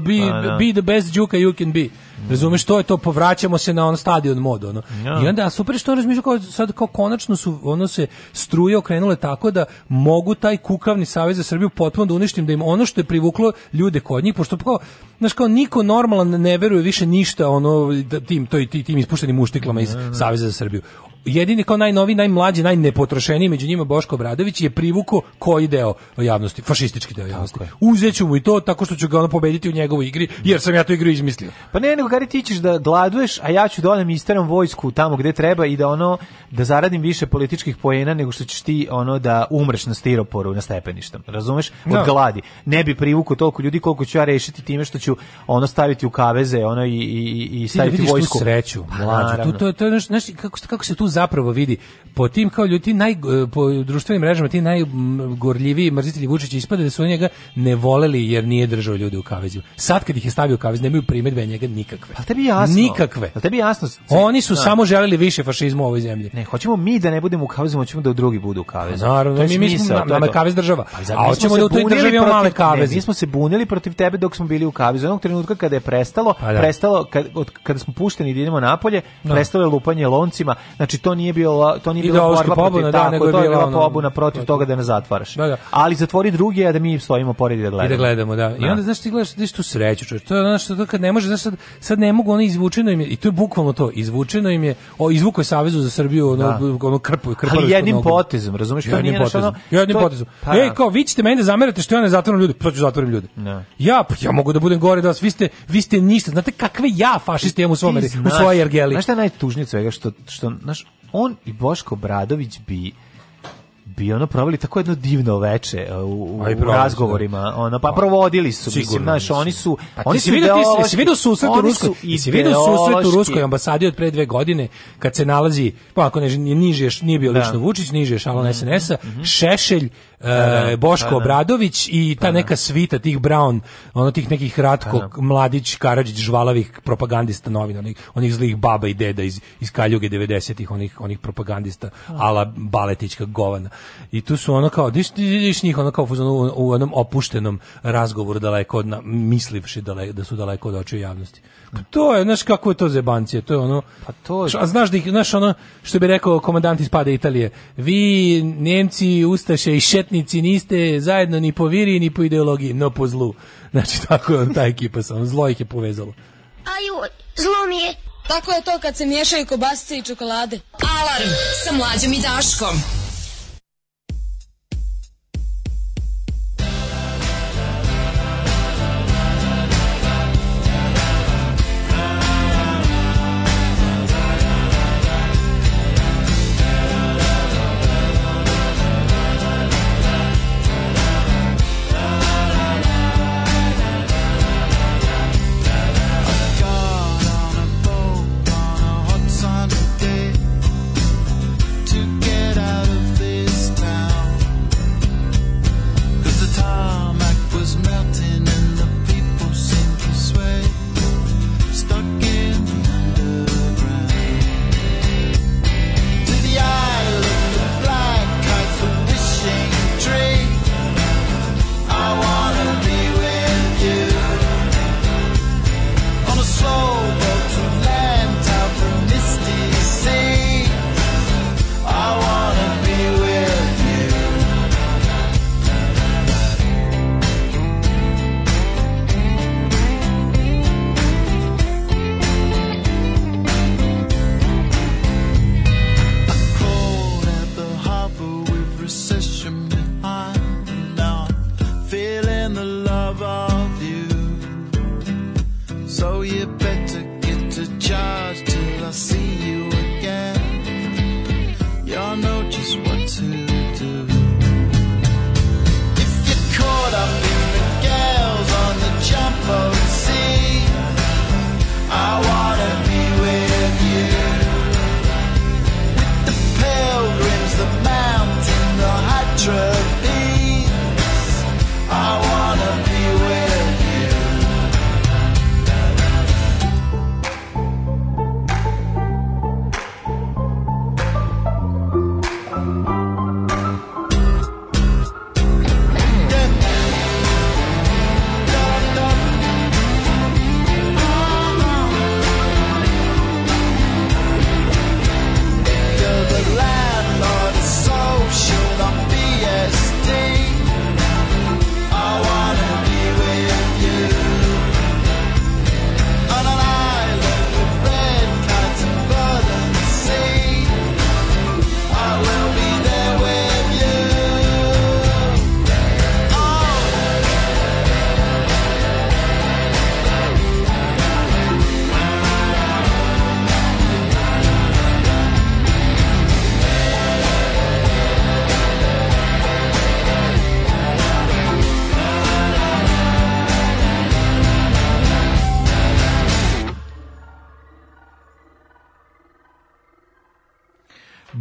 be the best đuka you can be Razumeš to je to, povraćamo se na on stadion mod ono. Ja. I onda super što razmišljam kao sad kao konačno su ono se struje okrenule tako da mogu taj kukavni savez za Srbiju potpuno da uništim da im ono što je privuklo ljude kod njih pošto kao znaš kao niko normalan ne veruje više ništa ono da tim toj tim ispuštenim uštiklama iz Saveza za Srbiju jedini kao najnovi, najmlađi, najnepotrošeniji među njima Boško Obradović je privuko koji deo javnosti, fašistički deo javnosti. Uzeću mu i to tako što ću ga ono pobediti u njegovoj igri, jer sam ja tu igru izmislio. Pa ne, nego gari ti ćeš da gladuješ, a ja ću da odem isteram vojsku tamo gde treba i da ono da zaradim više političkih poena nego što ćeš ti ono da umreš na stiroporu na stepeništu. Razumeš? Od no. Da. gladi. Ne bi privuko toliko ljudi koliko ću ja rešiti time što ću ono staviti u kaveze, ono i i i da staviti da vojsku. sreću, mlađu. Pa, to, to, to, znaš, kako, kako se tu zapravo vidi po tim kao ljudi naj e, po društvenim mrežama ti najgorljiviji mrzitelji Vučića ispada da su njega ne voleli jer nije držao ljude u kavezu. Sad kad ih je stavio u kavez nemaju primedbe njega nikakve. Al tebi jasno. Nikakve. Al tebi jasno. Oni su no. Da. samo želeli više fašizma u ovoj zemlji. Ne, hoćemo mi da ne budemo u kavezu, hoćemo da drugi budu u kavezu. Pa naravno, mi mislimo da je kavez država. Pa A hoćemo da u toj državi imamo male kaveze. Mi smo se bunili protiv tebe dok smo bili u kavezu. Onog trenutka kada je prestalo, pa da. prestalo kad, od, kada smo pušteni da idemo napolje, da. prestalo je lupanje loncima. Znači to nije bilo to nije bila da, borba pobuna, protiv da, tako, nego je bila pobuna protiv toga da ne zatvaraš. Da, da. Ali zatvori druge a da mi stojimo pored i da gledamo. I da gledamo, da. I da. onda znaš ti gledaš ti tu sreću, čovječ. To je ono što kad ne može, znaš sad, sad ne mogu oni izvučeno im je i to je bukvalno to, izvučeno im je, o izvuko Savezu za Srbiju ono da. ono krpu, krpu. Ali jednim potezom, razumeš, to jednim nije potezom. Ono, jednim to, potezom. Pa, Ej, da. kao vi ćete mene da zamerate što ja ne zatvaram ljude, pa ću zatvorim ljude. Ja, pa ja mogu da budem gore da vas, vi ste, vi ste ništa. Znate kakve ja fašiste imam u svom, u svojoj ergeli. Znaš šta najtužnije svega što što znaš on i Boško Bradović bi bi ono proveli tako jedno divno veče uh, u, Aj, u da. razgovorima ono pa provodili su Sigurno, mislim znaš oni su pa oni su vidio ti se vidio susret u ruskoj se vidio susret u ruskoj ambasadi od pre dve godine kad se nalazi pa ako ne niže nije bio da. lično da. Vučić niže je mm -hmm. SNS-a mm -hmm. Šešelj Da, da, da. e, Boško Obradović i ta neka svita tih Brown, ono tih nekih Ratko Mladić, Karadžić, žvalavih propagandista novina, onih, onih zlih baba i deda iz, iz Kaljuge 90-ih, onih, onih propagandista, ala Baletićka govana. I tu su ono kao, diš, njih ono kao u, u onom opuštenom razgovoru daleko od, na, mislivši daleko, da su daleko od očiju javnosti. Pa to je, znaš kako je to zebancije, to je ono. Pa to je. A znaš da ih, znaš ono što bi rekao komandant ispada Italije. Vi Njemci, ustaše i šetnici niste zajedno ni po viri ni po ideologiji, no po zlu. Znači tako je ta ekipa samo zlo ih je povezalo. Aj, zlo mi je. Tako je to kad se miješaju kobasice i čokolade. Alarm sa mlađom i Daškom.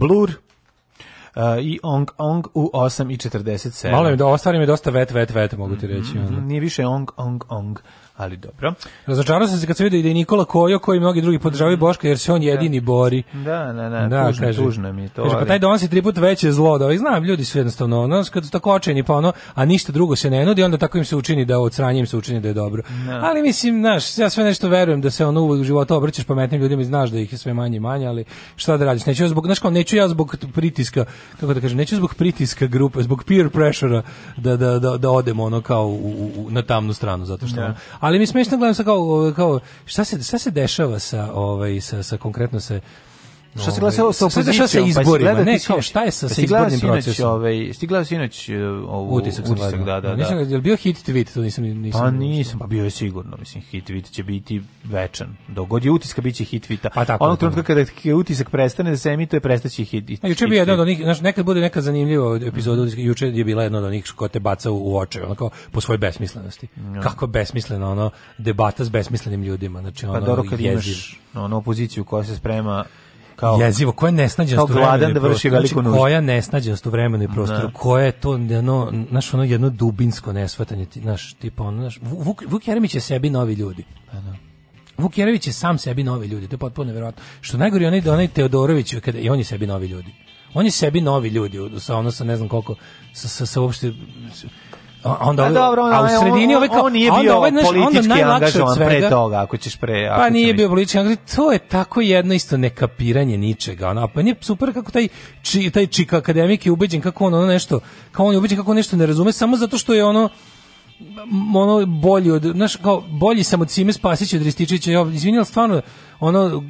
Blur Uh, i Ong Ong u 8.47. Malo mi da ostarim je dosta vet vet vet mogu ti reći. Mm -hmm. Nije više Ong Ong Ong ali dobro. Razočarao sam se kad se vidio da je Nikola Kojo koji mnogi drugi podržavaju mm. Boška jer se on da. jedini da. bori. Da, da, da, da tužno, kaže, tužno mi je to. Kaže, pa taj donosi tri puta veće zlo, da ovaj, znam, ljudi su jednostavno ono, kad su tako očajni pa ono, a ništa drugo se ne nudi, onda tako im se učini da od sranja im se učini da je dobro. Da. Ali mislim, znaš, ja sve nešto verujem da se ono u životu obraćaš pametnim ljudima i znaš da ih je sve manje i manje, ali šta da radiš? Neću ja zbog, znaš kao, neću ja zbog pritiska, kako da kažem, neću zbog pritiska grupe, zbog peer pressure da, da, da, da odem ono kao u, u, na tamnu stranu, zato što da. Ono, Ali mi smešno gledam sa kao, kao šta se šta se dešava sa ovaj sa sa konkretno se Što se glasalo sa opozicijom? Šta pa se izborima? Pa ne, kao šta je sa, sa pa izbornim procesom? Ovaj, si gledao sinoć e, ovu utisak, utisak da, da, da. Nisam, da. je li bio hit tweet? To nisam, nisam, pa nisam, pa bio je sigurno. Mislim, hit tweet će biti večan. Dogod je utiska, bit će hit tweeta. Pa tako. Onog da. trenutka kada utisak prestane da se emituje, prestaće hit, hit, Juče bi jedna od onih, znaš, nekad bude neka zanimljiva epizoda, juče je bila jedna od onih ko te baca u, u oče, onako, po svojoj besmislenosti. No. Kako besmislena, ono, debata s besmislenim ljudima. Znači, pa ono, pa dobro, kad imaš ono, opoziciju koja se sprema kao jezivo, koja nesnađenost u gladan da vrši veliku znači, nuždu. Koja nesnađenost u vremenu i prostoru, da. koja je to ono, naš ono jedno dubinsko nesvatanje, naš tipa ono, naš, Vuk, Vuk Jeremić je sebi novi ljudi. pa da Vuk Jeremić je sam sebi novi ljudi, to je potpuno verovatno Što najgori onaj, da onaj Teodorović, kada, i on je sebi novi ljudi. oni sebi novi ljudi, sa ono sa ne znam koliko, sa, sa, sa uopšte onda a ovaj- dobro, onda, a u sredini on, on, ovaj on, nije bio ovaj, znaš, politički angažovan pre toga, ako ćeš pre... Ako pa nije bio politički angažovan, to je tako jedno isto nekapiranje ničega, ona pa nije super kako taj, či, taj čika akademik je ubeđen kako on ono nešto, kao on je ubeđen kako nešto ne razume, samo zato što je ono, ono bolji od, znaš, kao, bolji sam od Sime Spasića od Rističića, ja, izvinjel, stvarno, ono,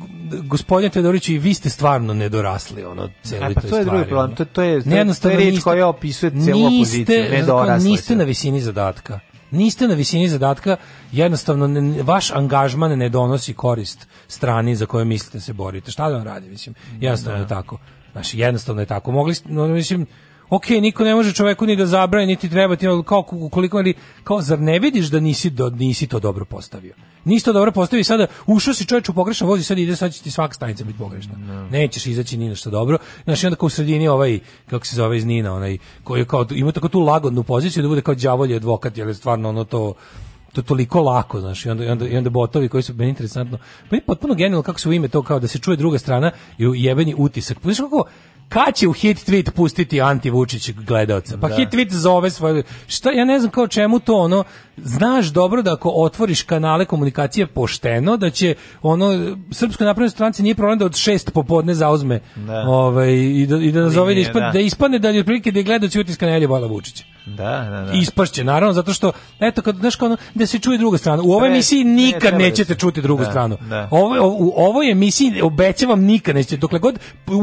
gospodine Teodorić, i vi ste stvarno nedorasli, ono, celoj e, pa toj stvari. to je drugi problem, to, to je, ne, to je reč koja opisuje celu opoziciju, nedorasli. Niste na visini zadatka. Niste na visini zadatka, jednostavno ne, vaš angažman ne donosi korist strani za koju mislite da se borite. Šta da vam radi, mislim, mm, jednostavno da. je tako. Znači, jednostavno je tako. Mogli, no, mislim, ok, niko ne može čoveku ni da zabrani, niti treba ti, kao, koliko, ali, kao, zar ne vidiš da nisi, do, nisi to dobro postavio? Nisi to dobro postavio i sada ušao si čovječ u pogrešan voz sad ide, sad će ti svaka stanica biti pogrešna. No. Da. Nećeš izaći ni nešto dobro. Znaš, i onda kao u sredini ovaj, kako se zove iz Nina, onaj, koji kao, ima tako tu lagodnu poziciju da bude kao đavolji advokat, jer je stvarno ono to, to toliko lako, znaš, i onda, i onda, i onda botovi koji su meni interesantno, pa je potpuno genijalno kako se u ime to kao da se čuje druga strana i jebeni utisak. Pa znaš kako, Kad će u hit tweet pustiti anti Vučić gledaoca? Pa da. hit tweet zove svoje. Šta ja ne znam kao čemu to ono znaš dobro da ako otvoriš kanale komunikacije pošteno, da će ono, Srpskoj napravnoj stranci nije problem da od šest popodne zauzme da. Ovaj, i da, i da nazove da, ispadne, da. da ispadne da je otprilike da je gledaoci utiska Nelje Bala Vučića. Da, da, da. Ispašće, naravno, zato što, eto, kad, znaš, kao ono, da se čuje druga strana. U ovoj emisiji nikad ne, da nećete da čuti drugu da, stranu. Da. Ovo, u ovoj emisiji obećavam nikad nećete, dokle god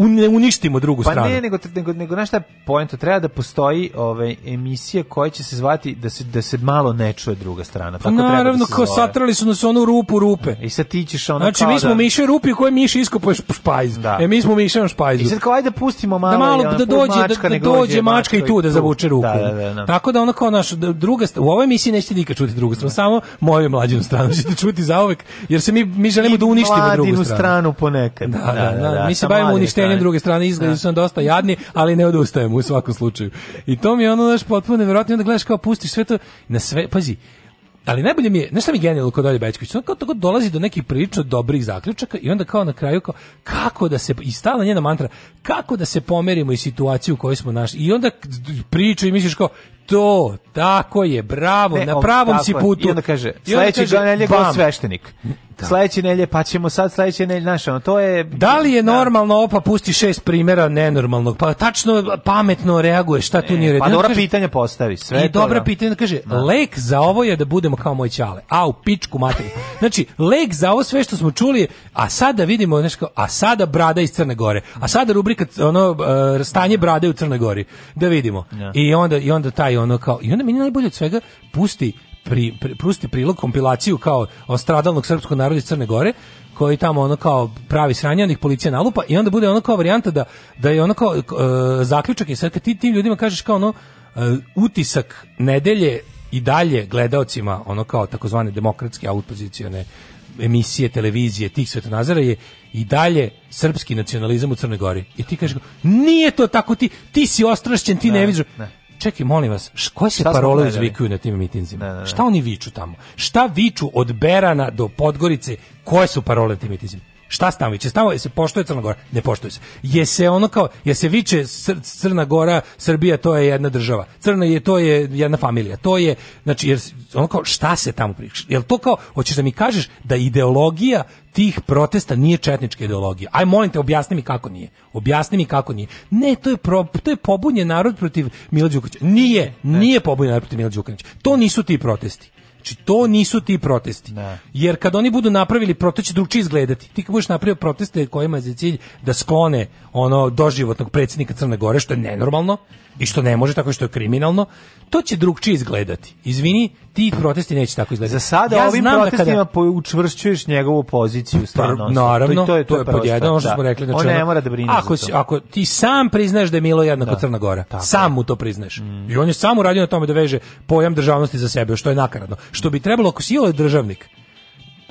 ne uništimo drugu pa stranu. Pa ne, nego, nego, nego, znaš šta je pojento, treba da postoji ove, emisije koja će se zvati da se, da se malo ne čuje izašao je druga strana. Tako naravno, treba da se ko zove. satrali su nas onu rupu rupe. I sad ti ćeš ono Znači, mi smo da... miše rupi koje miš iskopuješ špajz. Da. E, mi smo miše špajz. I sad kao, ajde pustimo da malo. Da malo, ono, da dođe, mačka, da, da dođe mačka, i tu, da tu da zavuče rupu. Da, da, da, Tako da ono kao naš, druga, u ovoj emisiji nećete nikad čuti drugu stranu, samo moju mlađinu stranu ćete čuti zauvek, jer se mi, mi želimo da uništimo drugu stranu. stranu ponekad. Da, da, da, Mi se bavimo uništenjem druge strane, izgledaju su nam dosta jadni, ali ne odustajemo u svakom slučaju. I to mi je ono naš potpuno neverovatno, onda gledaš kao pustiš sve to na sve, pazi, ali najbolje mi je, znaš šta mi je genijalno kod Olje Bećković, on kao tako dolazi do nekih prilično dobrih zaključaka i onda kao na kraju kao, kako da se, i stala njena mantra, kako da se pomerimo iz situacije u kojoj smo naši, i onda priča i misliš kao, to, tako je, bravo, ne, na pravom si putu. I onda kaže, sledeći nelje go sveštenik. Da. Sledeće nelje, pa ćemo sad sledeće nelje, znaš, ono, to je... Da li je da. normalno, opa, pusti šest primjera nenormalnog, pa tačno, pametno reaguje, šta tu e, nije redno. Pa dobra kaže, pitanja postavi, sve I dobra da. pitanja, kaže, da. lek za ovo je da budemo kao moj ćale, a u pičku materiju. znači, lek za ovo sve što smo čuli, a sada vidimo, znaš, a sada brada iz Crne Gore, a sada rubrika, ono, e, stanje brade u Crne Gori, da vidimo. I onda, i onda taj ono kao i onda meni najbolje od svega pusti pri, pri, pusti prilog kompilaciju kao o stradalnog srpskog naroda iz Crne Gore koji tamo ono kao pravi sranjanih policija nalupa i onda bude ono kao varijanta da, da je ono kao e, zaključak i sad kad ti tim ljudima kažeš kao ono e, utisak nedelje i dalje gledaocima ono kao takozvane demokratske autopozicione emisije, televizije, tih svetonazara je i dalje srpski nacionalizam u Crnoj Gori. I ti kažeš, nije to tako, ti, ti si ostrašćen, ti ne, ne vidiš čekaj, molim vas, koje se parole izvikuju na tim mitinzima? Ne, ne, ne. Šta oni viču tamo? Šta viču od Berana do Podgorice? Koje su parole na tim mitinzima? Šta Stanović? Stanović se poštuje Crna Gora? Ne poštuje se. Je se ono kao, je se viče Cr Crna Gora, Srbija, to je jedna država. Crna je, to je jedna familija. To je, znači, jer, ono kao, šta se tamo priča? Jel to kao, hoćeš da mi kažeš da ideologija tih protesta nije četnička ideologija. Aj molim te objasni mi kako nije. Objasni mi kako nije. Ne, to je pro, to je pobunjen narod protiv Mila Đukanovića. Nije, ne. nije pobunjen narod protiv Mila Đukanovića. To nisu ti protesti. Znači, to nisu ti protesti. Ne. Jer kad oni budu napravili protest, će drugčije izgledati. Ti kad budeš napravio proteste kojima je za cilj da sklone ono doživotnog predsjednika Crne Gore što je nenormalno i što ne može tako što je kriminalno, to će drugčije izgledati. Izvini, ti protesti neće tako izgledati. Za sada ja ovim da protestima kada... učvršćuješ njegovu poziciju stvarno. Naravno, to, i to je, to, to je pod jedno što da. smo rekli. Znači, On ne mora da brine ako, si, ako ti sam priznaš da je Milo jednako da. Crna Gora, tako. sam mu to priznaš. Mm. I on je sam uradio na tome da veže pojam državnosti za sebe, što je nakaradno. Što bi trebalo, ako si je državnik,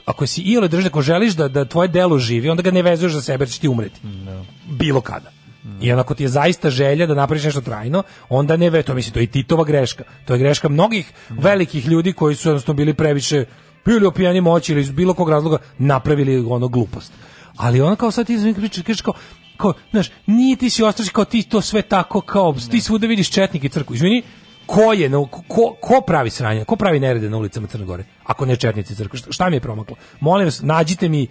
ako si iole držiš, ako želiš da, da tvoje delo živi, onda ga ne vezuješ za sebe, da će ti umreti. No. Da. Bilo kada. I onako ti je zaista želja da napraviš nešto trajno, onda ne ve, to mislim, to je i Titova greška. To je greška mnogih no. velikih ljudi koji su jednostavno bili previše bili opijani moći ili iz bilo kog razloga napravili ono glupost. Ali ona kao sad ti pričaš, kao, kao, znaš, nije ti si ostraš kao ti to sve tako, kao, ti svuda vidiš četnik i crku. Izvini, ko je no, ko, ko pravi sranje, ko pravi nerede na ulicama Crne Gore, ako ne černici crkve, šta, mi je promaklo? Molim vas, nađite mi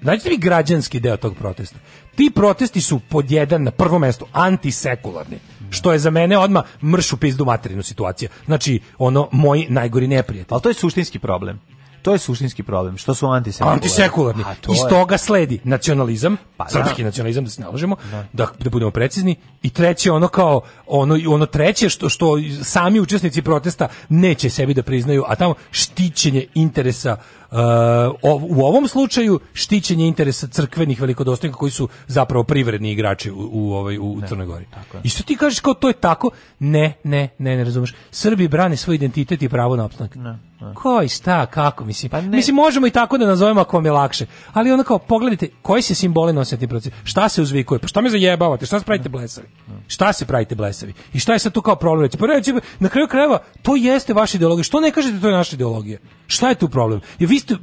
nađite mi građanski deo tog protesta. Ti protesti su pod jedan na prvo mesto antisekularni. Što je za mene odma mršu pizdu materinu situacija. Znači, ono, moj najgori neprijatelji. al to je suštinski problem. To je suštinski problem, što su antisekularni. Antisekularni. Iz toga sledi nacionalizam, pa, da. srpski da. nacionalizam da se naložimo, da. da. da budemo precizni i treće ono kao ono i ono treće što što sami učesnici protesta neće sebi da priznaju, a tamo štićenje interesa Eh, u ovom slučaju štićenje interesa crkvenih velikodostojnika koji su zapravo privredni igrači u, u, ovaj, u da, Crnoj Gori. I što ti kažeš kao to je tako? Ne, ne, ne, ne razumeš. Srbi brane svoj identitet i pravo na opstanak. Ne. Koji šta, kako, mislim. Pa ne. Mislim, možemo i tako da nazovemo ako vam je lakše. Ali ono kao, pogledajte, koji se simboli nose ti procesu? Šta se uzvikuje? Pa šta me zajebavate? Šta se pravite blesavi? Šta se pravite blesavi? I šta je sa to kao problem? Pa reći, na kraju krajeva, to jeste vaša ideologija. Što ne kažete to je naša ideologija? Šta je tu problem? Jer vi ste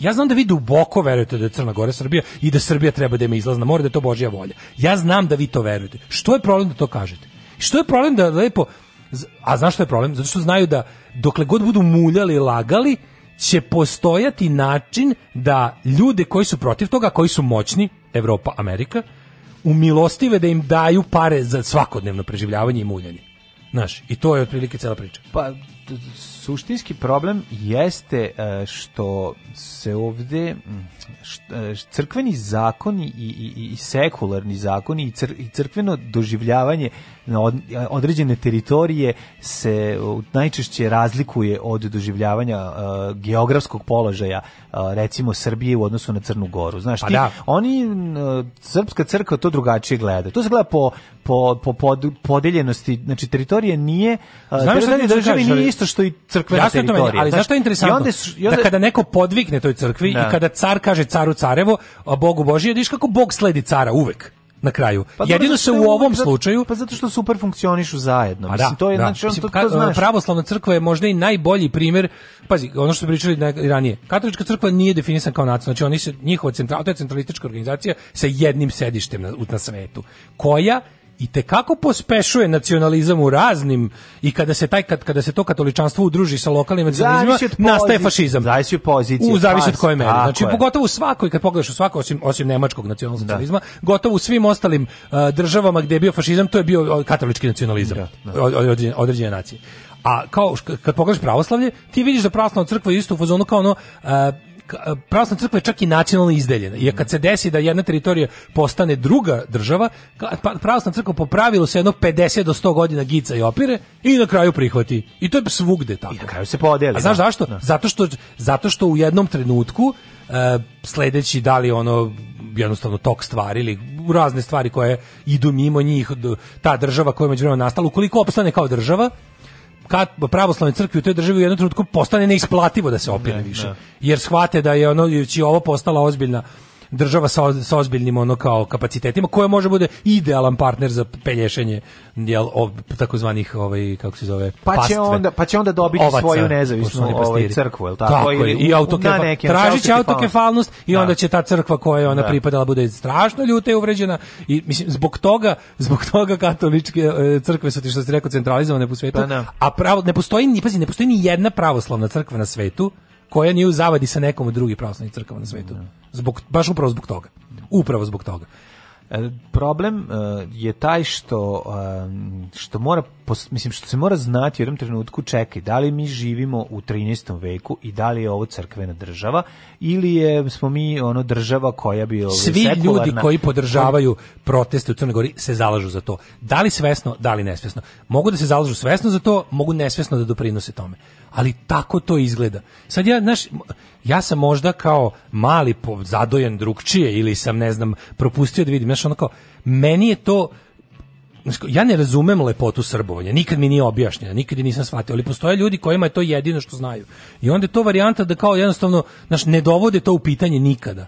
ja znam da vi duboko verujete da je Crna Gora Srbija i da Srbija treba da ima izlazna mora, da je to Božja volja. Ja znam da vi to verujete. Što je problem da to kažete? Što je problem da lepo... A znaš što je problem? Zato što znaju da dokle god budu muljali i lagali, će postojati način da ljude koji su protiv toga, koji su moćni, Evropa, Amerika, umilostive da im daju pare za svakodnevno preživljavanje i muljanje. Znaš, i to je otprilike cela priča. Pa, suštinski problem jeste e, što se ovde e, crkveni zakoni i, i, i sekularni zakoni i, cr, i crkveno doživljavanje na određene teritorije se najčešće razlikuje od doživljavanja e, geografskog položaja recimo Srbije u odnosu na Crnu Goru. Znaš, pa ti, da. oni srpska crkva to drugačije gleda. To se gleda po po po podeljenosti, znači teritorije nije Znam teritorije da države nije isto što i crkva crkve na teritoriji. ali zašto je interesantno? I onda su, i onda... Da kada neko podvikne toj crkvi da. i kada car kaže caru carevo, a Bogu Božije, vidiš kako Bog sledi cara uvek na kraju. Pa Jedino se u ovom zato, slučaju pa zato što super funkcionišu zajedno. Pa mislim da, to je da. znači on to, to znaš. Pravoslavna crkva je možda i najbolji primjer. Pazi, ono što smo pričali ranije. Katolička crkva nije definisana kao nacija, znači oni se njihova centralna centralistička organizacija sa jednim sedištem na, na svetu koja i te kako pospešuje nacionalizam u raznim i kada se taj kad, kada se to katoličanstvo udruži sa lokalnim nacionalizmom nastaje fašizam. Zavisi od pozicije. U zavisi od pa, koje meri. Znači je. pogotovo u svakoj kad pogledaš u svakoj osim osim nemačkog nacionalizma, da. gotovo u svim ostalim uh, državama gde je bio fašizam, to je bio uh, katolički nacionalizam. Da, da. Određene, određene nacije. A kao kad pogledaš pravoslavlje, ti vidiš da pravoslavna crkva je isto u fazonu kao ono uh, E, pravoslavna crkva je čak i nacionalno izdeljena. Jer kad se desi da jedna teritorija postane druga država, pa, pravoslavna crkva po pravilu se jedno 50 do 100 godina gica i opire i na kraju prihvati. I to je svugde tako. I na kraju se podeli. A znaš da. zašto? Da. Zato, što, zato što u jednom trenutku uh, sledeći da li ono jednostavno tok stvari ili razne stvari koje idu mimo njih ta država koja je međuvremeno nastala ukoliko opstane kao država kat, pravoslavne crkve u toj državi u jednom trenutku postane neisplativo da se opire više. Da. Jer shvate da je ono, ovo postala ozbiljna država sa, sa ozbiljnim ono kao kapacitetima koja može bude idealan partner za pelješenje jel ob, takozvanih ovaj kako se zove pa pastve, će onda pa će onda dobiti ovaca, svoju nezavisnu ovaj crkvu jel tako, tako ili i autokefa, tražiće autokefalnost i da. onda će ta crkva koja ona da. pripadala bude strašno ljuta i uvređena i mislim zbog toga zbog toga katoličke e, crkve su ti što se reko centralizovane po svetu pa da, a pravo ne postoji ni pazi ne postoji ni jedna pravoslavna crkva na svetu koja nije u zavadi sa nekom od drugih pravoslavnih crkava na svetu. Ne. Da. Zbog, baš upravo zbog toga. Upravo zbog toga. E, problem e, je taj što, e, što mora mislim što se mora znati u jednom trenutku čekaj, da li mi živimo u 13. veku i da li je ovo crkvena država ili je smo mi ono država koja bi ovo, ovaj, svi sekularna... ljudi koji podržavaju proteste u Crnoj Gori se zalažu za to. Da li svesno, da li nesvesno. Mogu da se zalažu svesno za to, mogu nesvesno da doprinose tome. Ali tako to izgleda. Sad ja, znaš, ja sam možda kao mali zadojen drugčije ili sam, ne znam, propustio da vidim, znaš, ono kao, meni je to, ja ne razumem lepotu srbovanja, nikad mi nije objašnjena, nikad je nisam shvatio, ali postoje ljudi kojima je to jedino što znaju. I onda je to varijanta da kao jednostavno, znaš, ne dovode to u pitanje nikada.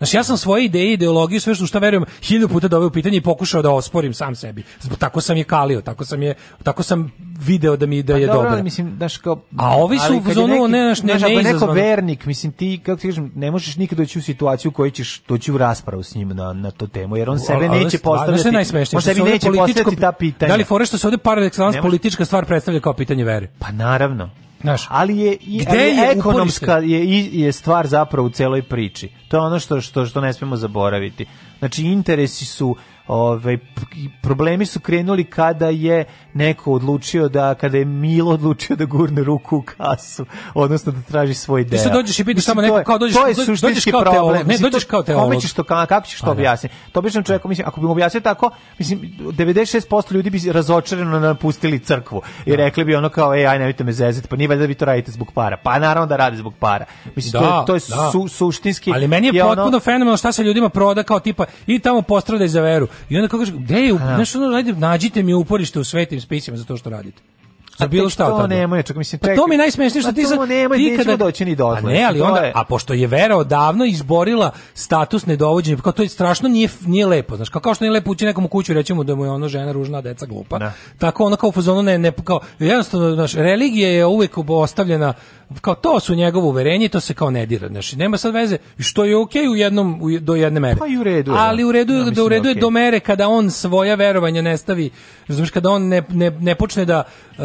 Znači, ja sam svoje ideje, ideologiju, sve što šta verujem, hiljadu puta doveo u pitanje i pokušao da osporim sam sebi. Tako sam je kalio, tako sam je, tako sam video da mi da pa je dobro. dobro. Mislim, daš kao, A ovi su u zonu, ne, znaš, ne, ne, ne neko vernik, mislim, ti, kako ti kažem, ne možeš nikad doći u situaciju u kojoj ćeš doći u raspravu s njim na, na tu temu, jer on sebe a, neće postavljati. on sebi neće postavljati ta pitanja. Da li fore što se ovde par politička stvar predstavlja kao pitanje vere? Pa naravno. Znaš, ali je, i, ali je ekonomska je, je stvar zapravo u celoj priči. To je ono što, što, što ne smemo zaboraviti. Znači, interesi su Ove, ovaj, problemi su krenuli kada je neko odlučio da, kada je Milo odlučio da gurne ruku u kasu, odnosno da traži svoj deo. Ti sad dođeš i pitaš samo neko kao dođeš, to je dođeš kao problem. teolog. Ne, dođeš kao teolog. Kome ćeš to, kako ćeš to pa da. objasniti? To običnom čovjeku, mislim, ako bi mu objasnio tako, mislim, 96% ljudi bi razočarano napustili crkvu i da. rekli bi ono kao, ej, aj, nemojte me zezati, pa nije valjda da vi to radite zbog para. Pa naravno da radi zbog para. Mislim, da, to, to je da. su, suštinski... Ali meni je, je potpuno ono... fenomenalno šta se ljudima proda kao tipa, i tamo postrade za veru. I onda kako gde je, da. znaš, ono, ajde, nađite mi uporište u svetim spisima za to što radite. Za bilo pa šta to nemoj, čak mislim tek. Pa to mi najsmešnije što pa ti za ti kada doći ni A pa Ne, ali onda a pošto je Vera odavno izborila status nedovođenja, kao to je strašno nije nije lepo, znaš, kao, kao što nije lepo ući nekom u kuću i reći mu da mu je ono žena ružna, deca glupa. Ne. Da. Tako ono kao u fazonu ne ne kao jednostavno znaš, religija je uvek ostavljena kao to su njegovo uverenje, to se kao ne dira, znači nema sad veze što je okej okay u jednom u, do jedne mere. Pa i u redu. ali u redu da, da u redu je da, da okay. do mere kada on svoja verovanja nestavi stavi, znači kada on ne, ne, ne počne da uh,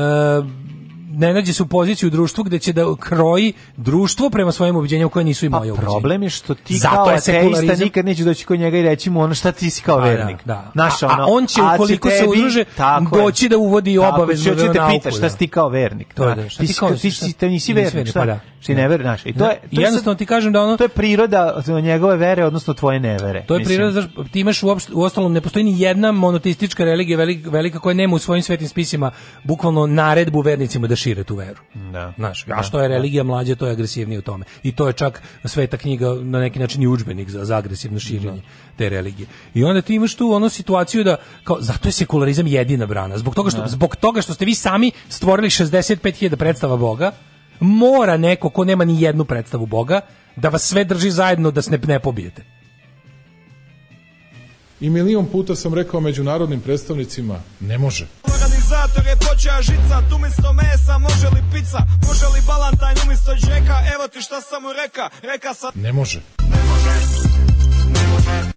ne nađe se u poziciju u društvu gde će da kroji društvo prema svojim ubeđenjima koje nisu i pa moje ubeđenje. problem je što ti Zato kao ateista nikad neće doći kod njega i reći mu ono šta ti si kao pa da, vernik. Da. A, da. Naš, a, ono, a on će ukoliko će se udruže doći da uvodi obavezno nauku. Tako će te da pita šta si ti kao vernik. To je da, šta ti, kao, ti, ti, ti, ti, ti, ti, ti, ti, ti, Ti ne veruješ, znaš. I to da. je to jednostavno ti kažem da ono To je priroda njegove vere, odnosno tvoje nevere. To je mislim. priroda, znaš, ti imaš uopšte, u ostalom ne postoji ni jedna monoteistička religija velika, velika koja nema u svojim svetim spisima bukvalno naredbu vernicima da šire tu veru. Da. Znaš, a da, što je da. religija mlađe, to je agresivnije u tome. I to je čak sveta knjiga na neki način i udžbenik za, za agresivno širenje da. te religije. I onda ti imaš tu ono situaciju da kao zato je sekularizam jedina brana. Zbog toga što da. zbog toga što ste vi sami stvorili 65.000 predstava Boga mora neko ko nema ni jednu predstavu Boga da vas sve drži zajedno da se ne, ne pobijete. I milion puta sam rekao međunarodnim predstavnicima, ne može. Organizator je počeo žica, tu misto mesa, može li pizza, može li balantajn umisto džeka, evo ti šta sam mu reka, reka sam... Ne može. Ne može, ne može.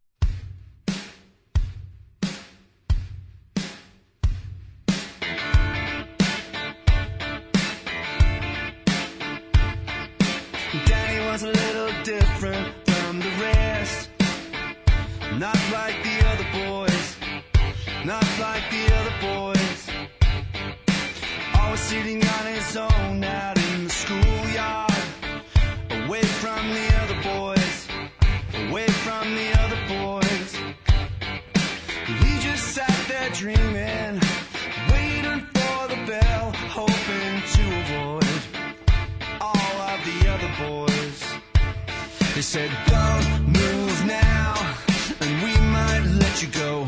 Not like the other boys, not like the other boys. Always sitting on his own out in the schoolyard, away from the other boys, away from the other boys. He just sat there dreaming, waiting for the bell, hoping to avoid all of the other boys. They said, Don't. you go.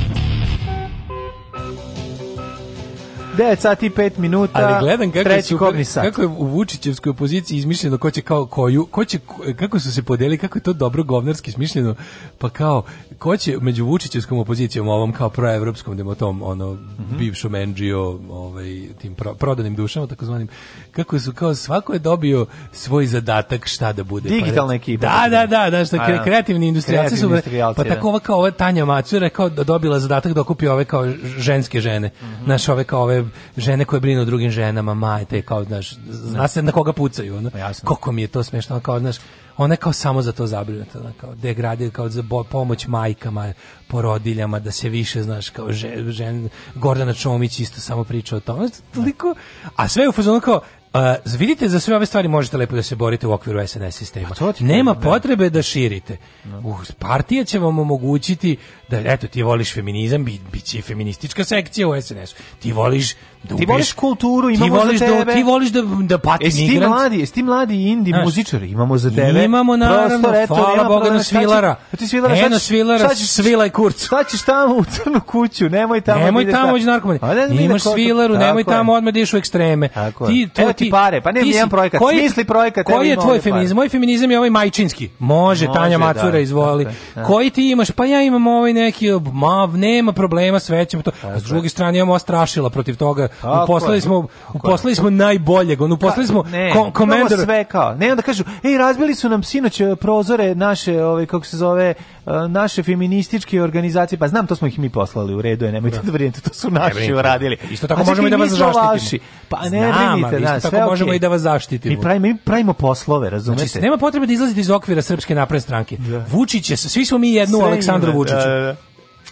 9 sati i 5 minuta. Ali gledam kako je, super, kako je u Vučićevskoj opoziciji izmišljeno ko će kao koju, ko će, kako su se podeli, kako je to dobro govnarski smišljeno, pa kao, ko će među Vučićevskom opozicijom, ovom kao proevropskom demotom, ono, mm -hmm. bivšom NGO, ovaj, tim pro, prodanim dušama, takozvanim, kako su kao, svako je dobio svoj zadatak šta da bude. Digitalna pa, ekipa. Da, da, da, da, što pa kre, da. kreativni industrijalci su, pa da. tako ova kao ova Tanja Macura kao dobila zadatak da okupi ove kao ženske žene, mm -hmm. naš ove kao ove žene koje brinu o drugim ženama, majte, kao, znaš, zna se na koga pucaju, ono. Pa jasno. Koliko mi je to smešno, kao, znaš, ona je kao samo za to zabrinuta, ona kao degrade da kao za pomoć majkama, porodiljama da se više znaš kao žen, žen Gordana Čomić isto samo priča o tome, toliko a sve u fazonu kao Uh, vidite, za sve ove stvari možete lepo da se borite u okviru SNS sistema. Pa Nema ne. Da. potrebe da širite. Ne. Uh, partija će vam omogućiti da, eto, ti voliš feminizam, bit, bit će feministička sekcija u SNS-u. Ti voliš Da ti voliš kulturu, imamo za da- tebe. Da, ti voliš da, da pati jesi migrant. Ti mladi, jesi ti mladi indi Znaš, muzičari, imamo za tebe. Imamo, naravno, Prostor, eto, hvala Boga na svilara. Šta ti svilara, Eno svilara, šta ćeš, svila i Šta ćeš tamo u crnu kuću, nemoj tamo. Da nemoj tamo, uđi narkomani. Imaš svilaru, nemoj tamo, odmah da u ekstreme. Ti, to, Evo ti pare, pa nemam jedan projekat, koji, smisli projekat. Koji je tvoj feminizam? Moj feminizam je ovaj majčinski. Može, Tanja Macura izvoli. Koji ti imaš? Pa ja imam ovaj neki, ma, nema problema, sve ćemo to. A S druge strane, imamo strašila protiv toga uposlali smo uposlali smo najboljeg, on uposlali smo ne, kom sve kao. Ne, onda kažu, ej, razbili su nam sinoć e, prozore naše, ovaj kako se zove, e, naše feminističke organizacije, pa znam, to smo ih mi poslali u redu, je, nemojte da, da brinete, to su naši uradili. Isto tako možemo i da vas zaštitimo. Pa ne brinite, da, isto tako možemo i da vas zaštitimo. Mi pravimo, mi pravimo poslove, razumete? Znači, nema potrebe da izlazite iz okvira srpske napredne stranke. Da. Vučić je, svi smo mi jedno u Aleksandru Vučiću. Da,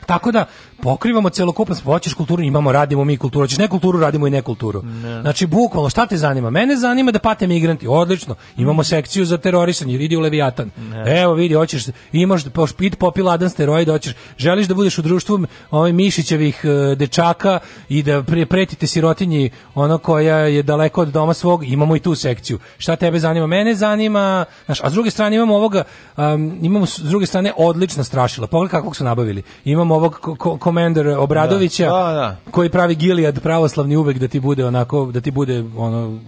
tako da pokrivamo celokupan hoćeš kulturu imamo radimo mi kulturu hoćeš ne radimo i nekulturu ne. znači bukvalno šta te zanima mene zanima da pate migranti odlično imamo sekciju za terorisanje vidi u Leviatan ne. evo vidi hoćeš imaš špit popi ladan steroid hoćeš želiš da budeš u društvu ovih ovaj, mišićevih e, dečaka i da pretite sirotinji ona koja je daleko od doma svog imamo i tu sekciju šta tebe zanima mene zanima znaš, a s druge strane imamo ovoga um, imamo s druge strane odlična strašila pogledaj kakvog su nabavili imamo ovog ko, ko, Commander Obradovića da. Da, da. koji pravi Gilead pravoslavni uvek da ti bude onako da ti bude ono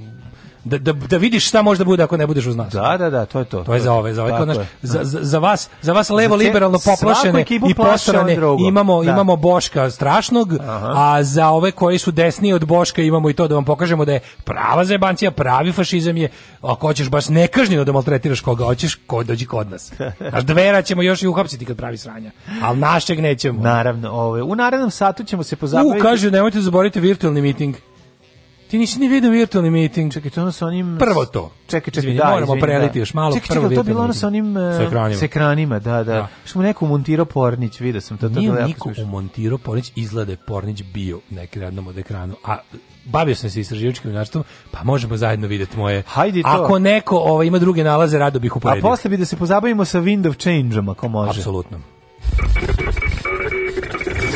da, da, da vidiš šta može da bude ako ne budeš uz nas. Da, da, da, to je to. To je za ove, za ove, naš, za, za, vas, za vas levo liberalno poplašene i posrane imamo, da. imamo Boška strašnog, Aha. a za ove koji su desniji od Boška imamo i to da vam pokažemo da je prava zebancija, pravi fašizam je, ako hoćeš baš nekažnjeno da maltretiraš koga hoćeš, ko dođi kod nas. Naš dvera ćemo još i uhapsiti kad pravi sranja, ali našeg nećemo. Naravno, ove, u narednom satu ćemo se pozabaviti. U, kažu, nemojte zaboraviti virtualni miting. Ti nisi ni vidio virtualni meeting. Čekaj, to ono sa onim... Prvo to. Čekaj, čekaj, da, moramo izvini, preliti da. još malo. Čekaj, čekaj, to bilo ono sa onim... Uh, sa eh, ekranima. S ekranima, da, da. da. Što mu neko umontirao Pornić, vidio sam to. to Nije niko umontirao Pornić, izgleda da Pornić bio neki radnom od ekranu, a bavio sam se istraživačkim novinarstvom, pa možemo zajedno vidjeti moje. Hajde to. Ako neko ovaj, ima druge nalaze, rado bih uporedio. A posle bi da se pozabavimo sa Wind of Change-om, ako može. Apsolutno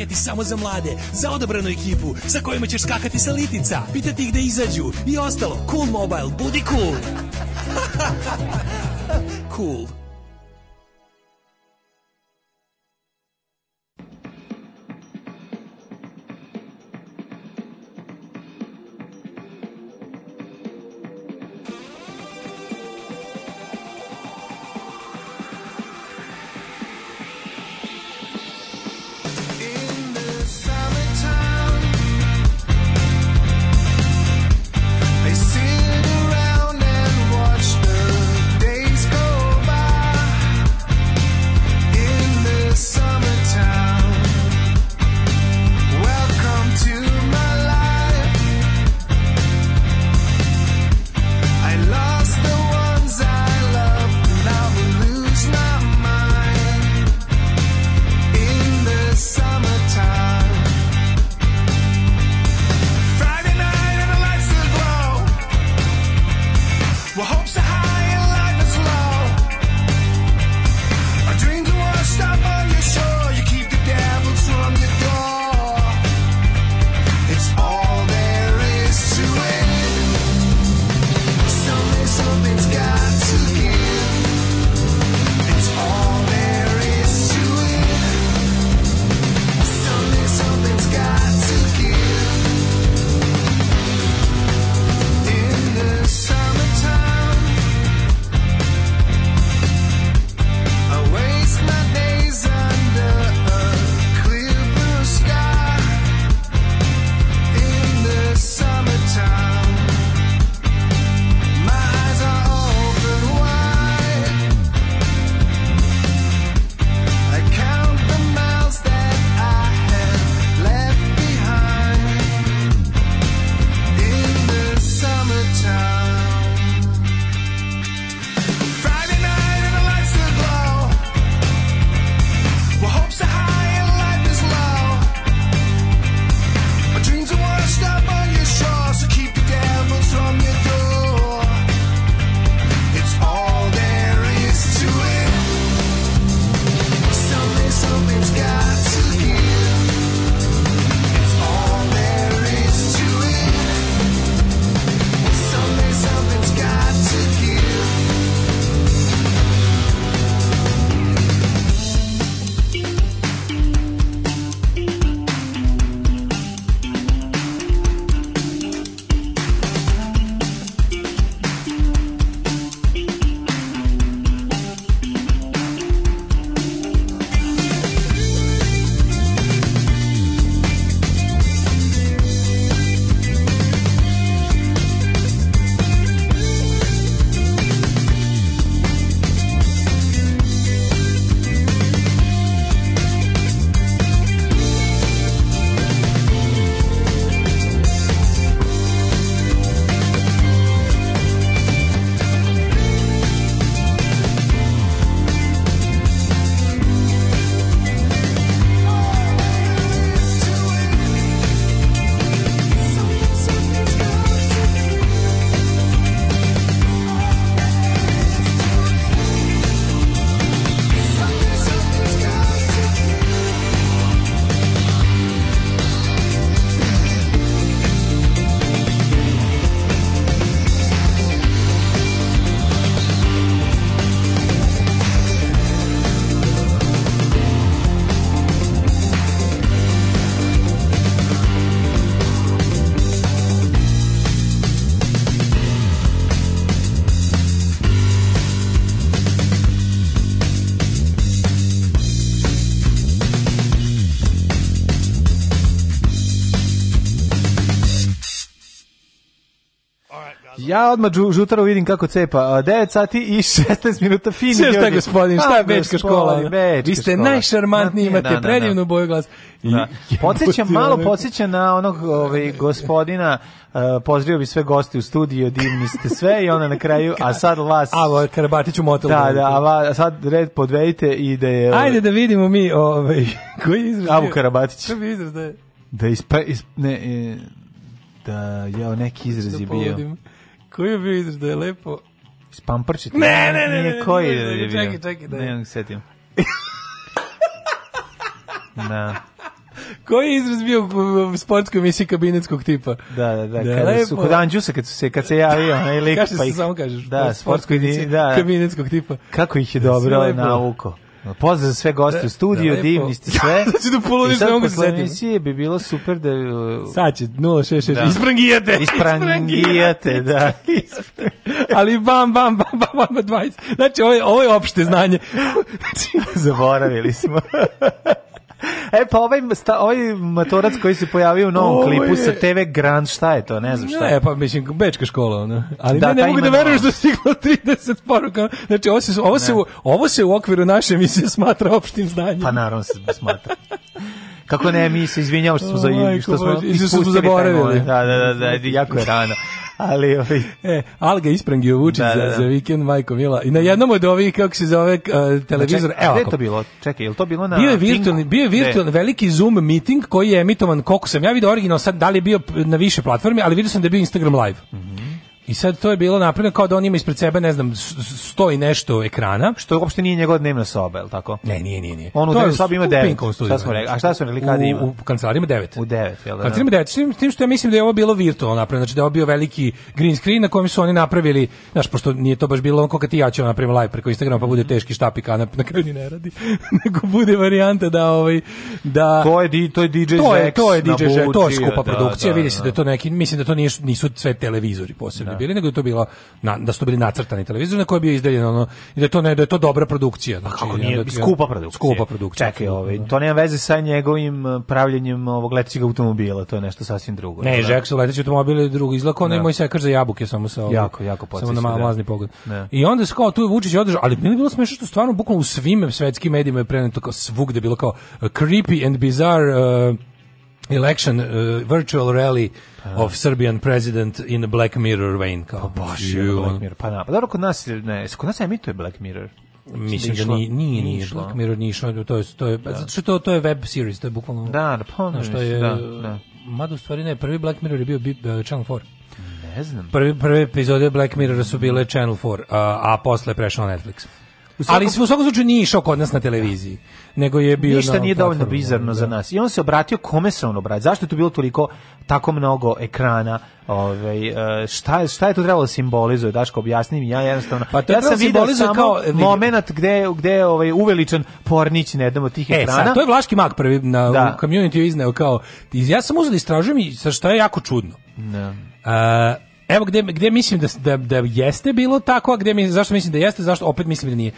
paketi samo za mlade, za odabranu ekipu, sa kojima ćeš skakati sa litica, pitati ih da izađu i ostalo. Cool Mobile, budi cool! <laughs> cool. Ja odmah žutaro vidim kako cepa. 9 sati i 16 minuta fini. Sve šta gospodin, šta je bečka škola? Vi ste najšarmantniji, da, imate da, da, predivnu boju glas. <laughs> Podsećam, malo podsećam na onog ovaj, gospodina Uh, pozdravio bi sve goste u studiju, divni ste sve i ona na kraju, a sad vas... Avo, ovaj, Karabatić u motelu. Da, da, a, va, a sad red podvedite i da je... Ovaj- Ajde da vidimo mi, ovaj, <laughs> koji je izraz? Avu Karabatić. Koji je izraz da je? Da ispa... Is, ne, e, da, jao, neki izraz je bio. Povodim. Koji je bio izraz da je lepo? Spamprčiti? Ne, ne, ne. ne, koji ne, ne, je bio? Čekaj, čekaj. Da je. Ne, ne setim. da. Koji je izraz bio u sportskoj emisiji kabinetskog tipa? Da, da, da. da kada su, kod Anđusa, kad, su se, kad se javio, onaj lik. Kaže se, pa ih, samo kažeš. Da, sportskoj emisiji da, kabinetskog tipa. Kako ih je dobro da, nauko. Pozdrav za sve goste u da, studiju, da, divni ste sve. Znači <laughs> da polo da da nisam mogu se emisije bi bilo super da... Uh, Sad će, 066, da. isprangijate. Isprangijate, da. <laughs> Ali bam, bam, bam, bam, bam, 20. Znači, ovo je, ovo je opšte znanje. <laughs> Znači, zaboravili smo. E pa ovaj, sta, ovaj matorac koji se pojavio u novom Ovo klipu je... sa TV Grand, šta je to, ne znam šta. Ne, pa mislim, bečka škola, ono. Ali da, ne, ne mogu da veruješ da stiglo 30 <laughs> poruka. Znači, ovo se, ovo, se, ovo se u okviru naše mi smatra opštim znanjem. Pa naravno se smatra. <laughs> Kako ne, mi se izvinjamo što smo, za, što smo, što smo zaboravili. Da, da, da, da, jako je rano. Ali ovi... E, Alga isprangio Vučić da, da, da. za, za vikend, Majko Mila. I na jednom od ovih, kako se zove, uh, e, televizor... Čekaj, evo, je to bilo? Čekaj, je to bilo na... Bio je virtualni, bio je virtualni veliki Zoom meeting koji je emitovan, koliko sam ja vidio original, sad da li je bio na više platformi, ali vidio sam da je bio Instagram live. Mm -hmm. I sad to je bilo napravljeno kao da on ima ispred sebe, ne znam, sto i nešto ekrana. Što uopšte nije njegova dnevna soba, je li tako? Ne, nije, nije. nije. On u dnevnoj sobi ima devet. Šta smo A šta smo rekli kada ima? U, u kancelariji devet. U devet, jel da? Kancelariji ima devet. S tim što ja mislim da je ovo bilo virtualno napravljeno, znači da je ovo bio veliki green screen na kojem su oni napravili, znaš, pošto nije to baš bilo onko kad ti ja ću napravim live preko Instagrama, pa bude mhm. teški štap i kanap, na kraju ni ne radi. <laughs> Nego bude varijanta da ovaj da To je to je DJ to je, to je DJ to je skupa da, produkcija, da, vidi se da, da to neki, mislim da to nisu sve televizori posebni bili, nego je to bilo na, da su to bili nacrtani televizor na koji je bio ono i da je to ne da je to dobra produkcija. Znači, kako nije da, skupa produkcija. Skupa produkcija. Čekaj, ovaj, da. to nema veze sa njegovim eh, pravljenjem ovog letećeg automobila, to je nešto sasvim drugo. Ne, da. Jackson leteći automobil je drugo izlako, on da. moj i sekar za jabuke samo sa ovog, jako jako podsjeća. Samo na malo mlazni pogled. Ne. I onda se kao tu je Vučić održao, ali bilo bilo smešno što stvarno bukvalno u svim svetskim medijima je preneto kao svugde bilo kao eh, creepy and bizarre uh, election uh, virtual rally pa. of Serbian president in Black Mirror vein kao pa baš je Black Mirror pa na da, pa dobro kod nas ne kod nas emituje Black Mirror Mislim da, da nije, nije, nije, Black Mirror nije išlo, to je, to je, da. zato što to, to je web series, to je bukvalno... Da, da, pa što je, da, da. Mada u stvari ne, prvi Black Mirror je bio uh, Channel 4. Ne znam. Prvi, prve epizode Black Mirror su bile Channel 4, a, a posle je prešao Netflix. Ali u svakom slučaju nije išao kod nas na televiziji, nego je bio Ništa nije dovoljno bizarno da. za nas. I on se obratio kome se on obraća Zašto je tu bilo toliko tako mnogo ekrana? Ovaj e, šta je šta je to trebalo da simbolizuje Daško objasni mi ja jednostavno pa to je ja sam da video samo kao momenat gde gde je ovaj uveličan pornić na jednom od tih e, ekrana. Sad, to je Vlaški mag prvi na da. u community izneo kao ja sam uzeo istražujem i sa šta je jako čudno. da. A, e, Evo gde, gde mislim da, da, da jeste bilo tako, a gde mi, zašto mislim da jeste, zašto opet mislim da nije.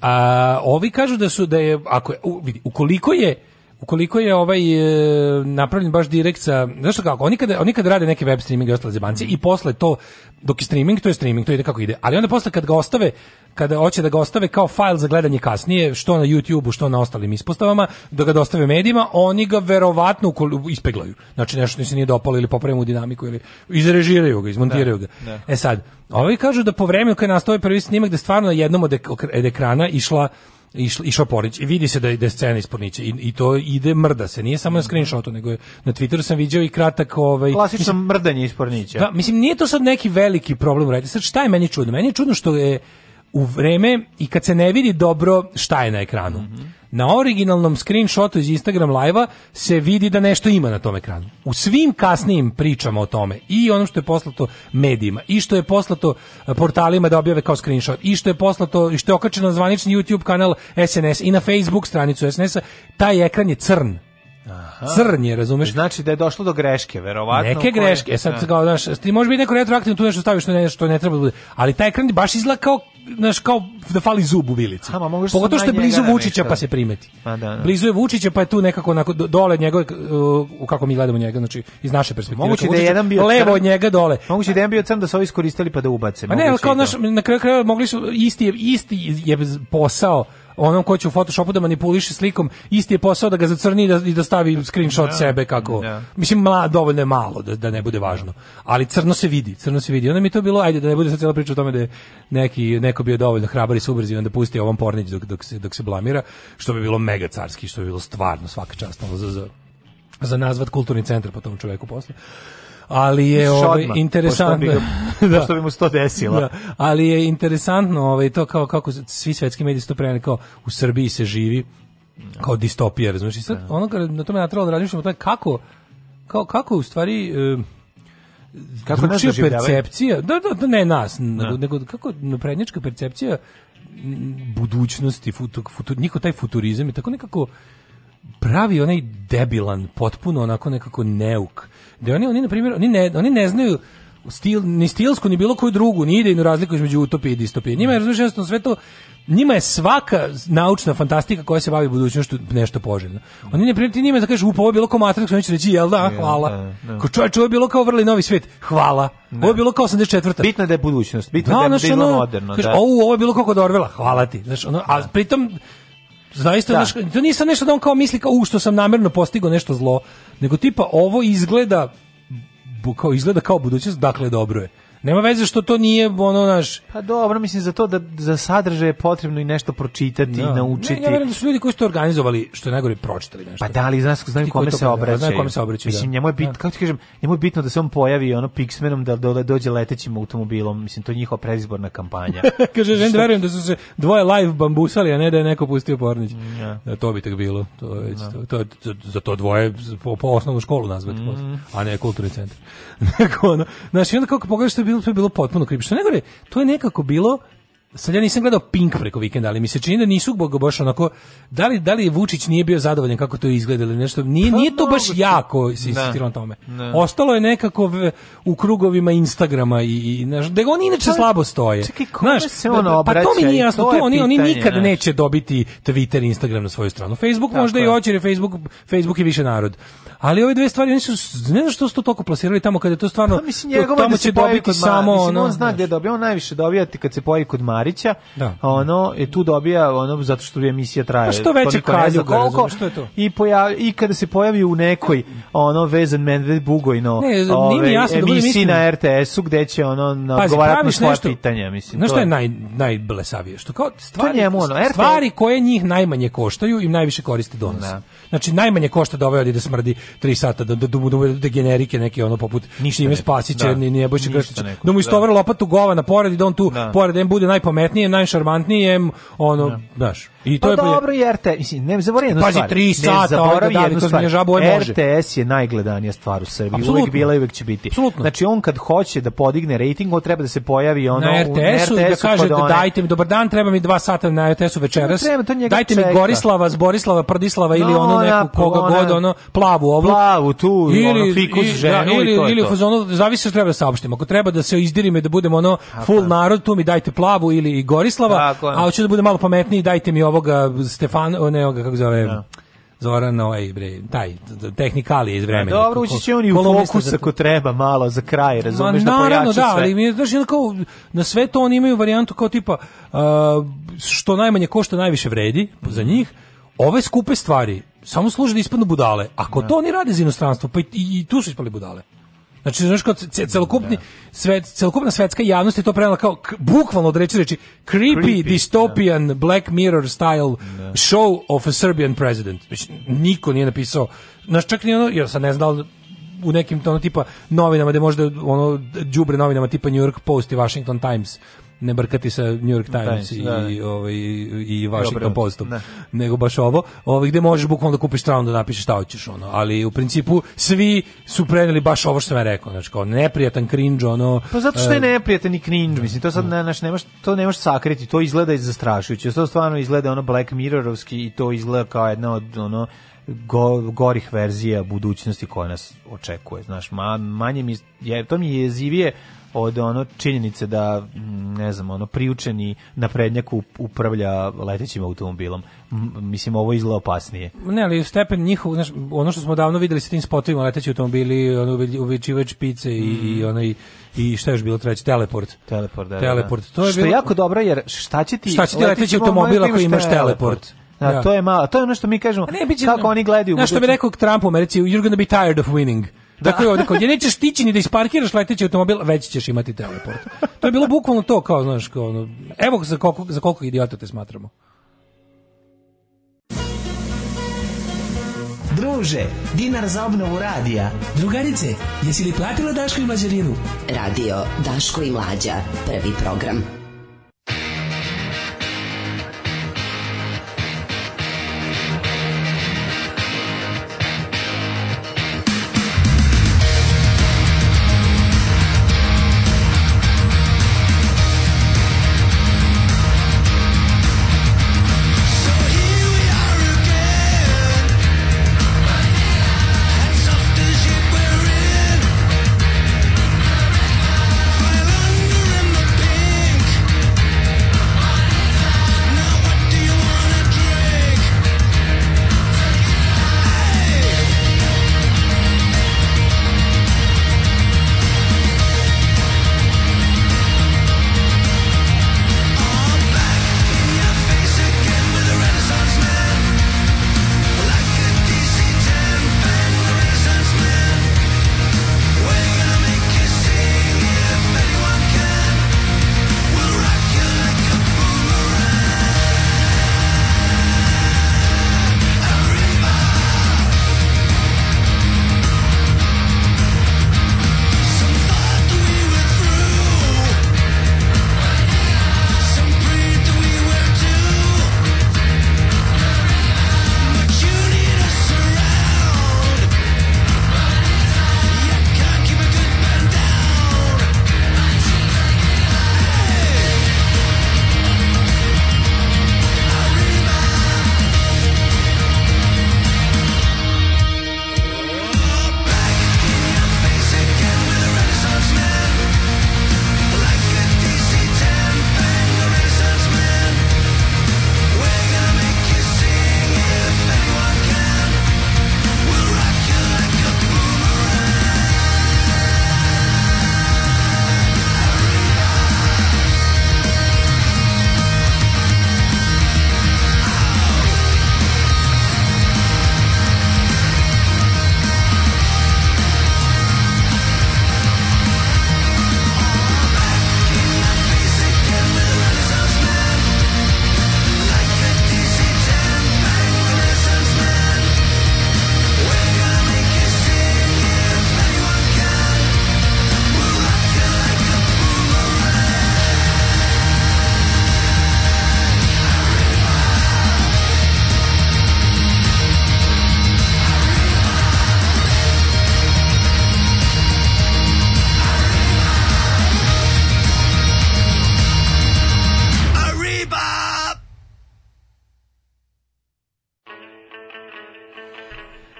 A, ovi kažu da su da je ako u, vidi, ukoliko je ukoliko je ovaj e, napravljen baš direkt sa, znaš kako, oni kada, oni kada rade neki web streaming i ostale zebanci i posle to, dok je streaming, to je streaming, to ide kako ide, ali onda posle kad ga ostave, kada hoće da ga ostave kao fajl za gledanje kasnije, što na YouTubeu, što na ostalim ispostavama, da ga dostave medijima, oni ga verovatno ispeglaju. Znači nešto se nije dopalo ili popravimo dinamiku ili izrežiraju ga, izmontiraju da, ga. Da, E sad, ovi kažu da po vremenu kad nastaje ovaj prvi snimak da stvarno jednom od ekrana išla išla, išao Porić i vidi se da ide da scena iz Pornića i, i to ide mrda se, nije samo na mhm. screenshotu, nego je, na Twitteru sam viđao i kratak ovaj... Klasično mislim, mrdanje iz Pornića. Da, mislim, nije to sad neki veliki problem uraditi. Sad šta je meni čudno? Meni je čudno što je u vreme i kad se ne vidi dobro šta je na ekranu. Mm -hmm na originalnom screenshotu iz Instagram live-a se vidi da nešto ima na tom ekranu. U svim kasnijim pričama o tome i ono što je poslato medijima i što je poslato e, portalima da objave kao screenshot i što je poslato i što je okačeno na zvanični YouTube kanal SNS i na Facebook stranicu SNS-a, taj ekran je crn Aha. Crnje, razumeš? Znači da je došlo do greške, verovatno. Neke koje... greške. E sad da. kao, znaš, ti može biti neko retroaktivno tu nešto staviš što ne, što ne treba da bude. Ali taj ekran baš izgleda kao znaš, kao da fali zub u vilici. Ama, Pogotovo što je blizu da Vučića pa se primeti. Ma, pa da, da. Blizu je Vučića pa je tu nekako onako, dole njegove, u kako mi gledamo njega, znači iz naše perspektive. Moguće da je jedan bio levo od njega dole. Moguće da je jedan bio crn da su ovi iskoristili pa da ubace. Ma ne, ali kao, znaš, na kraju krajeva mogli su, isti, isti je posao onom ko će u Photoshopu da manipuliše slikom, isti je posao da ga zacrni i da, i da stavi da. screenshot da. sebe kako. Da. Mislim, mla, dovoljno je malo da, da ne bude važno. Ali crno se vidi, crno se vidi. Onda mi to bilo, ajde, da ne bude sad cijela priča o tome da je neki, neko bio dovoljno hrabar i subrzi, da pusti ovom pornić dok, dok, se, dok se blamira, što bi bilo mega carski, što bi bilo stvarno svaka čast za, za, za nazvat kulturni centar po tom čoveku posle ali je ovaj interesantno <laughs> da. što bi mu sto desilo. Da. Ali je interesantno ovaj to kao kako svi svetski mediji su to preneli kao u Srbiji se živi kao distopija, razumiješ? I sad da. ono kad na tome natralo da razmišljamo to je kako kao kako u stvari e, kako naša percepcija, da, da, da, ne nas, da. nego kako naprednička percepcija budućnosti, futu, futu, njihov taj futurizam je tako nekako pravi onaj debilan, potpuno onako nekako neuk da oni oni na primjer oni ne oni ne znaju stil ni stilsku ni bilo koju drugu ni idejnu razliku između utopije i distopije. Njima je mm. razumješno sve to njima je svaka naučna fantastika koja se bavi budućnošću nešto poželjno. Oni ne primiti njima da kažu u ovo bilo kao Matrix, oni će reći jel da, da hvala. Da, da. Ko čovjek, ovo je bilo kao vrli novi svijet, hvala. Da. Ovo je bilo kao 84. Bitno je da je budućnost, bitno da, da, da, je bilo moderno. Kaže, ovo, ovo je bilo kao kod Orvela, hvala ti. Znaš, ono, a pritom zaista, da. Znaš, to nisam nešto da on kao misli kao, u, što sam namerno postigao nešto zlo, nego tipa ovo izgleda, kao izgleda kao budućnost, dakle dobro je. Nema veze što to nije ono naš. Pa dobro, mislim za to da za sadržaj je potrebno i nešto pročitati, no. Da. naučiti. Ne, ja verujem da su ljudi koji su to organizovali, što najgore pročitali nešto. Pa da ali znaš znaju kome se obraćaju? Znaju da. kome se obraćaju. Mislim njemu je bitno, da. kako ti kažem, njemu je bitno da se on pojavi ono Pixmenom da dole dođe letećim automobilom, mislim to je njihova predizborna kampanja. <laughs> Kaže žen da verujem da su se dvoje live bambusali, a ne da je neko pustio pornić. Ja. Da to bi tako bilo. To je već, to, to, to, za to dvoje po, po osnovnu školu nazvati, mm. a ne kulturni centar. <laughs> Nakon, znači onda kako pogledaš bilo to je bilo potpuno Što Nego to je nekako bilo sad ja nisam gledao Pink preko vikenda, ali mi se čini da nisu bog baš onako da li da li Vučić nije bio zadovoljan kako to izgleda ili nešto. Nije pa nije to baš jako se da. na tome. Da. Ostalo je nekako v, u krugovima Instagrama i i znaš, da oni inače pa, slabo stoje. Čekaj, znaš, se ono pa to mi nije jasno, to, to oni pitanje, oni nikad naš. neće dobiti Twitter i Instagram na svoju stranu. Facebook Tako možda je. i hoće, jer Facebook Facebook je više narod. Ali ove dve stvari nisu ne znam što su to toliko plasirali tamo kada je to stvarno pa, mislim, tamo da će dobiti samo mislim, on zna gde dobija, on najviše dobijati kad se pojavi kod Mari Marića, da. ono, je tu dobija, ono, zato što je emisija traje. Pa što veće kaljuga, koliko, što je to? I, pojavi, I kada se pojavi u nekoj, ono, vezan ve Bugojno, ne, ove, jasno da emisiji da na RTS-u, gde će, ono, odgovarati na svoje pitanja, mislim. Znaš što je naj, najblesavije? Što kao stvari, njemu, ono, RTL... stvari koje njih najmanje koštaju i najviše koriste donose. Da. Znači, najmanje košta da ovaj odi da smrdi 3 sata, da, da, da, da generike neke, ono, poput Ništa Šime Spasića, da. Nebojša Krstića, da mu istovar da. lopatu gova na pored i da on tu, da. pored, da bude najpa najpametnijem, najšarmantnijem, ono, da. I pa to pa je dobro, i RT, mislim, ne zaboravi jednu stvar. Pazi, tri sata, ne jednu stvar. Žabu, je RTS je najgledanija stvar u Srbiji, Absolutno. uvek bila i uvek će biti. Absolutno. Znači, on kad hoće da podigne rating, on treba da se pojavi ono, na RTS-u RTS, da kaže, da dajte mi, dobar dan, treba mi dva sata na RTS-u večeras, treba, to dajte čeka. mi Gorislava, z Borislava, Prdislava ili no, onu neku, koga ona, god, ono, plavu ovu. Plavu, tu, ili, ono, fikus, ženu, da, ili, i to ili, to. Ono, zavisi što treba da saopštimo. Ako treba da se izdirime, da budemo ono, full narod, tu mi dajte plavu ili Gorislava, Tako, a hoću da bude malo pametniji, dajte mi ovoga Stefan, ne ovoga, kako zove... Da. Zoran ovaj bre taj tehnikali iz vremena. Da, dobro, ući će on i u fokus ako treba malo za kraj, razumeš da pojača da, sve. da, ali mi je znaš, kao, na sve to oni imaju varijantu kao tipa uh, što najmanje košta najviše vredi za njih. Ove skupe stvari samo služe da ispadnu budale. Ako da. to oni rade za inostranstvo, pa i, i, i tu su ispali budale. Znači, znaš, kao celokupni, da. svet, celokupna svetska javnost je to prenala kao, bukvalno od reči reči, creepy, creepy da. dystopian, da. Black Mirror style da. show of a Serbian president. Znači, niko nije napisao, znaš, čak ni ono, jer sam ne znao, da u nekim ono tipa novinama gde možda ono đubre novinama tipa New York Post i Washington Times ne brkati sa New York Times, Times i, da, da. i, ovaj, i Washington Postom, ne. nego baš ovo, ovaj, gde možeš bukvalno da kupiš stranu da napišeš šta hoćeš, ono, ali u principu svi su preneli baš ovo što sam ja rekao, znači kao neprijatan cringe, ono... Pa zato što je e, neprijatan i cringe, da. mislim, to sad da. ne, naš, nemaš, to nemaš sakriti, to izgleda i zastrašujuće, to stvarno izgleda ono Black Mirrorovski i to izgleda kao jedna od, ono, go, gorih verzija budućnosti koja nas očekuje, znaš, ma, manje mi, je, to mi je jezivije od ono činjenice da mm, ne znam ono priučeni naprednjak upravlja letećim automobilom mislim ovo je izgleda opasnije ne ali stepen njihov znaš, ono što smo davno videli sa tim spotovima leteći automobili ono uvećivač pice i, mm. i onaj i šta je još bilo treći teleport teleport da, teleport da, da. to je što bilo... je jako dobro jer šta će ti šta će ti leteći automobil ako imaš teleport, teleport. Da, da, to je malo. To je ono što mi kažemo. Pa ne, biće, kako oni gledaju. Znaš što bi rekao Trump u Americi, you're gonna be tired of winning. Dakle, da. ovdje, kao, nećeš stići ni da isparkiraš leteći automobil, već ćeš imati teleport. To je bilo bukvalno to, kao, znaš, kao, ono, evo za koliko, za koliko idiota te smatramo. Druže, dinar za obnovu radija. Drugarice, jesi li platila Daško i Mlađarinu? Radio Daško i Mlađa, prvi program.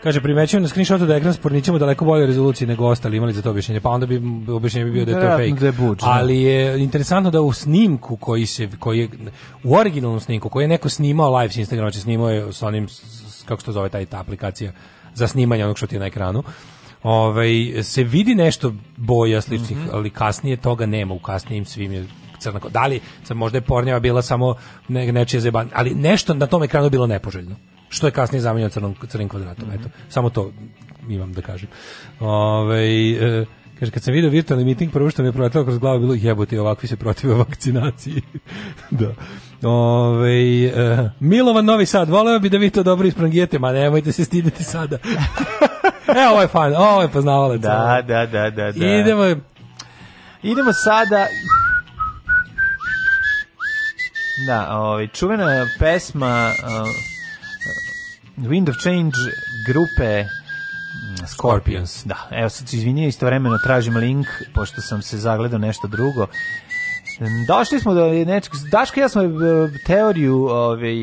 Kaže primećujem na screenshotu da ekran spornićemo daleko bolje rezoluciji nego ostali imali za to objašnjenje, pa onda bi objašnjenje bi bio da je to fake. Da buč, da. Ali je interesantno da u snimku koji se koji je u originalnom snimku koji je neko snimao live sa Instagrama, znači snimao je sa onim kako se to zove taj ta aplikacija za snimanje onog što ti je na ekranu. Ovaj se vidi nešto boja sličnih, mm -hmm. ali kasnije toga nema, u kasnijim svim je crna Da li sam možda je pornjava bila samo ne, nečija zebanja, ali nešto na tom ekranu bilo nepoželjno što je kasnije zamenio crnom, crnim kvadratom. Mm -hmm. Eto, samo to imam da kažem. ovaj e, Kaže, kad sam video virtualni miting, prvo što mi je proletalo kroz glavu bilo jebote, ovakvi se protive <laughs> vakcinaciji. <laughs> da. Ove, e, Milovan Novi Sad, voleo bi da vi to dobro isprangijete, ma nemojte se stiditi sada. <laughs> e, ovo je fan, ovo je poznavala. Da, da, da, da, da. Idemo, idemo sada... Da, ovaj, čuvena pesma... Uh... Wind of Change grupe mm, Scorpions. Da, evo sad se izvinio, istovremeno tražim link, pošto sam se zagledao nešto drugo. Došli smo do nečeg, Daško ja smo e, teoriju ove, ovaj,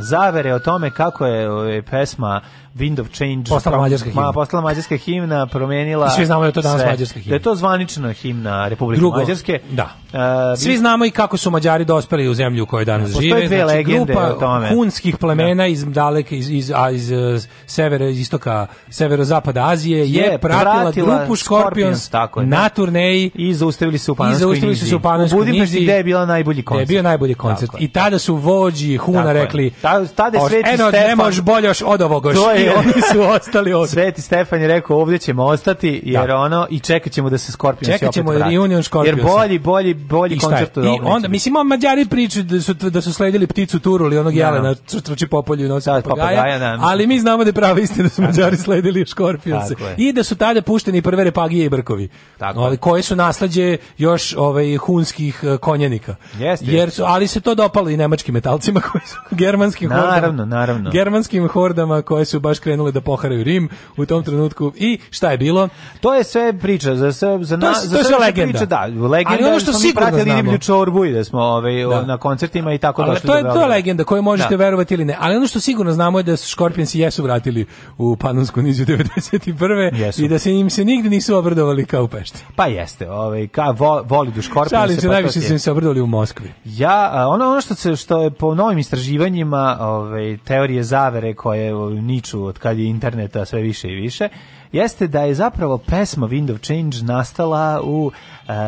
zavere o tome kako je ove, ovaj, pesma Wind of Change. Postala mađarska himna. Ma, postala mađarska himna, promenila... I svi znamo da je to danas sve. mađarska himna. Da je to zvanična himna Republike Drugo, Mađarske. Da. Uh, svi znamo i kako su Mađari dospeli u zemlju u kojoj danas da, žive. Dve znači, grupa o tome. hunskih plemena da. iz daleka, iz, iz, iz, iz e, severa, iz istoka, severozapada Azije je, je pratila, pratila grupu Scorpions, tako je, na da. turneji. I zaustavili su u Panonskoj zaustavili su se u Panonskoj Budimpešti gde je bila najbolji koncert. Gde je bio najbolji koncert. Tako I tada su vođi Huna rekli... Tada je sveti Stefan... Eno, ne možeš bolje od ovogoš. To je oni su ostali ovde. Sveti Stefan je rekao ovdje ćemo ostati jer da. ono i čekaćemo da se Skorpion čekat ćemo opet reunion Skorpion. Jer bolji, bolji, bolji koncert od I onda mislim Mađari pričaju da su da su sledili pticu Turul da, da. i onog Jelena jela na Črči Popolju nosi papagaja. Da, ali mi znamo da je prava istina da su Mađari sledili Skorpionce i da su tada pušteni prve repagije i brkovi. Tako. Ali koje su naslađe još ovaj hunskih e, konjanika. Jeste. Jer su, ali se to dopalo i nemačkim metalcima <laughs> koji su germanskim naravno, hordama. Naravno, naravno. Germanskim hordama koje su baš baš krenule da poharaju Rim u tom trenutku i šta je bilo? To je sve priča za sve, za na, to je, za sve legenda. Priča, da, legenda. Ali ono što, što da pratili riblju čorbu i da smo ovaj, da. na koncertima i tako došli. to je to legenda koju možete da. verovati ili ne. Ali ono što sigurno znamo je da su Scorpions jesu vratili u Panonsku niziju 91. <laughs> Jesu. i da se im se nigde nisu obradovali kao u Pešti. Pa jeste, ovaj ka vo, voli du Scorpions. Šalim se, pa najviše su im se obradovali u Moskvi. Ja, ono ono što se što je po novim istraživanjima, ovaj teorije zavere koje ovaj, niču Windowsu od kad je interneta sve više i više, jeste da je zapravo pesma Window Change nastala u uh,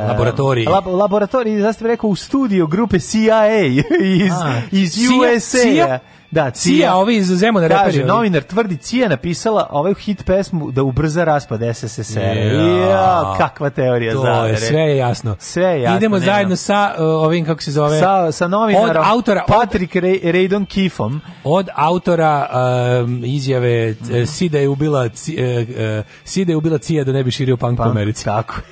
laboratoriji. Lab, laboratoriji, zašto da bih rekao u studiju grupe CIA <laughs> iz, A, iz USA. CIA? Da, Cija, ovi iz Zemuna reperi. novinar tvrdi Cija napisala ovaj hit pesmu da ubrza raspad SSSR. Ja, kakva teorija to zavere. je sve je jasno. Sve je jasno. Idemo zajedno sa uh, ovim kako se zove sa sa novinarom od autora Patrick Ray, Raydon Kifom od autora um, izjave mm. Sida je ubila e, e, Sida je ubila Cija da ne bi širio punk po pa, Americi. Tako. <laughs>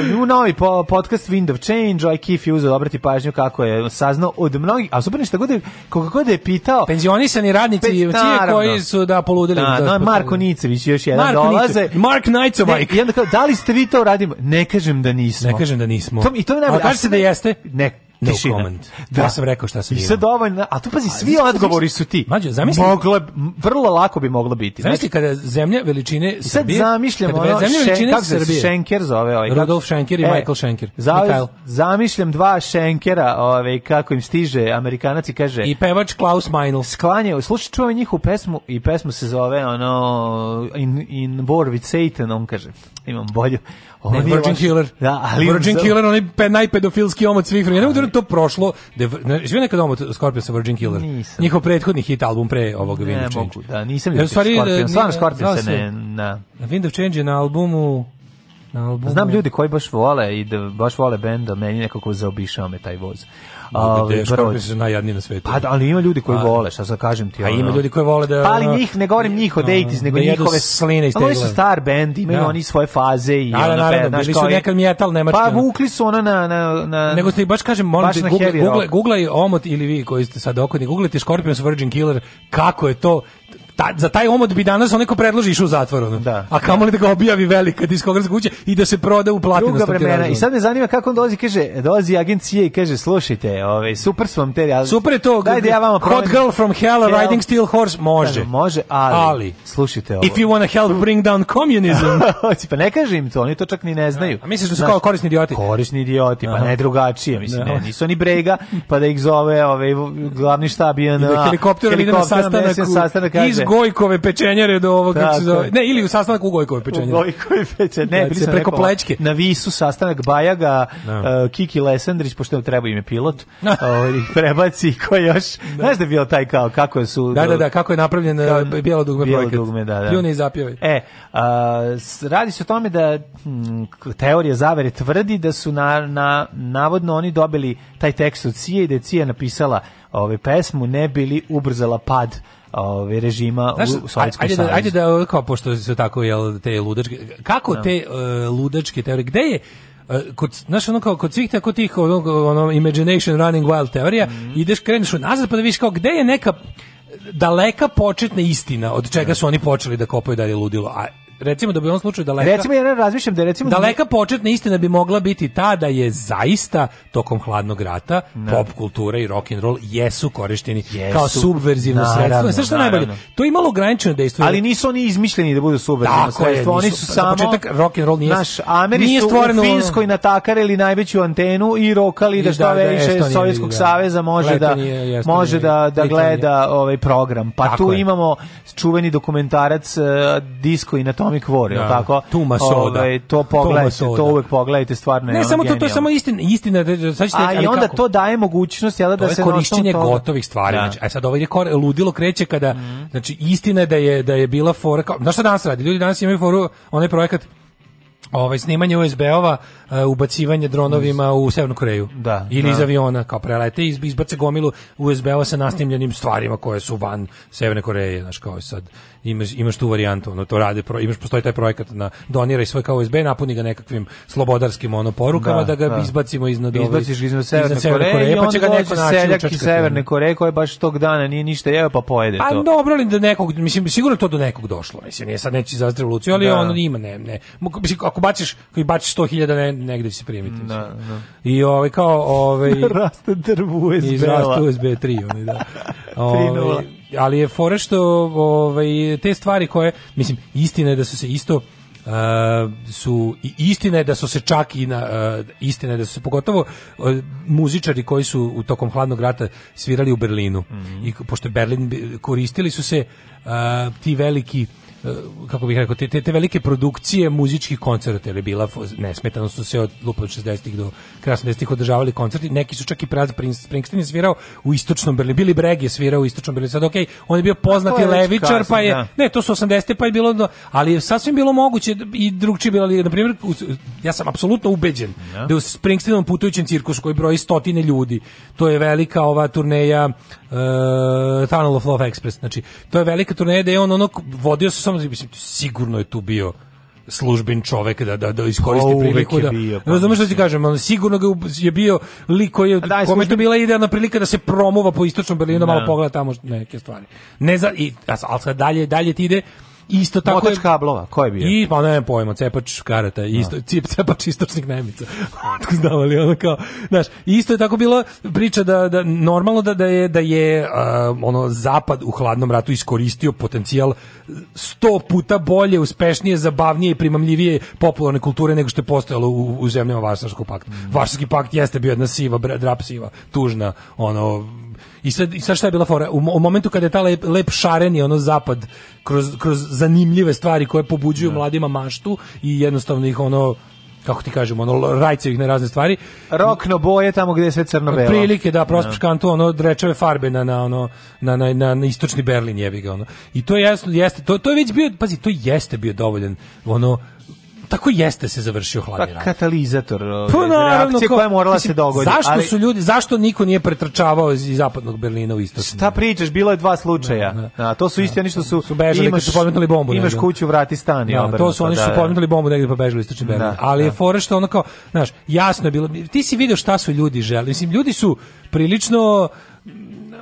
uh, <laughs> u novi po, podcast Wind of Change, Joy Keefe je uzeo obrati pažnju kako je saznao od mnogih, a super nešto god je, koga god je pitao. Penzionisani radnici i koji su da poludili. Da, no, Marko Nicević još jedan Marko dolaze. Nice, Mark Nicevajk. Ne, I onda kao, da li ste vi to radimo? Ne kažem da nismo. Ne kažem da nismo. Tom, I to je najbolje. A kaže da jeste? Ne, No tišina. comment. Da. Ja sam rekao šta sam I sve dovoljno, a tu pazi, svi odgovori su ti. Mađe, zamisli. Mogle, vrlo lako bi moglo biti. Zamisli kada zemlja veličine Srbije. Sad zamišljam ono, zemlja veličine kako se Šenker zove. Ovaj, Rudolf Šenker i e, Michael Šenker. Mikael. zamišljam dva Šenkera, ovaj, kako im stiže, Amerikanac i kaže. I pevač Klaus Meinl. Sklanjaju, slušaj, čuo njihovu pesmu i pesmu se zove ono, in, in War with Satan, on kaže, imam bolju Ovo ne, Virgin Killer. Da, ali Virgin za... Killer, onaj pe, najpedofilski omot svih vremena. Ja ne mogu da to prošlo. De, da ne, živio nekad omot Scorpion sa Virgin Killer? Nisam. Njihov prethodni hit album pre ovog Wind of Change. Mogu, da, nisam ljubio Scorpion. E, Stvarno Scorpion se ne... Da. Na. Wind of Change je na albumu... Na albumu... Znam ljudi koji baš vole i da baš vole benda, meni nekako zaobišao me taj voz. Ali ovaj, škorpioni su najjadniji na svetu. Pa da, ali ima ljudi koji pa, vole, šta sad kažem ti. A pa ima ljudi koji vole da Pa ali njih ne govorim njih od 80 nego da njihove sline Oni su star bend, imaju da. oni svoje faze i ona da, bili su nekad metal nemački. Pa vukli su ona na na na Nego ti baš kažem, molim te Google, Google, Omot ili vi koji ste sad okodni, googlite Scorpions Virgin Killer, kako je to ta, za taj omot bi danas onako predložiš u zatvor. Ono. Da. A kamoli da ga objavi velika diskografska kuća i da se proda u platinu. Druga vremena. I sad me zanima kako on dolazi, kaže, dolazi agencije i kaže, slušajte, ovaj, super su vam te... Ja, super je to. Dajde ja vama Hot girl from hell, hell. riding steel horse, može. Da, može, ali, ali, slušajte ovo. If you wanna help bring down communism. <laughs> pa ne kaže im to, oni to čak ni ne znaju. A misliš da su Znaš, kao korisni idioti? Korisni idioti, pa ne drugačije, mislim, ne, nisu oni brega, pa da ih zove ovaj, glavni štab je na... I da helikopterom ide na sastanak, sastanak kaže, Gojkove pečenjare do ovog kako se zove. Ne, ili u sastanak u Gojkove pečenjare. U Gojkove pečenjare. Ne, bili smo preko plećke. Na Visu sastanak Bajaga, uh, Kiki Lesendrić, pošto treba ime pilot, uh, <laughs> ih da. ovaj, prebaci ko još. Da. Znaš da je bio taj kao, kako su... Da, da, da, kako je napravljen e, kao, Bijelo dugme bijelo projekat. Dugme, da, da. Pljune i zapjeve. E, a, radi se o tome da hm, teorija zavere tvrdi da su na, na, navodno oni dobili taj tekst od Cije i da je Cija napisala ove ovaj, pesmu ne bili ubrzala pad ovaj režima Znaš, u Sovjetskom ajde, savezu. Ajde da, da kao pošto se tako jel te ludačke kako no. Da. te uh, ludačke teorije gde je e, kod znaš ono kao kod svih tako tih onog ono imagination running wild teorija mm -hmm. ideš kreneš u nazad pa da vidiš kao gde je neka daleka početna istina od čega da. su oni počeli da kopaju da je ludilo a recimo da bi u ovom slučaju daleka Recimo ja razmišljam da recimo da daleka početna istina bi mogla biti ta da je zaista tokom hladnog rata ne. Da. pop kultura i rock and roll jesu korišteni jesu. kao subverzivno sredstvo. Sve što najbolje, to je imalo ograničeno dejstvo. Ali nisu oni izmišljeni da budu subverzivno sredstvo, oni su pa samo početak rock and roll nije. Naš američki nije stvoreno, u Finskoj natakar ili najveću antenu i rokali da što da, da, više Sovjetskog saveza može da može da da gleda ovaj program. Pa tu imamo čuveni dokumentarac eh, Disko i na Atomic War, da. tako? Tuma soda. Ove, ovaj, to pogledajte, to uvek pogledajte, stvarno Ne, samo to, to je samo istina, istina, da, da, sad ćete, A i onda kako? to daje mogućnost, jel, da, da se... To je korišćenje gotovih stvari, da. znači, a e, sad ovaj je kor, ludilo kreće kada, mm. znači, istina je da je, da je bila fora, kao, znaš šta danas radi, ljudi danas imaju foru, onaj projekat, ovaj snimanje USB-ova ubacivanje dronovima u Severnu Koreju. Da, Ili da. iz aviona, kao prelete i izbace gomilu usb a sa nasnimljenim stvarima koje su van Severne Koreje, znači kao sad imaš, imaš tu varijantu, ono, to rade, imaš, postoji taj projekat na doniraj svoj kao USB, napuni ga nekakvim slobodarskim ono porukama da, da ga da. izbacimo iznad ove, Izbaciš ga iznad Severne, Koreje, Koreje pa će ga neko seljak iz Severne Koreje koji baš tog dana nije ništa jeo pa pojede pa, to. Pa dobro li da nekog, mislim, sigurno to do nekog došlo, mislim, nije sad neće za revoluciju, ali da. ono ima, ne, ne, mislim, ako baciš, ako baciš 100.000 ne, negde će se primiti. Da, da. I ovaj kao ovaj <laughs> raste drvo USB. I raste USB 3, oni da. Ovaj, ali je fore što ovaj te stvari koje mislim istina je da su se isto Uh, su i istina je da su se čak i na uh, istina je da su se pogotovo uh, muzičari koji su u tokom hladnog rata svirali u Berlinu mm -hmm. i pošto Berlin koristili su se ti veliki Eh, kako bih rekao, te, te, velike produkcije muzičkih koncerta, jer je bila nesmetano su se od lupa od 60-ih do kraja 70-ih održavali koncerti, neki su čak i Brad Springsteen je svirao u istočnom Berlinu, Billy Bragg je svirao u istočnom Berlinu, sad okej, okay, on je bio poznati je pa, levičar, kasno, pa je, da. ne, to su 80 pa je bilo, ali je sasvim bilo moguće da i drugčije bilo, ali, na primjer, ja sam apsolutno ubeđen da, da u Springsteenom putujućem cirkusu koji broji stotine ljudi, to je velika ova turneja uh, Tunnel of Love Express. Znači, to je velika turneja da je on ono vodio se samo mislim sigurno je tu bio služben čovek da da da iskoristi o, priliku da bio, pa, razumeš što ti kažem on sigurno ga je bio lik koji je da, kome to bila idealna prilika da se promova po istočnom Berlinu da malo da. pogleda tamo neke stvari ne za i a, a dalje dalje ti ide Isto tako Motač je... kablova, ko je bio? I, pa ne pojma, cepač karata, da. isto, cip, <laughs> cepač istočnih Nemica. Otko znamo li ono kao, znaš, isto je tako bila priča da, da normalno da, da je, da je uh, ono, zapad u hladnom ratu iskoristio potencijal sto puta bolje, uspešnije, zabavnije i primamljivije popularne kulture nego što je postojalo u, u zemljama Varšavskog pakta. Mm. Varšavski pakt jeste bio jedna siva, drap siva, tužna, ono, I sad, i sad šta je bila fora? U, u momentu kada je ta lep, lep šareni ono zapad kroz, kroz zanimljive stvari koje pobuđuju ne. Da. mladima maštu i jednostavno ih ono kako ti kažemo, ono rajce ih na razne stvari. Rokno boje tamo gdje je sve crno belo. Prilike da prospaš da. kantu ono drečave farbe na na ono na na na, na istočni Berlin jebi ga ono. I to je jasno, jeste to to je već bio pazi to jeste bio dovoljan ono tako jeste se završio hladni pa rat. Pa katalizator pa, ovaj, naravno, koja je morala mislim, se dogoditi. Zašto ali... su ljudi, zašto niko nije pretrčavao iz zapadnog Berlina u istočni? Šta pričaš, bilo je dva slučaja. Da, da. A, da, to su isti oni što da, su, da. su bežali imaš, su podmetnuli bombu. Imaš negdje. kuću, vrati stan. Da, obrnuto, to su oni što su podmetnuli bombu negde pa bežali istočni Berlin. Ali je fora što ono kao, znaš, jasno je bilo, ti si vidio šta su ljudi želi. Mislim, ljudi su prilično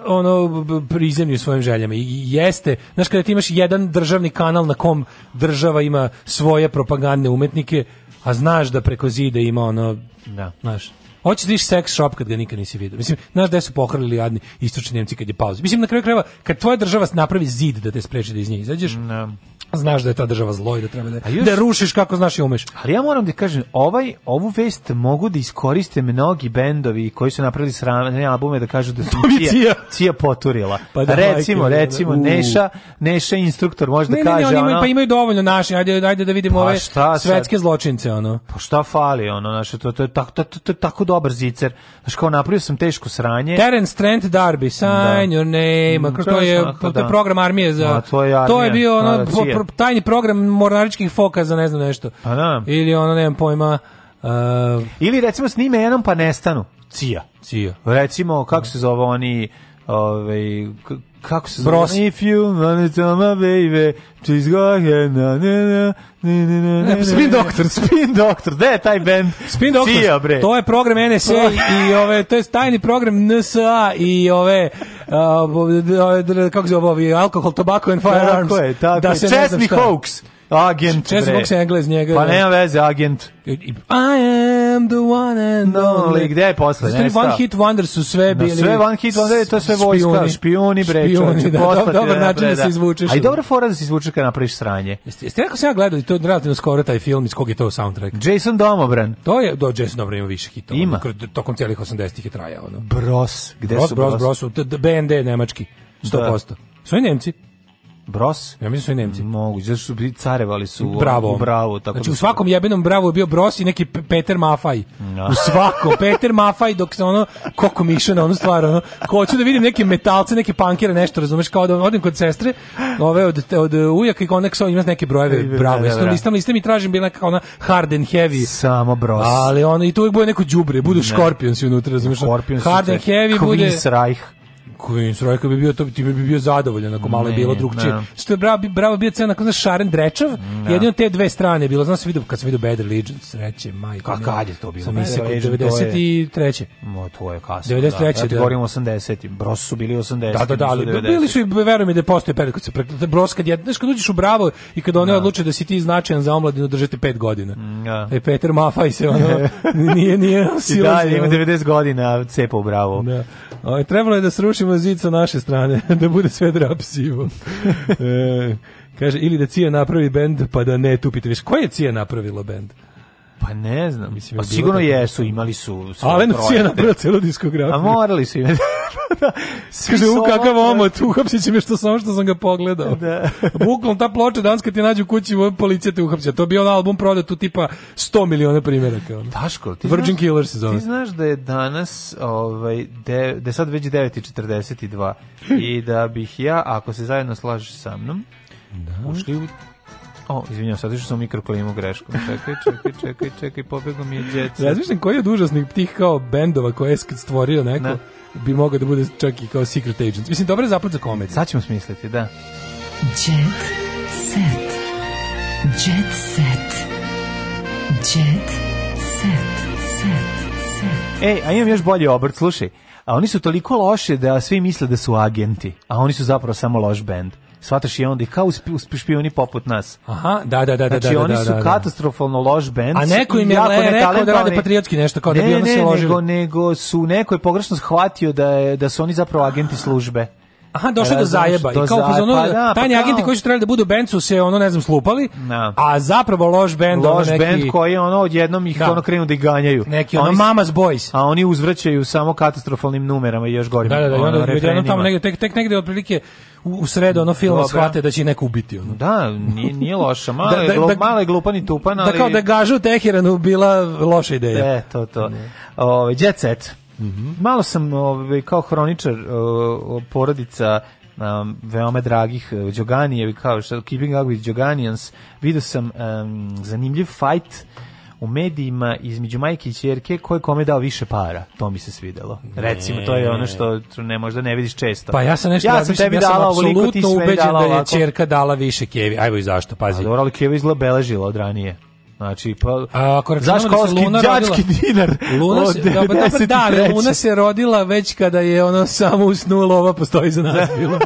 ono prizemlju svojim željama i jeste znaš kada ti imaš jedan državni kanal na kom država ima svoje propagandne umetnike a znaš da preko zida ima ono da znaš Hoćeš da sex shop kad ga nikad nisi vidio. Mislim, znaš da su pohrlili jadni istočni Nemci kad je pauza. Mislim, na kraju krajeva, kad tvoja država napravi zid da te spreči da iz nje izađeš, no. Da znaš da je ta država zlo i da treba da, još, da rušiš kako znaš i umeš. Ali ja moram da kažem, ovaj, ovu vest mogu da iskoriste mnogi bendovi koji su napravili srane albume da kažu da su <laughs> cija, cija poturila. Pa da, recimo, majke, recimo, da, Neša, Neša instruktor možda ne, ne, ne, kaže... Ne, oni ono, pa imaju dovoljno naši, ajde, ajde da vidimo pa ove svetske sad, zločince. Ono. Pa šta fali, ono, znaš, to, to, je tako, to, to, to, je tako dobar zicer. Znači kao napravio sam teško sranje. Teren Trent Darby, sign da. your name, mm, to, je, to je program armije za... A, to je, armija, to je bio ono, da, da, tajni program mornaričkih foka za ne znam nešto. Pa da. Ili ono, nemam pojma... Uh, Ili recimo snime jednom pa nestanu. Cija. Cija. Recimo, kako se zove oni... Ove, ovaj, kako se Bros. zove? If you wanna tell my baby, please go ahead, na, na, na, na, Spin Doctor, Spin Doctor, gde je taj band? Spin Doctor, Cija, bre. to je program NSA <laughs> i ove, to je tajni program NSA i ove, uh, kako zove ovi, alkohol, tobacco and firearms. Tako je, tako da je. Chesney Hawks, agent, bre. Chesney Hawks je englez njega. Pa da. nema veze, agent. I, I, am the one and only. Gde je posle? Znači, one hit wonder su sve bili. No, sve one hit wonder, to je sve vojska, špijuni, bre, špijuni, da, dobar, dobar način da, da, se izvučeš. A i dobra fora da se izvučeš kad napraviš sranje. Jeste, jeste nekako sam ja gledao i to relativno skoro taj film iz kog je to soundtrack? Jason Domobran. To je, do Jason Domobran ima više hitova. Ima. Tokom celih 80-ih je trajao. No. Bros, gde bros, su Bros? Bros, Bros, BND nemački, 100%. Da. Su i Nemci. Bros? Ja mislim da su i Nemci. Mogu, zato što bi carevali su Bravo. U bravo tako znači da u svakom jebenom Bravo je bio Bros i neki Peter Mafaj. No. Da. U svakom. <laughs> Peter Mafaj dok se ono, koliko mi išao na onu stvar, ono, ko hoću da vidim neke metalce, neke pankere, nešto, razumeš, kao da odim kod sestre, ove od, od ujaka i konek ima neke brojeve Bravo. Da, da, da. listam, listam i tražim bila neka ona hard and heavy. Samo Bros. Ali ono, i to uvijek bude neko đubre, budu ne. Scorpions unutra, razumeš. Scorpions. Hard and heavy bude... Reich. Queens Rock bi bio to ti bi bio zadovoljan ako malo je bilo drugačije. Da. Što je bravo, bravo bio cena kao Šaren Drečav, da. jedino te dve strane je bilo. Znam se vidio kad sam vidio Bad Religion, sreće, majko. A kad je to bilo? Sam se 93. Mo to je kasno. 93. Da, ja da. govorim 80. Bros su bili 80. Da, da, da, ali bili su i verujem mi da postoje period kad se pre, da Bros kad je, znaš kad uđeš u Bravo i kad oni no. odluče da si ti značajan za omladinu držite 5 godina. No. E Peter Mafaj se ono <laughs> nije nije, nije I dalje ima 90 godina cepa Bravo. Da. O, e, trebalo je da srušimo crveno zid sa naše strane, <laughs> da bude sve drapsivo. <laughs> e, kaže, ili da Cija napravi bend, pa da ne tupite više. Ko je Cija napravila bend? Pa ne znam, mislim. Pa sigurno jesu, imali su... su Alen Cija napravila celu diskografiju. A morali su imati. <laughs> Kaže, u kakav da. omot, uhapsit će me što samo što sam ga pogledao. Da. <laughs> Bukvalno ta ploča danas kad ti nađe u kući, policija te uhapsija. To je bio album prodao tu tipa 100 miliona primjeraka. Ono. Daško, ti Virgin znaš, Killer se zove. Ti znaš da je danas, ovaj, de, da je sad već 9.42 i da bih ja, ako se zajedno slažeš sa mnom, da. ušli u o, izvinjavam sad išao sam mikroklimu grešku. Čekaj, čekaj, čekaj, čekaj, pobegao mi je djeca. Razmišljam koji je dužasnik tih kao bendova koje je stvorio neko. Ne bi mogao da bude čak i kao secret agent. Mislim, dobro je zapad za komediju. Sad ćemo smisliti, da. Jet set. Jet set. Jet set. set, set. Ej, a imam još bolji obrt, slušaj. A oni su toliko loše da svi misle da su agenti, a oni su zapravo samo loš bend shvataš i onda i kao špijuni poput nas. Aha, da, da, da. da znači, da, da, da, oni su da. katastrofalno loš band. A neko im je le, rekao da rade patriotski nešto, kao da bi ono se ložili. Nego, nego su, neko je pogrešno shvatio da, je, da su oni zapravo agenti službe. Aha, došlo do zajeba. Do I kao zajeba, ono, pa da, pa tajni pa agenti koji su trebali da budu bencu se ono ne znam slupali. No. Da. A zapravo loš bend loš ono neki... bend koji ono odjednom ih da. ono krenu da ih ganjaju. Neki ono, oni Mamas Boys. A oni uzvraćaju samo katastrofalnim numerama i još gorim. Da, da, da, ono, ono, ono tamo negde tek tek negde otprilike u, u sredu ono film shvate da će neko ubiti ono. Da, nije, nije loša, <laughs> da, male, da, da, male glupani tupan, da ali... Da kao da gažu Tehiranu bila loša ideja. E, to, to. Ne. Ove, jet set. Mm -hmm. Malo sam ovaj, kao hroničar o, porodica um, veoma dragih e, Đoganijevi, kao što Keeping Up with Đoganijans, vidio sam um, zanimljiv fight u medijima između majke i ćerke ko je kome dao više para. To mi se svidelo. Recimo, to je ono što ne možda ne vidiš često. Pa ja sam nešto ja sam tebi ja dala apsolutno ubeđen da je ćerka dala više Kevi. Ajmo i zašto, pazi. A dobro, ali Kevi izgleda beležila od ranije. Znači, pa, A, ako za školski da Luna rodila, dinar Luna se, dobro, dobro, da, ali Luna se rodila već kada je ono samo usnula, ova postoji za nas <laughs> bilo.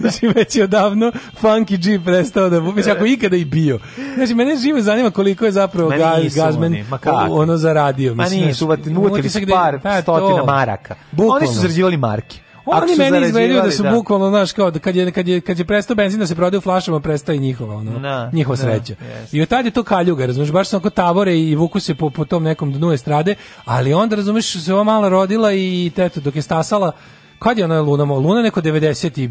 znači, već je odavno Funky G prestao da, već ako ikada i bio. Znači, mene živo zanima koliko je zapravo gaz, Gazman oni, ono zaradio. Mislim, ma nisu, znači, uvatili par pa stotina maraka. Bukvalno. Oni su zarađivali marke. Oni meni izvedio da su da. bukvalno, znaš, kao da kad je kad je kad je prestao benzin da se prodaje u flašama, prestaje njihova, ono, na, da, njihova da, sreća. Yes. I od tad je to kaljuga, razumeš, baš sam kao tavore i vuku se po, po tom nekom dnu estrade, ali onda razumeš se ova mala rodila i eto dok je stasala, kad je ona Luna, Luna neko 97.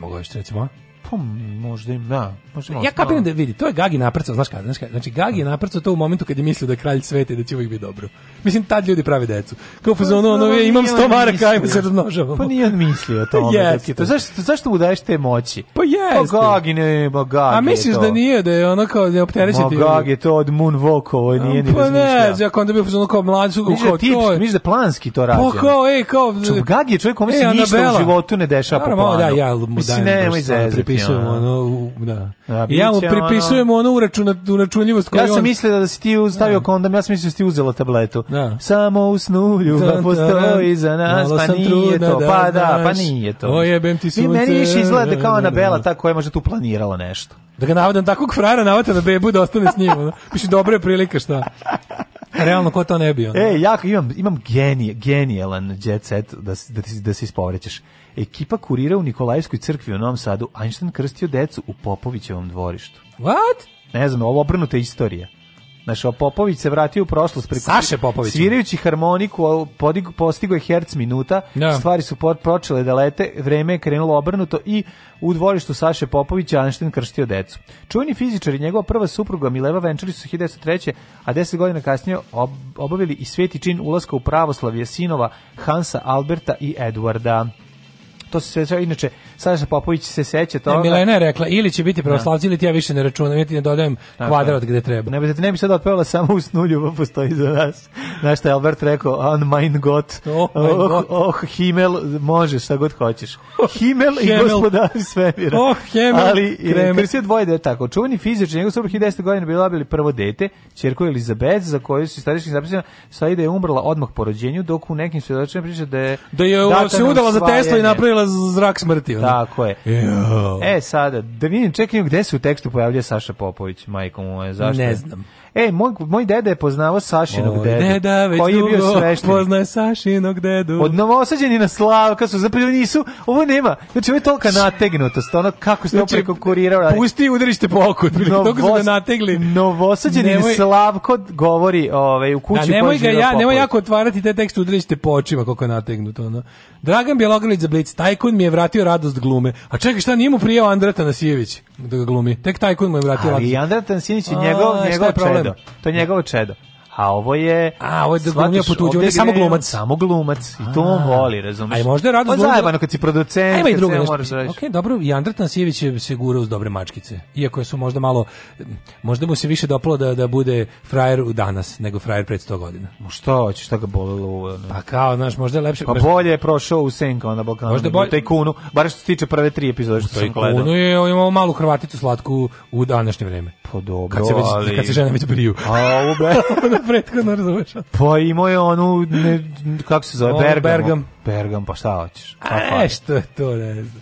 godište recimo. Pa možda im, da, možemo. Ja kapiram da vidi, to je Gagi naprcao, znaš kad, znaš kada. Znači Gagi da. je naprcao to u momentu kad je mislio da je kralj sveta i da će uvijek biti dobro. Mislim tad ljudi prave decu. Kao pa fazon ono, ja imam 100 maraka, ajmo se razmnožavamo. Pa nije on mislio o <laughs> tome. Yes. To zašto zašto mu daješ te moći? Pa, pa jeste. Pa Gagi ne, ba Gagi. A misliš da nije da je ono kao da opterećuje ti. Gagi to od Moonwalk, ovo nije ni Pa ne, ja kad bi fazon kao mlađu kao to. Misliš da, da planski to radi. Pa kao, ej, kao Gagi je čovjek kome se ništa u životu ne dešava po da, planu. Da, ja ja, mu dajem. Mislim, nemoj ja, Pripisujem ono, da. A, da, ja mu pripisujem ono, ono uračuna, uračunljivost koju Ja sam on... mislila da si ti stavio da. kondom, ja sam mislila da si ti uzela tabletu. Da. Samo u snu ljubav da, pa postoji za nas, pa nije to, da, pa da, pa nije to. O jebem ti sunce. Meni više izgleda kao Anabela, Bela, ta koja je možda tu planirala nešto. Da ga navodam takvog frara, navata na bebu da ostane s njim. Ono. Mislim, dobra je prilika šta. Realno, ko to ne bi? Ono. E, ja imam, imam genij, genijalan jet set da, da, da se ispovrećeš. Ekipa kurira u Nikolajskoj crkvi u Novom Sadu. Einstein krstio decu u Popovićevom dvorištu. What? Ne znam, ovo obrnuta istorija. Znaš, Popović se vratio u prošlost preko Saše Popović. Svirajući harmoniku, podigo, postigo je herc minuta, no. Da. stvari su počele da lete, vreme je krenulo obrnuto i u dvorištu Saše Popovića Einstein krštio decu. Čuveni fizičar i njegova prva supruga Mileva venčali su 1903. a 10 godina kasnije ob, obavili i sveti čin ulaska u pravoslavlje sinova Hansa Alberta i Eduarda to se sve, sve inače Saša Popović se seća toga. Ne, Milena je rekla, ili će biti da. pravoslavci, ili ti ja više ne računam, ja ti ne dodajem Tako kvadrat gde treba. Ne, ne bi sad otpevala samo u snu ljubav pa postoji za nas. Znaš što je Albert rekao, on mein Gott, oh, oh, God. oh, Himmel, možeš šta god hoćeš. Oh, Himmel i gospodari svemira. Oh, Himmel, Ali, e, Kreml. dvoje dete, tako, čuveni fizični, njegov suprug 10 godina bila bili prvo dete, čerku Elizabeth, za koju su starički zapisano, sa da ide je umrla odmah po rođenju, dok u nekim svjedočenima priča da je... Da je se udala za Tesla i napravila zrak smrti. Tako je. Ejo. E, sada, da vidim, čekaj, gde se u tekstu pojavlja Saša Popović, majko mu je, zašto? Ne znam. E, moj, moj deda je poznavao Sašinog dedu. deda već koji je bio svešten. poznaje Sašinog dedu. Od novosađeni na Slavka su, zapravo nisu, ovo nema, znači ovo je tolika nategnutost, ono kako ste znači, konkurirao. kurirao. Pusti udrište po oku, toliko su ga nategli. Novosađeni nemoj, Slavko govori ovaj, u kući da, nemoj ga ja, nemoj jako otvarati te tekste udrište po očima koliko je nategnuto. Ono. Dragan Bjelogrlić za Blic, tajkun mi je vratio radost vrst glume. A čekaj, šta nije mu prijao Andra Tanasijević da ga glumi? Tek taj tajkun mu je vratio Ali Andra Tanasijević je njegov, njegov čedo. To je njegovo čedo a ovo je a ovo je da glumio po tuđu, je samo glumac, samo glumac i to on voli, razumeš. Aj možda je rado zbog zajebano kad si producent, ima i drugo nešto. Da Okej, dobro, i Andrat Nasijević je sigurno uz dobre mačkice. Iako su možda malo možda mu se više dopalo da da bude frajer u danas nego frajer pre 100 godina. Mo što, hoće, šta ga bolelo? Pa kao, znaš, možda je lepše. Pa bolje je prošao u Senka onda Balkanu, možda bolje... taj kunu, bare što se tiče prve tri epizode što sam gledao. Kunu je imao malu Hrvaticu slatku u današnje vreme. Pa dobro, kad se već, kad se žene već briju. A <laughs> ovo prethodno razumeš. Pa imao je onu, ne, kako se zove, Bergamo. Pergam, pa šta hoćeš? Pa e, što je to, ne znam.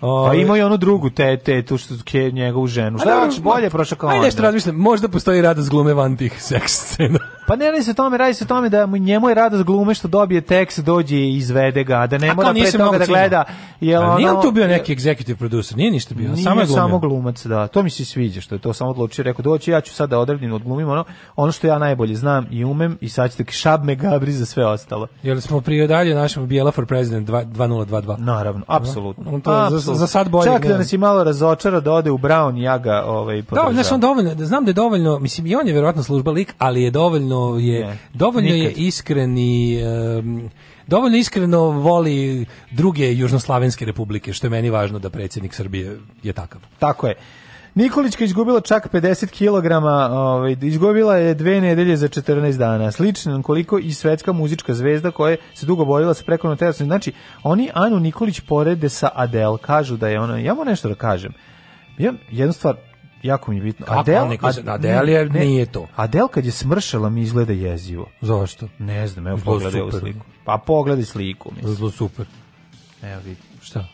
O, pa ima i onu drugu, te, te, tu što je njegovu ženu. Šta hoćeš, bolje prošao kao onda. nešto da? razmišljam, možda postoji radost glume van tih seks scena. <laughs> Pa ne radi se o tome, radi se o tome da mu njemu je radost glume što dobije tekst, dođe i izvede ga, da ne mora pre toga da gleda. Jel ono, nije on tu bio neki executive producer, nije ništa bio, nije samo je glumio. samo glumac, da. To mi se sviđa što je to samo odlučio, rekao doći ja ću sad da odredim, da odglumim ono, ono što ja najbolje znam i umem i sad da šab me gabri za sve ostalo. Jel smo prije dalje našem bijelu Mandela for President 2022. Naravno, da. apsolutno. On to apsolutno. Za, za sad bolje. Čak da nas i malo razočara da ode u Brown, ja ga ovaj, da, podržavam. Da, ne sam dovoljno, da znam da je dovoljno, mislim, i on je verovatno služba lik, ali je dovoljno, je, ne, dovoljno nikad. je iskren i... Um, dovoljno iskreno voli druge južnoslavenske republike, što je meni važno da predsjednik Srbije je takav. Tako je. Nikolićka izgubila čak 50 kg, ovaj, izgubila je dve nedelje za 14 dana. Slično koliko i svetska muzička zvezda koja se dugo borila sa prekomernom telesnom. Znači, oni Anu Nikolić porede sa Adele, kažu da je ona, ja mu nešto da kažem. Ja, jednu stvar, jako mi je bitno. Kako Adel, neko, Adel, je, ne, nije to. Adel kad je smršala mi izgleda jezivo. Zašto? Ne znam, evo pogledaj ovu sliku. Pa pogledaj sliku, mislim. Zlo super. Evo vidim. Šta?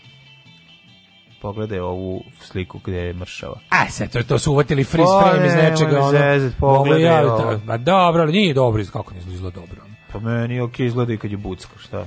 pogledaj ovu sliku gdje je mršava. A, sad to, to su uvatili freeze po, pa, frame iz nečega. Ne, ono, zezet, pogledaj ja, ovo. Ma pa dobro, nije dobro, kako nije izgleda dobro. Po pa meni ok, izgleda i kad je bucka, šta?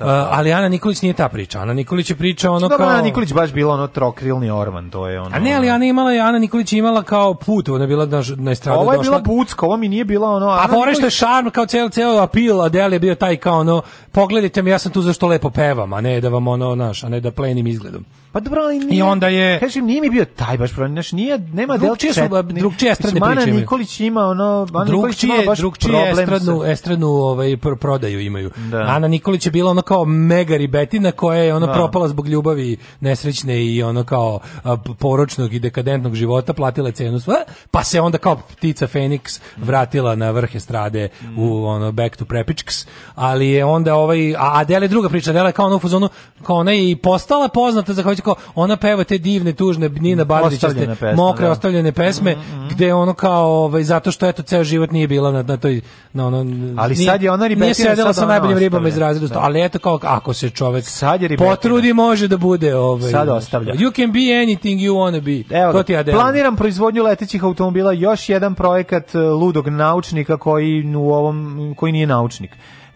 Uh, ali Ana Nikolić nije ta priča. Ana Nikolić je priča ono Dobar, kao Ana Nikolić baš bila ono trokrilni orman, to je ono. A ne, ali Ana imala Ana Nikolić je imala kao put, ona je bila na na strani došla. Ovo je došla. bila bucka, ovo mi nije bila ono. Ana a fore što je šarm kao ceo ceo apil, a je bio taj kao ono pogledajte me, ja sam tu zašto lepo pevam, a ne da vam ono naš, a ne da plenim izgledom. Pa dobro, ali nije, I onda je... Kažem, nije mi bio taj baš problem. Znaš, nije, nema del četne. Drugčije strane priče imaju. Nikolić ima ono... Ana Nikolić ima baš drugčije estradnu, estradnu ovaj, pr prodaju imaju. Da. Ana Nikolić je bila ona kao mega ribetina koja je ona da. propala zbog ljubavi nesrećne i ono kao a, poročnog i dekadentnog života, platila cenu sva, pa se onda kao ptica Feniks vratila na vrh estrade mm. u ono back to prepičks, ali je onda ovaj... A Adele druga priča, Adele kao ona u fuzonu, kao ona je i postala poznata za znači kao ona peva te divne tužne Nina Bardićiste mokre da. ostavljene pesme mm -hmm. gde ono kao ovaj zato što eto ceo život nije bila na, na toj na ono Ali nije, sad je ona ribetina nije sedela sa najboljim ribama iz razreda, da. ali eto kao ako se čovek sad je ribetina. potrudi može da bude ovaj sad ostavlja. You can be anything you want to be. Evo, ti ja planiram proizvodnju letećih automobila, još jedan projekat eh, ludog naučnika koji u ovom koji nije naučnik.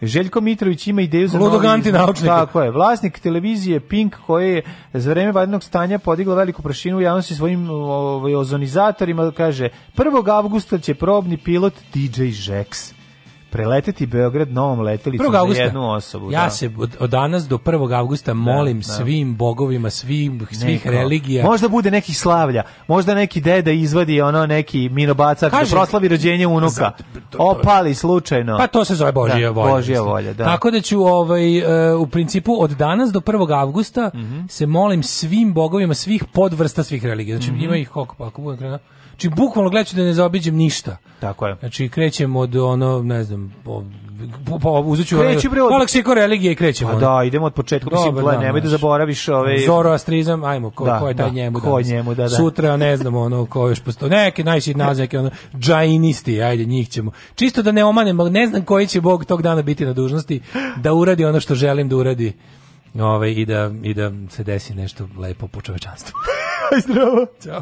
Željko Mitrović ima ideju za Ludoganti novi... naučnika. Tako je. Vlasnik televizije Pink koji je za vreme vanrednog stanja podigla veliku prašinu u javnosti svojim ovaj, ozonizatorima kaže 1. avgusta će probni pilot DJ Jax preleteti Beograd novom letelicom za jednu osobu. Ja da. se od, od, danas do 1. avgusta da, molim da, da. svim bogovima, svim, svih Neko. religija. Možda bude neki slavlja, možda neki deda izvadi ono neki minobacak Kaže, da proslavi rođenje unuka. Za, to, to, Opali slučajno. Pa to se zove Božija da, volja. Božija volja da. Tako da ću ovaj, uh, u principu od danas do 1. avgusta mm -hmm. se molim svim bogovima svih podvrsta svih religija. Znači mm -hmm. ima ih koliko, pa ako budem krenuo Znači, bukvalno gledaću da ne zaobiđem ništa. Tako je. Znači, krećem od ono, ne znam, od po, po, uzet ću Kreći bre od... Oleksiko religije i krećemo. Pa A da, idemo od početka, Dobar, mislim, gledaj, nemoj da znači. zaboraviš ove... Ovaj- Zoroastrizam, ajmo, ko, da, ko je da, taj njemu ko njemu, da, da. Sutra, ne znam, ono, ko još postoji, neke najšit naznake, ono, džajinisti, ajde, njih ćemo. Čisto da ne omanem, ne znam koji će Bog tog dana biti na dužnosti, da uradi ono što želim da uradi ove, ovaj, i, da, i da se desi nešto lepo po čovečanstvu. <laughs> Zdravo. Ćao.